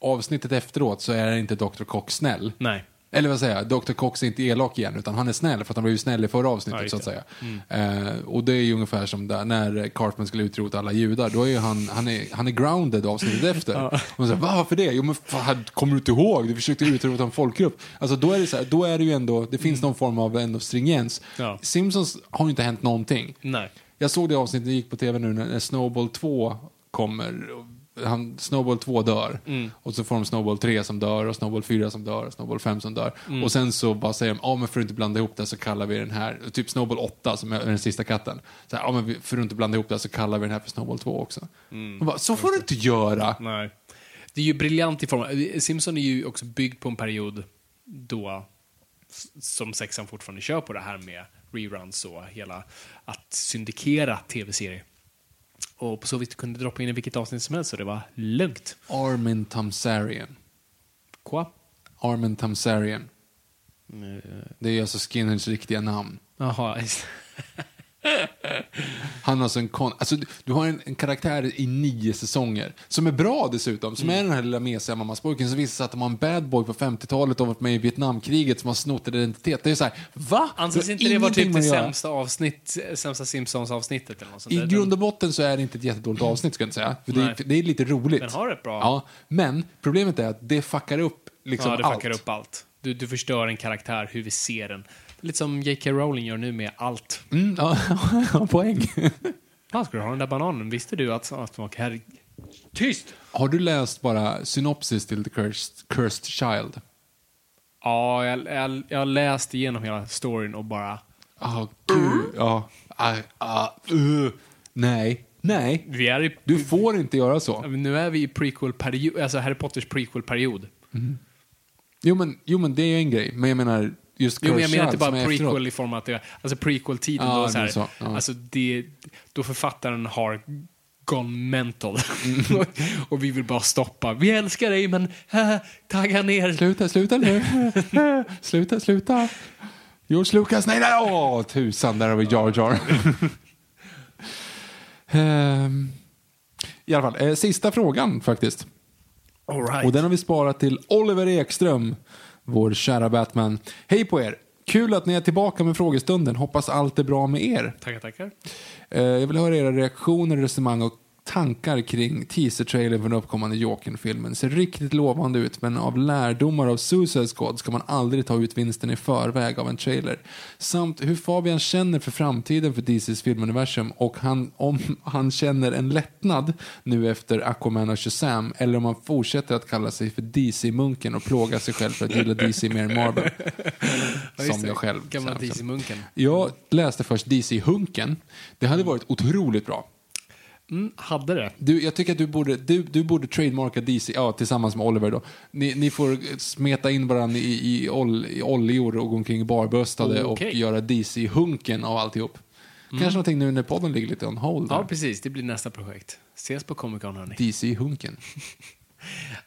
avsnittet efteråt så är inte Dr. Cox snäll. Nej. Eller vad säger jag, Dr. Cox är inte elak igen, utan han är snäll för att han blev ju snäll i förra avsnittet Ja, så att säga. Eh, och det är ju ungefär som där, när Cartman skulle utrota alla judar, då är ju han, han är, han är grounded avsnittet [laughs] efter. Och man säger, Va, varför det? Jo men fan, kommer du inte ihåg? Du försökte utrota en folkgrupp. Alltså då är det så här, då är det ju ändå, det finns någon form av ändå stringens. Ja. Simpsons har ju inte hänt någonting. Nej. Jag såg det avsnittet, det gick på tv nu, när Snowball 2 kommer. Han, Snowball 2 dör. Och så får de Snowball 3 som dör, och Snowball 4 som dör, och Snowball 5 som dör. Och sen så bara säger de, ja men för att inte blanda ihop det så kallar vi den här, typ Snowball 8 som är den sista katten. Så här, ja men för att inte blanda ihop det så kallar vi den här för Snowball 2 också. Och bara, så får du inte göra! Nej. Det är ju briljant i form. Simpson är ju också byggd på en period då som sexan fortfarande kör på det här med reruns och hela att syndikera tv-serier. Och på så vis kunde droppa in i vilket avsnitt som helst så det var lugnt. Armin Tamsarian. Quoi? Armin Tamsarian. Det är alltså Skinheads riktiga namn. Jaha. [laughs] Han har alltså en kon... Alltså, du, har en, en karaktär i nio säsonger som är bra dessutom. Som är den här lilla mesiga mammaspojken som visar sig att de har en bad boy på 50-talet och varit med i Vietnamkriget som har snott en identitet. Det är så här, va? Anses inte det vara typ det sämsta avsnitt, sämsta Simpsons-avsnittet eller något sånt I där? grund och botten så är det inte ett jättedåligt avsnitt ska jag inte säga. För det, är, det är lite roligt. Den har ett bra- Ja, men problemet är att det fuckar upp liksom ja, det allt. fuckar upp allt. Du, du förstör en karaktär, hur vi ser den. Lite som J.K. Rowling gör nu med allt. Mm, ja, [laughs] ja, poäng. Fan, ska du ha den där bananen? Visste du att... att att herre... Tyst! Har du läst bara synopsis till The Cursed, Cursed Child? Ja, jag, jag, jag läste igenom hela storyn och bara... Ja, gud. Ja. Ah, ah, uh. Nej, nej. Vi är i... Du får inte göra så. Nu är vi i prequel-period, alltså Harry Potters prequel-period. Jo men, jo, men det är ju en grej. Men jag menar, just Jo, men jag menar inte bara prequel efteråt. i form av att det alltså prequel-tiden Ja, då, så här, är så, ja. alltså det, då författaren har gone mental. Mm. [laughs] och vi vill bara stoppa. Vi älskar dig, men äh, [laughs] tagga ner. Sluta, sluta nu. [laughs] sluta, sluta. George Lucas, nej, nej, åh, tusan, där har vi Jar Jar. Ehm, I alla fall, eh, sista frågan faktiskt. Right. Och den har vi sparat till Oliver Ekström, vår kära Batman. Hej på er! Kul att ni är tillbaka med frågestunden. Hoppas allt är bra med er. Tackar, tackar. Eh, jag vill höra era reaktioner, resonemang och tankar kring teaser-trailern för den uppkommande Jokern-filmen. Ser riktigt lovande ut, men av lärdomar av Suicide Squad ska man aldrig ta ut vinsten i förväg av en trailer. Samt hur Fabian känner för framtiden för DCs filmuniversum och han, om han känner en lättnad nu efter Aquaman och Shazam eller om han fortsätter att kalla sig för DC-munken och plåga sig själv för att gilla DC mer än Marvel. [laughs] Som jag själv. Gamla DC-munken. Jag läste först DC-hunken. Det hade varit otroligt bra. Mm, hade det. Du, jag tycker att du borde, du, du borde trademarka DC, ja, tillsammans med Oliver då. Ni, ni får smeta in varandra i, i, ol, i oljor och gå omkring barböstade Okej. och göra DC-hunken av alltihop. Kanske någonting nu när podden ligger lite on hold där. Ja, precis. Det blir nästa projekt. Ses på Comic Con, hörni. DC-hunken. [laughs]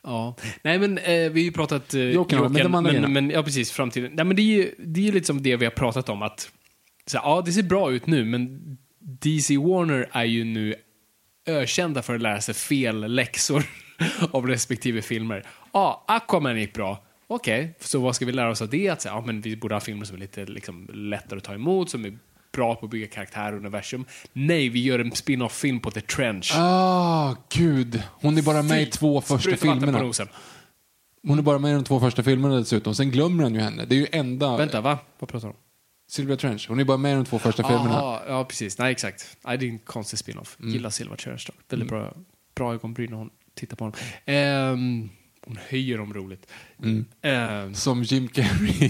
Ja. Nej, men eh, vi har ju pratat... Eh, Jokern, men de andra men, grejerna. men, ja, precis. Framtiden. Nej, men det är ju det är ju lite som det vi har pratat om. att så, Ja, det ser bra ut nu, men DC Warner är ju nu ökända för att lära sig fel läxor [laughs] av respektive filmer. Ja, Aquaman gick bra. Okej, så vad ska vi lära oss av det? Att säga, ja, men vi borde ha filmer som är lite liksom, lättare att ta emot, som är bra på att bygga karaktärer och universum. Nej, vi gör en spin-off-film på The Trench. Ah, gud. Hon är bara med i två första filmerna. Hon är bara med i de två första filmerna dessutom. Sen glömmer han ju henne. Det är ju enda... Vänta, va? Vad pratar du om? Sylvia Trench. Hon är bara med i de två första filmerna. Aha, ja, precis. Nej, exakt. Nej, det är en konstig spin-off. Mm. Gillar Silver Church dock. Väldigt bra, bra ögonbryn när hon tittar på honom. Ehm, hon höjer dem roligt. Mm. Ehm, Som Jim Carrey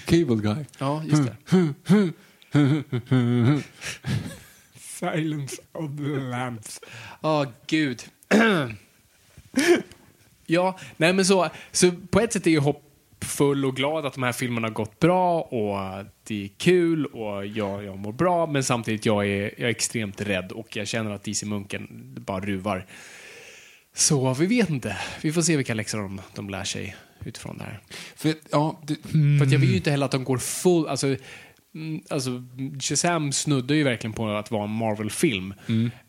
[laughs] Cable Guy. ja, just det. Silence of the Lambs. Åh, gud. [clears throat] ja, nej men så, så på ett sätt är jag hoppfull och glad att de här filmerna har gått bra och det är kul och jag, jag mår bra men samtidigt jag är jag är extremt rädd och jag känner att DC-munken bara ruvar. Så vi vet inte. Vi får se vilka läxor de, de lär sig utifrån det här. För, ja, det, För att jag vill ju inte heller att de går full... Alltså, mm, alltså, Shazam snuddar ju verkligen på att vara en Marvel-film.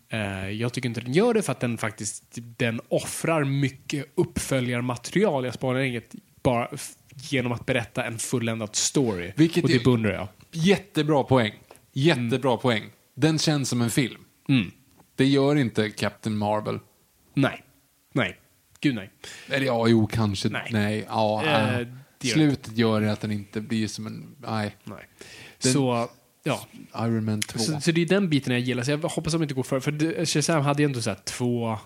Eh, jag tycker inte den gör det för att den faktiskt den offrar mycket uppföljarmaterial. Jag sparar inget bara genom att berätta en fulländad story. Vilket och det beundrar jag. jättebra poäng. Jättebra poäng. Den känns som en film. Mm. Det gör inte Captain Marvel. Nej. Nej. Gud nej. Eller ja, jo, kanske. Nej. Nej. ja, Eh, äh. gör Slutet gör det att den inte blir som en... Nej. nej. Den- Så, ja. Iron Man 2. Så, så det är den biten jag gillar. Så jag hoppas att de inte går för. För Shazam hade ju ändå så två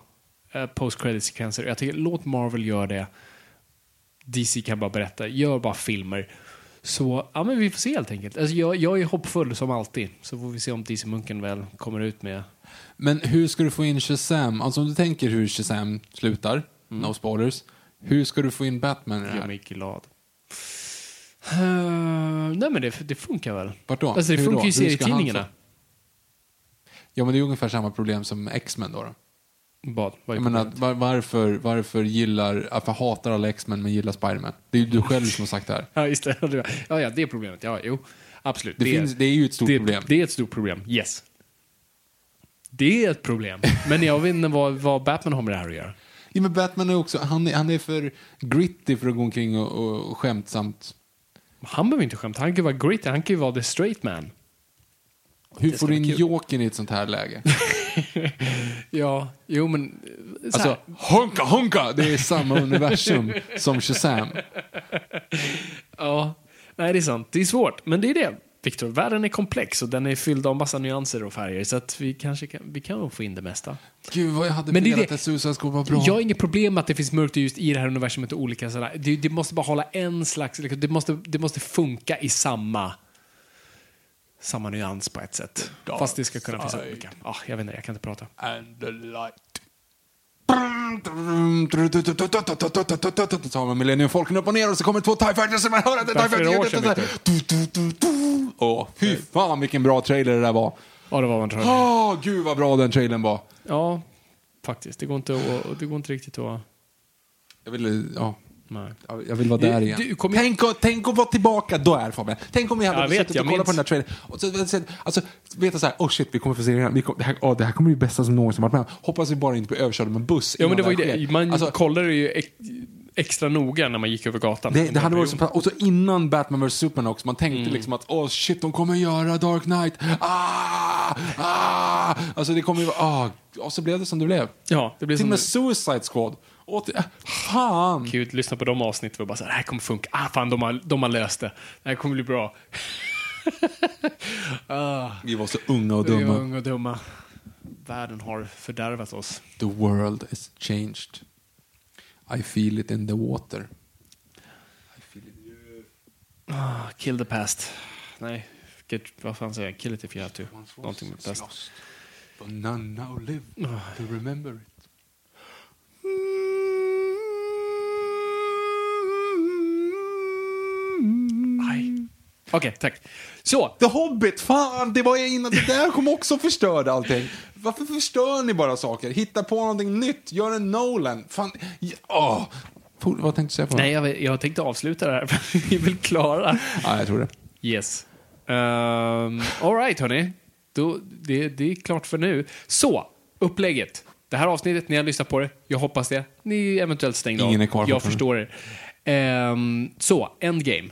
uh, post-credit-sekvenser. Jag tycker, låt Marvel göra det. DC kan bara berätta. Gör bara filmer. Så, ja men vi får se helt enkelt. Alltså, jag, jag är hoppfull som alltid. Så får vi se om DC-munken väl kommer ut med... Men hur ska du få in Shazam? Alltså om du tänker hur Shazam slutar, no spoilers. Hur ska du få in Batman i det här? mig glad. Uh, nej men det, det funkar väl. Vart då? Alltså det Hur funkar då? ju i serietidningarna. Ja, men det är ungefär samma problem som X-Men då. då. Vad? Vad är Jag menar, problemet? var, varför, varför gillar, varför hatar alla X-Men men gillar Spiderman? Det är ju du själv som har sagt det här. [laughs] Ja, just det. Ja, ja, det är problemet. Ja, jo. Absolut. Det, finns, det är ju ett stort det, problem. Det är ett stort problem, yes. Det är ett problem. Men jag vet inte vad, vad Batman har med det här att göra. Ja, men Batman är också, han är, han är för gritty för att gå omkring och, och, och skämtsamt. Han behöver inte skämta. Han kan ju vara gritty. Han kan ju vara the straight man. Hur Det får du in vara kul. Jokern i ett sånt här läge? [laughs] Ja, jo men... Så Alltså, honka honka! Det är samma universum [laughs] som Shazam. ja. Nej, det är sant. Det är svårt. Men det är det. Viktor, världen är komplex och den är fylld av massa nyanser och färger. Så att vi kanske kan, vi kan nog få in det mesta. Gud vad jag hade Men velat att Suicide Squad var bra. Jag har inget problem med att det finns mörkt och ljust i det här universumet och olika sådana. Det, det måste bara hålla en slags... Det måste, det måste funka i samma... Samma nyans på ett sätt. Fast det ska kunna finnas side. olika. Ja, jag vet inte, jag kan inte prata. And the light. Så har man Millennium Falcon upp och ner och så kommer två TIE Fighters och man hör att det är TIE. Åh, fy fan vilken bra trailer det där var. Ja, det var man tror. Åh, gud vad bra den trailern var. Ja, faktiskt. Det går inte, att, det går inte riktigt att... Jag vill, ja, Nej. jag vill vara där igen. du kommer- tänk, att- tänk att vara tillbaka då är Fabian. Tänk om vi hade Jag suttit och kollat på den där trailern. Och så, så, alltså, veta så här, oh shit, vi kommer få se det här. Vi kom, det, här oh, det här kommer bli det bästa som någonsin varit med. Hoppas vi bara inte blir överkörda med en buss. Ja, men det var det. sker. Man Alltså, kollar ju ex- extra noga när man gick över gatan. Det, det hade varit så. Och så innan Batman vs Superman också, man tänkte Mm. liksom att åh shit, de kommer göra Dark Knight. Ah, ah. Alltså det kommer ju vara, ah. Och så blev det som det blev. Ja, det blir Till och som... med Suicide Squad. Åh, det, fan. Gud, lyssna på de avsnitten och bara så här, det här kommer funka. Ah, fan, de har, de har löst det. Det här kommer bli bra. [laughs] ah, Vi var så unga och vi är dumma. unga och dumma. Världen har fördärvat oss. The world is changed. I feel it in the water. Ah, kill the past. Nej, get, vad fan säger jag? Kill it if you have to. Någonting med past. Lost, but none now live to remember it. Okej, tack. Så, The Hobbit, fan, det var ju innan, det där kom också och förstörde allting. Varför förstör ni bara saker? Hitta på någonting nytt, gör en Nolan. Fan. For- Vad tänkte du säga på? nej, jag, jag tänkte avsluta det här. [laughs] Vi är väl klara. Ja, jag tror det. Yes. Um, all right, hörni. Då, det, det är klart för nu. Så, upplägget. Det här avsnittet, ni har lyssnat på det. Jag hoppas det. Ni är eventuellt stängda Ingen av. är kvar Jag förstår er. Ehm, så, Endgame.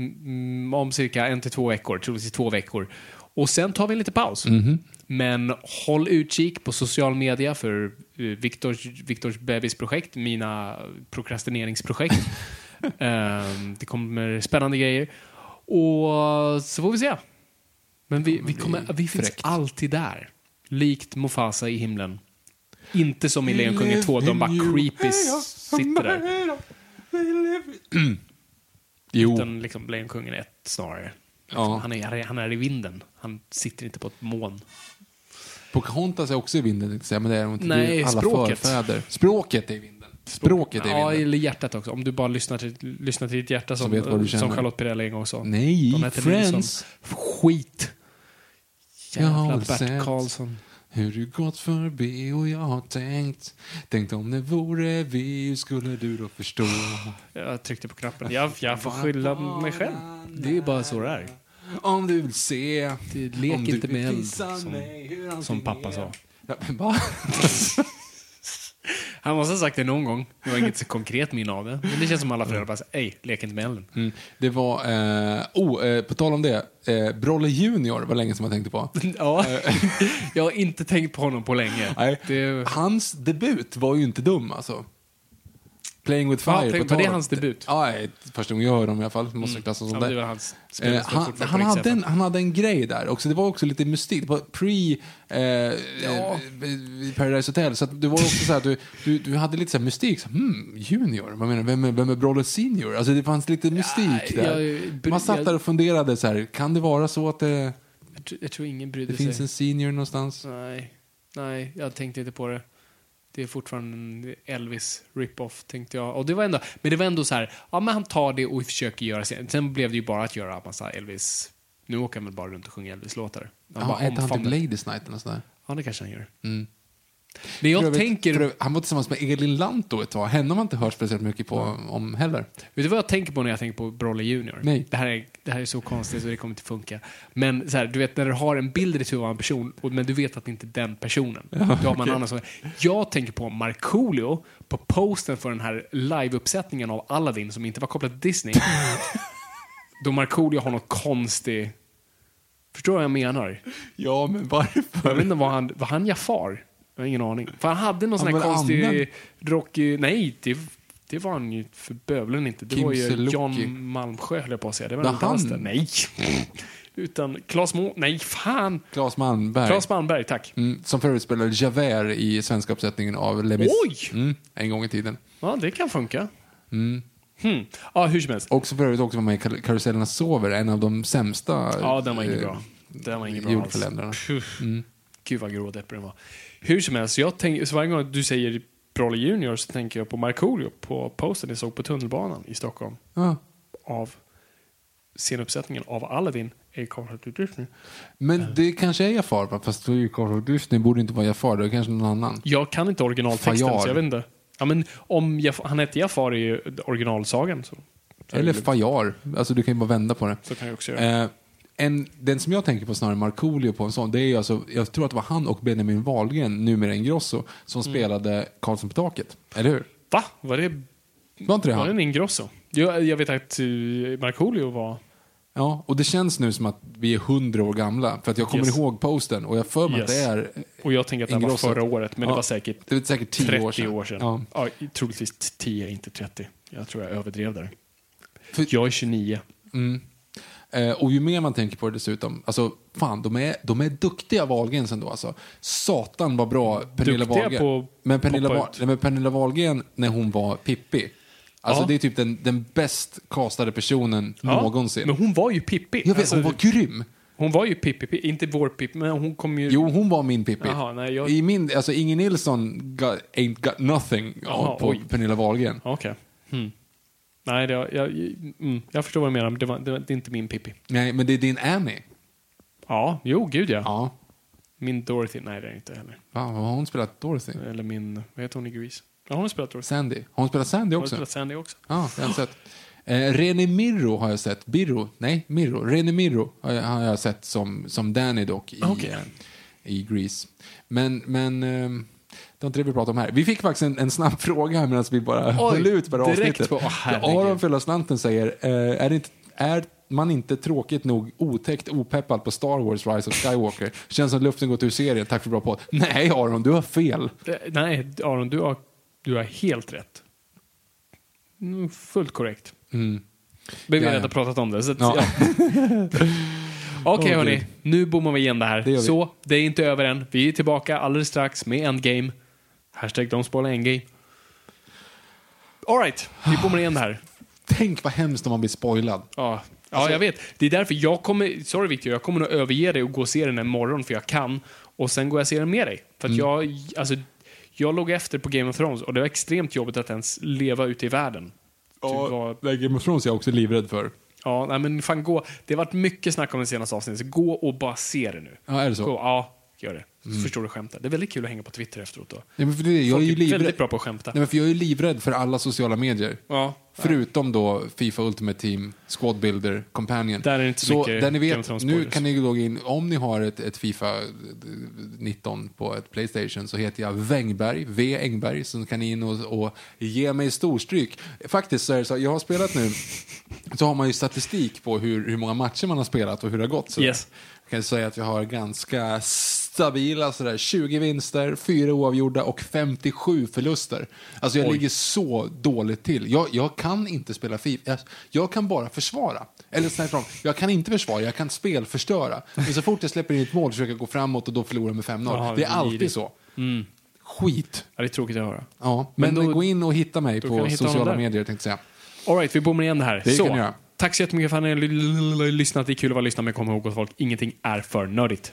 Mm, om cirka en till två veckor, troligtvis två veckor. Och sen tar vi en liten paus. Mhm. Men håll utkik på social media för eh, Viktors, Viktors bebisprojekt, mina prokrastineringsprojekt. Ehm, det kommer spännande grejer. Och så får vi se. Men vi, vi, kommer, vi finns fräckt. alltid där. Likt Mufasa i himlen. Inte som i Lejonkungen 2, de bara creepy sitter där. Jo, Utan liksom Lejonkungen 1 snarare. Ja. Han, är, han är i vinden. Han sitter inte på ett moln. Pocahontas är också i vinden, men det är inte. Nej, alla språket. förfäder. Språket är i vinden. Språket är i Ja, eller hjärtat också. Om du bara lyssnar till, lyssnar till ditt hjärta som, som Charlotte Perrelli en gång sa. Nej, Friends. Nilsson. Skit. Jävla Bert. Karlsson. Hur du gått förbi och jag har tänkt Tänkt om det vore vi, hur skulle du då förstå? Jag tryckte på knappen. Jag, jag får skylla mig själv. Det är bara så det är. Om du vill se Det lek om du inte vill med eld, som- som pappa sa. Ja, men va? [laughs] Han måste ha sagt det någon gång. Det var inget så konkret minne av det. Men det känns som alla föräldrar bara ej, lek inte med elden. Mm. Det var, eh, oh, eh, på tal om det, eh, Brolle Junior var länge som jag tänkte på. [laughs] Ja, [laughs] jag har inte tänkt på honom på länge. Det, Hans debut var ju inte dum alltså. Playing with Ja, fire. Play- på var det hans debut? Ja, första gången jag hör dem i alla fall. Måste klassas som ja, det. var hans Eh, han, han, hade en, han hade en grej där också. Det var också lite mystik. Det var pre eh, eh, Paradise Hotel. Så det var också så här att du, du, du hade lite så här mystik. Så, hmm, junior? Vad menar? Vem är, vem är Brolle Senior? Alltså det fanns lite mystik där. jag- Man satt där och funderade så här. Kan det vara så att det, Jag, tror- jag tror ingen brydde det sig. finns en senior någonstans? Nej, nej, jag tänkte inte på det. Det är fortfarande en Elvis rip-off, tänkte jag. Och det var ändå, men det var ändå så här, ja men han tar det och försöker göra sen. Sen blev det ju bara att göra massa Elvis. Nu åker han väl bara runt och sjunger Elvis-låtar. Han Ja, hette han typ Ladies Night eller sådär? Ja, det kanske han gör. Mm. Men jag tänker... han var tillsammans med Elin Lantto ett tag. Henne har man inte hört speciellt mycket på om heller. Vet du vad jag tänker på när jag tänker på Brolle Junior? Nej. Det här är, det här är så konstigt så det kommer inte funka. Men så här, du vet när du har en bild i ditt huvud av en person, men du vet att det inte är den personen. du har man en annan som, jag tänker på Markoolio på posten för den här liveuppsättningen av Aladdin som inte var kopplad till Disney. [laughs] då Markoolio har något konstig... Förstår du vad jag menar? Ja, men varför? Jag vet inte, var han, var han Jafar? Jag har ingen aning. För han hade någon sån här konstig anden. rocky... Nej, det, det var han ju för bövelen inte. Det Kim var ju Sulocki. John Malmsjö, höll jag på att säga. Det var inte han? Nej. Utan Claes Må... Nej, fan! Claes Malmberg. Claes Malmberg, tack. Mm, som för övrigt spelade Javert i svenska uppsättningen av Les Mis. Oj! Mm, en gång i tiden. Ja, det kan funka. Mm. Hmm. Ja, hur som helst. Och så för övrigt också var med i Kar- Karusellerna sover, en av de sämsta Ja, den var inget eh, bra. Den var inget bra alls. Puh. Gud vad grådeppig den var. Hur som helst, jag tänk, så varje gång du säger Brolle Junior så tänker jag på Markoolio på posten jag såg på tunnelbanan i Stockholm. Ja. av scenuppsättningen av Aladdin är Carl Disney. Men det kanske är Jafar, fast då är ju Carl Disney borde inte vara Jafar, det är kanske någon annan. Jag kan inte originaltexten Fajar. så jag vet inte. Ja, men om Jaf- han hette Jafar i originalsagan så, Eller Fajar, alltså du kan ju bara vända på det. så kan jag också göra. Eh, en, den som jag tänker på snarare Markoolio på en sån, det är ju alltså, jag tror att det var han och Benjamin Wahlgren, numera Ingrosso, som Mm. spelade Karlsson på taket. Eller hur? Va? Var det Var inte det Var det han? Ingrosso? Jag, jag vet att uh, Markoolio var... Ja, och det känns nu som att vi är hundra år gamla. För att jag kommer Yes. ihåg posten och jag för mig att Yes. det är Och jag tänker att det var förra året, men det Ja, var säkert det är säkert 10 30 år sedan. år sedan. Ja. Ja. troligtvis 10, inte 30. Jag tror jag överdrev där. För- Jag är 29. Eh, och ju mer man tänker på det dessutom, alltså fan, de är, de är duktiga Wahlgrens ändå alltså. Satan vad bra Pernilla Duktiga Wahlgren. på men Pernilla, ut. nej, men Pernilla Wahlgren när hon var Pippi. Alltså Ja. det är typ den, den bäst castade personen Ja, någonsin. Men hon var ju Pippi. jag vet, Alltså, hon var grym. hon var ju Pippi, Pi- inte vår Pippi, men hon kom ju... Jo, hon var min Pippi. Jaha, nej, jag- I min, alltså Inge Nilsson got, ain't got nothing Jaha, på oj. Pernilla Wahlgren. Okej. Hmm. Nej, det, jag, jag, mm, jag förstår vad du menar, men det, var, det, var, det är inte min Pippi. Nej, men det är din Annie. Ja, jo, gud ja. Ja. Min Dorothy, nej det är det inte heller. Va, har hon spelat Dorothy? Eller min, vad heter hon i Grease? Ja, hon har spelat Dorothy. Sandy? Har hon spelat Sandy Hon har också? spelat Sandy också. Ja, det har jag sett. Eh, René Mirro har jag sett. Birro? Nej, Mirro. René Mirro har jag, har jag sett som, som Danny dock i, Okej. eh, i Grease. Men, men eh, det var inte det vi pratade om här. Vi fick faktiskt en, en snabb [laughs] fråga här medan vi bara höll ut på det direkt avsnittet. på- herregud. Aron Fylla Slanten säger, eh, är, inte, är man inte tråkigt nog otäckt opeppad på Star Wars Rise of Skywalker? Känns som luften gått ur serien. Tack för bra podd. Nej Aron, du har fel. Det, nej, Aron, du har, du har helt rätt. Mm, fullt korrekt. Mm. Men vi har redan pratat om det. Så att, Ja. ja. [laughs] Okej Åh, hörni, Gud. nu bommar vi igen det här. Det så, det är inte över än. Vi är tillbaka alldeles strax med Endgame. Hashtag don't spoil Endgame. Alright, vi bommar igen det här. [sighs] Tänk vad hemskt om man blir spoilad. Ja, ja jag vet. Det är därför jag kommer, sorry Victor, jag kommer nog överge dig och gå och se den imorgon för jag kan. Och sen går jag och ser den med dig. För att jag, alltså, jag låg efter på Game of Thrones och det var extremt jobbigt att ens leva ute i världen. Typ var- Ja, Game of Thrones är jag också livrädd för. Ja, nej, men fan gå. Det har varit mycket snack om den senaste avsnittet, så gå och bara se det nu. Ja, är det så? Gå, ja, gör det. Så förstår du skämtet. Det är väldigt kul att hänga på Twitter efteråt då. Nej, men för det, jag Folk är ju är väldigt livrädd. bra på att skämta. Nej, men för jag är ju livrädd för alla sociala medier. Ja. Förutom då Fifa Ultimate Team, Squad Builder, Companion. Där är det inte så mycket där ni vet, nu kan ni logga in, om ni har ett, ett Fifa 19 på ett Playstation så heter jag Wängberg, V Engberg, så kan ni in och, och ge mig storstryk. Faktiskt så är det så, jag har spelat nu, så har man ju statistik på hur, hur många matcher man har spelat och hur det har gått. Så Yes. Jag kan säga att jag har ganska stabila sådär 20 vinster, 4 oavgjorda och 57 förluster. Alltså jag Oj. ligger så dåligt till. Jag, jag kan inte spela FIFA. Jag, jag kan bara försvara. Eller snarare jag kan inte försvara, jag kan spelförstöra. Men så fort jag släpper in ett mål försöker jag gå framåt och då förlorar jag med 5-0. Jaha, det är alltid girigt. så. Skit. Ja, det är tråkigt att höra. Ja, men, Men då- gå in och hitta mig på hitta sociala medier tänkte jag säga. Alright, vi bommar igen det här. Det så, tack så jättemycket för att ni har lyssnat. Det är kul att vara lyssnare, men kom ihåg att folk, ingenting är för nördigt.